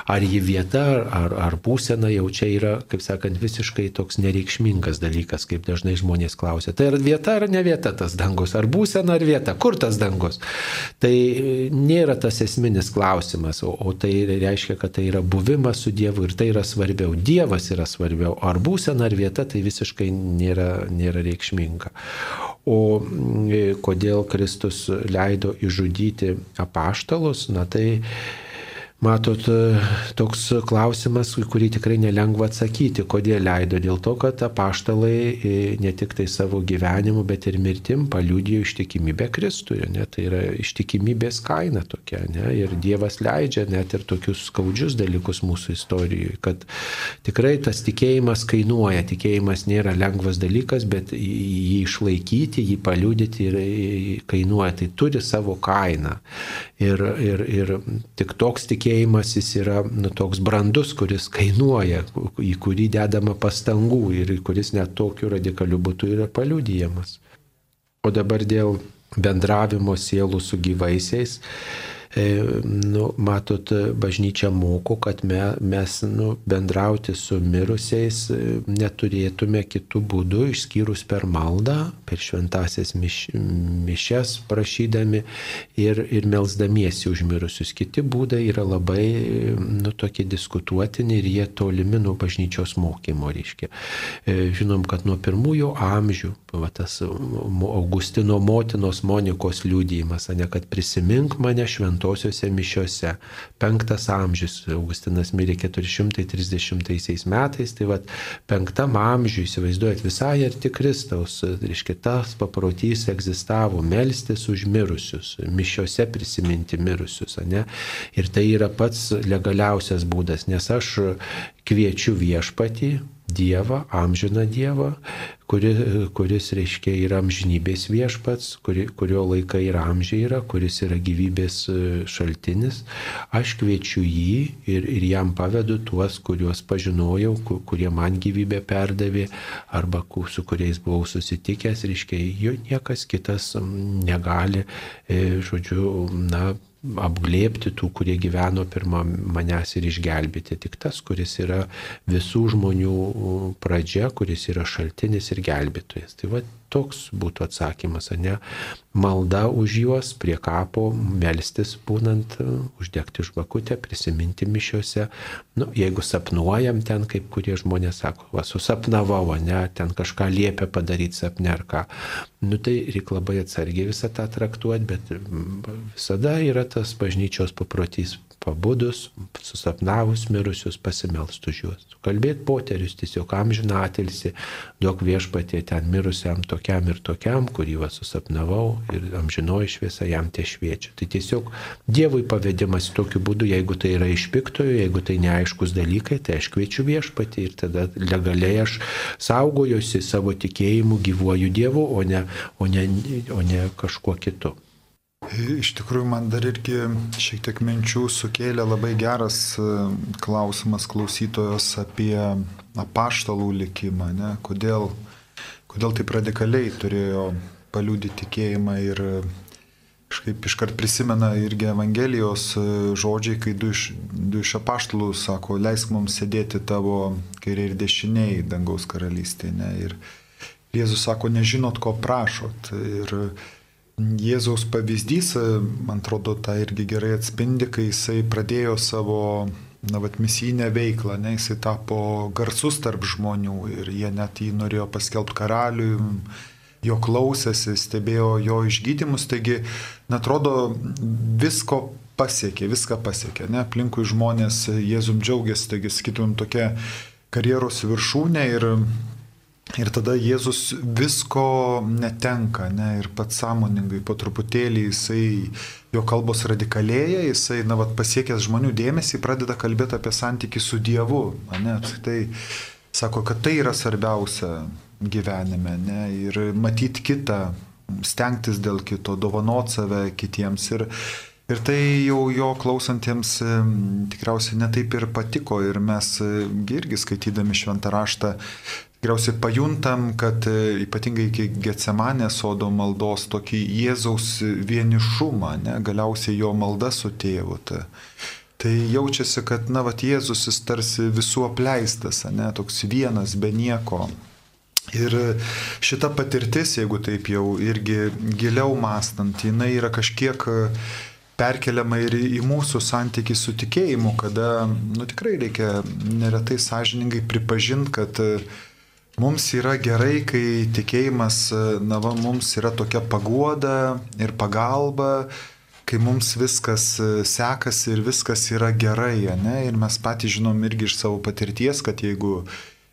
Speaker 1: ar ji vieta, ar, ar būsena jau čia yra, kaip sakant, visiškai toks nereikšmingas dalykas, kaip dažnai žmonės klausia. Tai ar vieta ar ne vieta tas dangus, ar būsena ar vieta, kur tas dangus. Tai nėra tas esminis klausimas, o, o tai reiškia, kad tai yra buvimas su Dievu ir tai yra svarbiau. Dievas yra svarbiau, ar būsena ar vieta, tai visiškai nėra, nėra reikšminga. O kodėl Kristus leido išžudyti apaštalus, na tai Matot, e, toks klausimas, kurį tikrai nelengva atsakyti, kodėl leido. Dėl to, kad apaštalai e, ne tik tai savo gyvenimu, bet ir mirtim paliūdėjo ištikimybę Kristui. Ne? Tai yra ištikimybės kaina tokia. Ne? Ir Dievas leidžia net ir tokius skaudžius dalykus mūsų istorijoje, kad tikrai tas tikėjimas kainuoja. Tikėjimas nėra lengvas dalykas, bet jį išlaikyti, jį paliūdyti ir kainuoja. Tai turi savo kainą. Ir, ir, ir tik toks tikėjimas tikėjimas jis yra nu, toks brandus, kuris kainuoja, į kurį dedama pastangų ir kuris net tokiu radikaliu būtų yra paliudijamas. O dabar dėl bendravimo sielų su gyvaisiais. E, nu, matot, bažnyčia moko, kad me, mes nu, bendrauti su mirusiais e, neturėtume kitų būdų, išskyrus per maldą, per šventasias miš, mišes prašydami ir, ir melzdamiesi už mirusius. Kiti būdai yra labai nu, tokie diskutuotini ir jie tolimi nuo bažnyčios mokymo, reiškia. E, žinom, kad nuo pirmųjų amžių, va, tas Augustino motinos Monikos liūdėjimas, ne kad prisimink mane švento šventosiuose mišiuose. Penktas amžius, Augustinas mirė 430 metais, tai vad penktam amžiui, įsivaizduojat, visai arti Kristaus, reiškia, tas paprotys egzistavo, melstis už mirusius, mišiuose prisiminti mirusius, ne? Ir tai yra pats legaliausias būdas, nes aš kviečiu viešpatį, Dievą, amžiną Dievą, kuri, kuris, reiškia, yra amžinybės viešpats, kuri, kurio laikai ir amžiai yra, kuris yra gyvybės e, šaltinis. Aš kviečiu jį ir, ir jam pavedu tuos, kuriuos pažinojau, kurie man gyvybę perdavė, arba su kuriais buvau susitikęs, reiškia, jo niekas kitas negali, e, žodžiu, na, apglėpti tų, kurie gyveno pirmą manęs ir išgelbėti. Tik tas, kuris yra visų žmonių pradžia, kuris yra šaltinis ir gelbėtojas. Tai va toks būtų atsakymas, ne? Malda už juos prie kapo, melstis būnant, uždegti žvakutę, prisiminti mišiuose. Nu, jeigu sapnuojam ten, kaip kurie žmonės sako, va, susapnavau, ne, ten kažką liepia padaryti sapne ar ką. Nu, tai reikia labai atsargiai visą tą traktuoti, bet visada yra tas bažnyčios paprotys pabudus, susapnavus mirusius pasimelst už juos. Kalbėt poterius tiesiog amžiną atilsi, duok viešpatie ten mirusiam tokiam ir tokiam, kurį va susapnavau ir amžinoji šviesa jam tie šviečia. Tai tiesiog Dievui pavedimas tokiu būdu, jeigu tai yra iš piktojo, jeigu tai neaiškus dalykai, tai aš kviečiu viešpatį ir tada legaliai aš saugojusi savo tikėjimu, gyvuoju Dievu, o ne, o ne, o ne kažkuo kitu.
Speaker 3: Iš tikrųjų, man dar irgi šiek tiek minčių sukėlė labai geras e, klausimas klausytojos apie apaštalų likimą, ne? Kodėl, kodėl taip radikaliai turėjo paliūdyti tikėjimą ir kažkaip iškart prisimena irgi Evangelijos e, žodžiai, kai du iš, du iš apaštalų sako, leisk mums sėdėti tavo kairiai ir dešiniai dangaus karalystėje. Ir Jėzus sako, nežinot, ko prašot. Ir Jėzaus pavyzdys, man atrodo, tą irgi gerai atspindi, kai jisai pradėjo savo, na, vat, misijinę veiklą, ne, jisai tapo garsus tarp žmonių ir jie net jį norėjo paskelbti karaliui, jo klausėsi, stebėjo jo išgydymus, taigi, na, atrodo, visko pasiekė, viską pasiekė, ne, aplinkui žmonės Jėzum džiaugiasi, taigi, sakytumėm, tokia karjeros viršūnė ir Ir tada Jėzus visko netenka, ne, ir pats sąmoningai po truputėlį jisai, jo kalbos radikalėja, jisai, na, vat, pasiekęs žmonių dėmesį, pradeda kalbėti apie santykių su Dievu, ne, tai sako, kad tai yra svarbiausia gyvenime, ne, ir matyti kitą, stengtis dėl kito, dovanot save kitiems. Ir, Ir tai jau jo klausantiems tikriausiai netaip ir patiko ir mes irgi skaitydami šventą raštą Tikriausiai pajuntam, kad e, ypatingai iki Getsemanės sodo maldos tokį Jėzaus vienišumą, ne, galiausiai jo malda su tėvu. Ta, tai jaučiasi, kad, na, va, Jėzus jis tarsi visų apleistas, ne, toks vienas be nieko. Ir šita patirtis, jeigu taip jau irgi giliau mastant, jinai yra kažkiek perkeliama ir į mūsų santykių su tikėjimu, kada, nu tikrai reikia neretai sąžiningai pripažinti, kad Mums yra gerai, kai tikėjimas, na, va, mums yra tokia paguoda ir pagalba, kai mums viskas sekasi ir viskas yra gerai, ne? Ir mes patys žinom irgi iš savo patirties, kad jeigu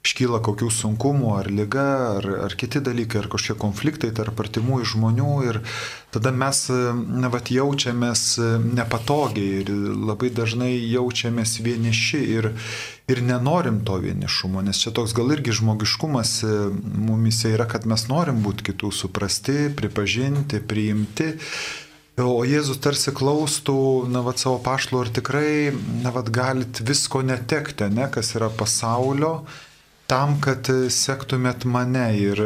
Speaker 3: iškyla kokių sunkumų, ar lyga, ar, ar kiti dalykai, ar kažkokie konfliktai tarp artimųjų žmonių ir tada mes na, vat, jaučiamės nepatogiai ir labai dažnai jaučiamės vieniši ir, ir nenorim to vienišumo, nes čia toks gal irgi žmogiškumas mumise yra, kad mes norim būti kitų suprasti, pripažinti, priimti. O Jėzus tarsi klaustų, na, vad savo pašlo, ar tikrai, na, vad galit visko netekti, ne, kas yra pasaulio, tam, kad sektumėt mane. Ir,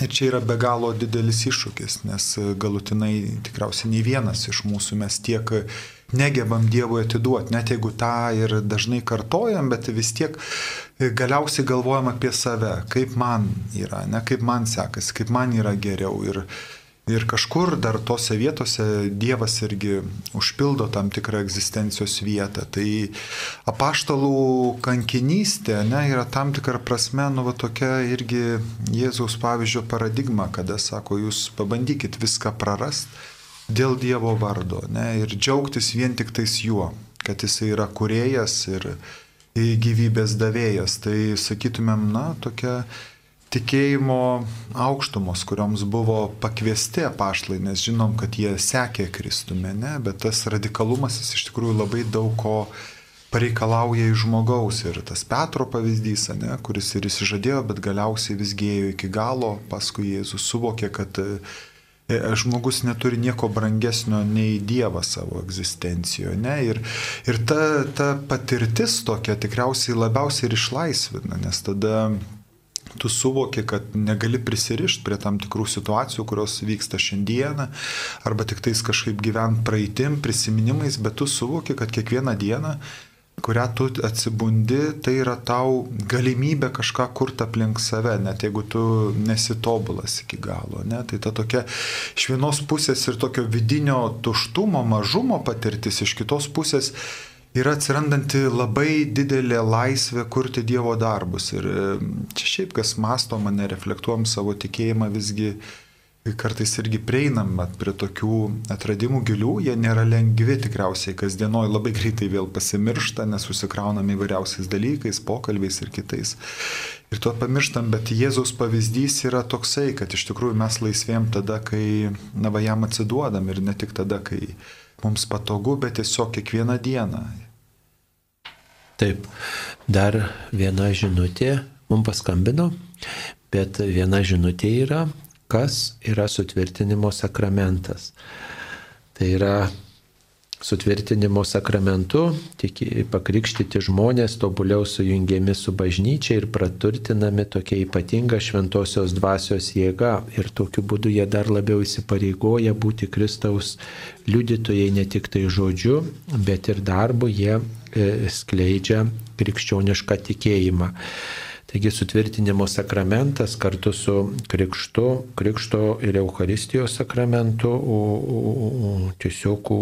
Speaker 3: ir čia yra be galo didelis iššūkis, nes galutinai tikriausiai nei vienas iš mūsų mes tiek negebam Dievui atiduoti, net jeigu tą ir dažnai kartojam, bet vis tiek galiausiai galvojam apie save, kaip man yra, ne kaip man sekasi, kaip man yra geriau. Ir, Ir kažkur dar tose vietose Dievas irgi užpildo tam tikrą egzistencijos vietą. Tai apaštalų kankinystė ne, yra tam tikrą prasme, nu, va, tokia irgi Jėzaus pavyzdžio paradigma, kada sako, jūs pabandykit viską prarast dėl Dievo vardo ne, ir džiaugtis vien tik tais juo, kad jis yra kuriejas ir gyvybės davėjas. Tai sakytumėm, na, tokia tikėjimo aukštumos, kurioms buvo pakviesti apaštlai, nes žinom, kad jie sekė Kristume, ne? bet tas radikalumas jis iš tikrųjų labai daug ko pareikalauja iš žmogaus. Ir tas Petro pavyzdys, ne, kuris ir įsižadėjo, bet galiausiai visgi ėjo iki galo, paskui Jėzus suvokė, kad e, žmogus neturi nieko brangesnio nei Dievas savo egzistencijoje. Ne? Ir, ir ta, ta patirtis tokia tikriausiai labiausiai ir išlaisvina, nes tada tu suvoki, kad negali prisirišti prie tam tikrų situacijų, kurios vyksta šiandieną, arba tik tais kažkaip gyvent praeitim, prisiminimais, bet tu suvoki, kad kiekvieną dieną kurią tu atsibundi, tai yra tau galimybė kažką kurti aplink save, net jeigu tu nesitobulas iki galo. Ne? Tai ta tokia iš vienos pusės ir tokio vidinio tuštumo, mažumo patirtis, iš kitos pusės yra atsirandanti labai didelė laisvė kurti Dievo darbus. Ir čia šiaip kas masto mane, reflektuom savo tikėjimą, visgi kartais irgi prieinam prie tokių atradimų gilių, jie nėra lengvi tikriausiai kasdienoje, labai greitai vėl pasimiršta, nes susikraunam įvairiausiais dalykais, pokalbiais ir kitais. Ir tuo pamirštam, bet Jėzaus pavyzdys yra toksai, kad iš tikrųjų mes laisvėm tada, kai na va jam atsiduodam ir ne tik tada, kai mums patogu, bet tiesiog kiekvieną dieną.
Speaker 1: Taip, dar viena žinutė mums paskambino, bet viena žinutė yra, kas yra sutvirtinimo sakramentas. Tai yra sutvirtinimo sakramentu tik pakrikštyti žmonės tobuliau sujungiami su bažnyčia ir praturtinami tokia ypatinga šventosios dvasios jėga. Ir tokiu būdu jie dar labiau įsipareigoja būti Kristaus liudytojai ne tik tai žodžiu, bet ir darbu jie skleidžia krikščionišką tikėjimą. Taigi sutvirtinimo sakramentas kartu su krikštu, krikšto ir Euharistijos sakramentu u, u, tiesiog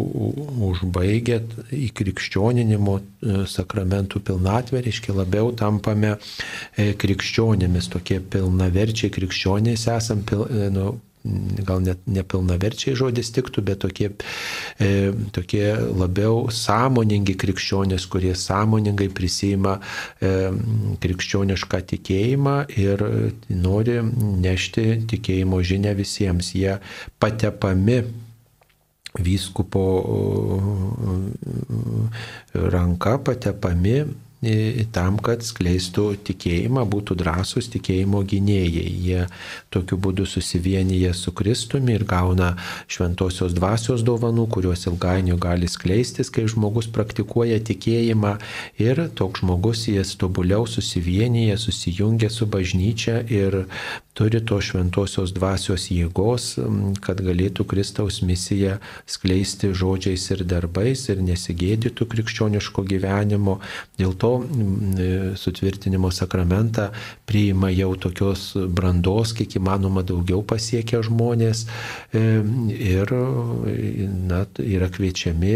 Speaker 1: užbaigia į krikščioninimo e, sakramentų pilnatvę, reiškia labiau tampame e, krikščionimis, tokie pilnaverčiai krikščionys esam, pil, e, nu, gal net nepilnaverčiai žodis tiktų, bet tokie, e, tokie labiau sąmoningi krikščionės, kurie sąmoningai prisima e, krikščionišką tikėjimą ir nori nešti tikėjimo žinę visiems. Jie patepami vyskupo ranka patepami tam, kad skleistų tikėjimą, būtų drąsūs tikėjimo gynėjai. Jie tokiu būdu susivienyje su Kristumi ir gauna šventosios dvasios dovanų, kurios ilgainiui gali skleistis, kai žmogus praktikuoja tikėjimą ir toks žmogus jis tobuliau susivienyje, susijungia su bažnyčia ir turi to šventosios dvasios jėgos, kad galėtų Kristaus misiją skleisti žodžiais ir darbais ir nesigėdytų krikščioniško gyvenimo. Dėl to E, sutvirtinimo sakramentą priima jau tokios brandos, kiek įmanoma daugiau pasiekia žmonės e, ir na, yra kviečiami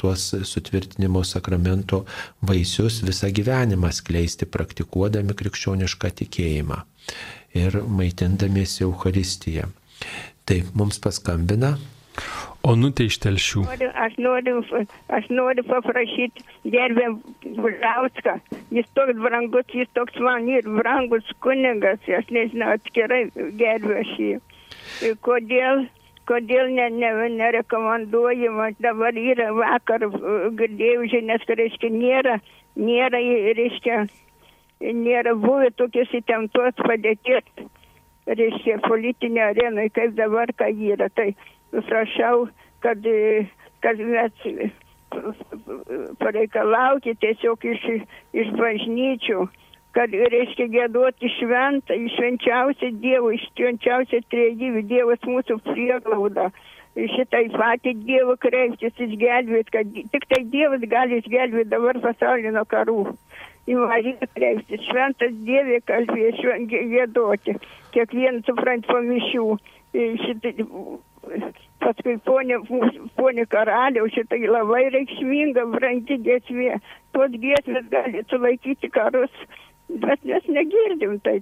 Speaker 1: tuos sutvirtinimo sakramento vaisius visą gyvenimą skleisti, praktikuodami krikščionišką tikėjimą ir maitindamiesi Euharistiją. Taip, mums paskambina
Speaker 4: Onutė iš telšių.
Speaker 16: Aš noriu, aš noriu paprašyti gerbę Bužauską. Jis toks brangus, jis toks man ir brangus kunigas. Aš nežinau, atskirai gerbiu aš jį. Kodėl, kodėl ne, ne, nerekomenduojama, dabar yra vakar, girdėjau žinias, kad reiškia nėra, nėra, reiškia, nėra buvę tokios įtemptos padėties, reiškia, politinė arenai, kaip dabar, ką yra. Tai prašau, kad, kad mes pareikalauti tiesiog iš, iš bažnyčių, kad reiškia gėduoti šventą, švenčiausią Dievą, švenčiausią trejybę, Dievas mūsų prieglauda. Šitai patį Dievą kreiptis, išgelbėti, kad tik tai Dievas gali išgelbėti dabar pasaulį nuo karų. Į Mariją kreiptis, šventas Dievė kalbės, gėduoti, kiekvieną suprant po mišių. Šitai, paskui ponė, ponė karaliaus, šitai labai reikšminga, brangi giesmė. Tos giesmės gali sulaikyti karus, bet mes negirdim. Tai,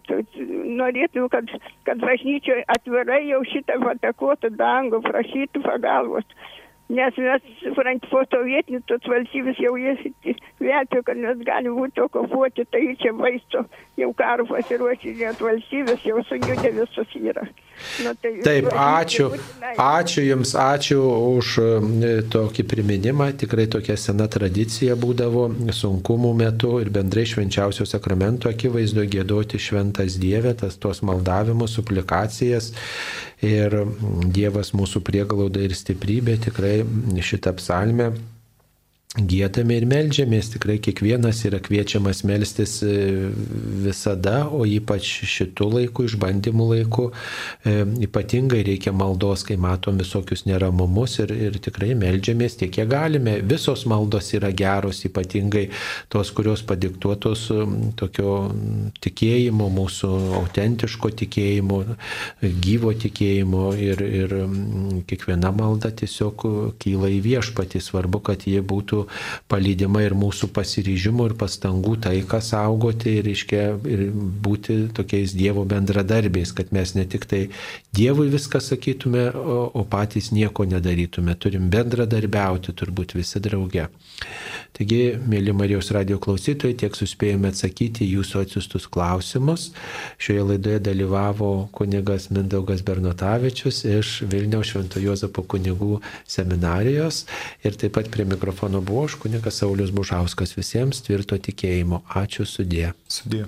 Speaker 16: norėtų, kad, kad bažnyčioje atvirai jau šitą atakuotų dangų, prašytų pagalbos. Nes mes, suprantate, po sovietinių tos valstybės jau jie vertė, kad mes galime būti okupuoti, tai čia maisto jau karo pasiruošę net valstybės, jau sujudę visus yra.
Speaker 1: Nu, tai Taip, ačiū. Ačiū Jums, ačiū už e, tokį priminimą. Tikrai tokia sena tradicija būdavo sunkumų metu ir bendrai švenčiausio sakramento akivaizdu gėdoti šventas Dievė, tas tos maldavimus, suplikacijas. Ir Dievas mūsų prieglauda ir stiprybė tikrai šitą psalmę Gėdame ir melžiamės, tikrai kiekvienas yra kviečiamas melstis e, visada, o ypač šitų laikų, išbandymų laikų, e, ypatingai reikia maldos, kai matom visokius neramumus ir, ir tikrai melžiamės tiek, kiek galime. Visos maldos yra geros, ypatingai tos, kurios padiktuotos tokio tikėjimo, mūsų autentiško tikėjimo, gyvo tikėjimo ir, ir kiekviena malda tiesiog kyla į viešpatį, svarbu, kad jie būtų būtų palydima ir mūsų pasiryžimo ir pastangų taiką saugoti ir, reiškia, ir būti tokiais Dievo bendradarbiais, kad mes ne tik tai Dievui viską sakytume, o, o patys nieko nedarytume. Turim bendradarbiauti turbūt visi drauge. Taigi, mėly Marijos radio klausytojai, tiek suspėjome atsakyti jūsų atsiustus klausimus. Šioje laidoje dalyvavo kunigas Mindaugas Bernotavičius iš Vilniaus Švento Jozapo kunigų seminarijos ir taip pat prie mikrofono buvo aš kunigas Saulis Bužauskas visiems tvirto tikėjimo. Ačiū sudė.
Speaker 3: Sudė.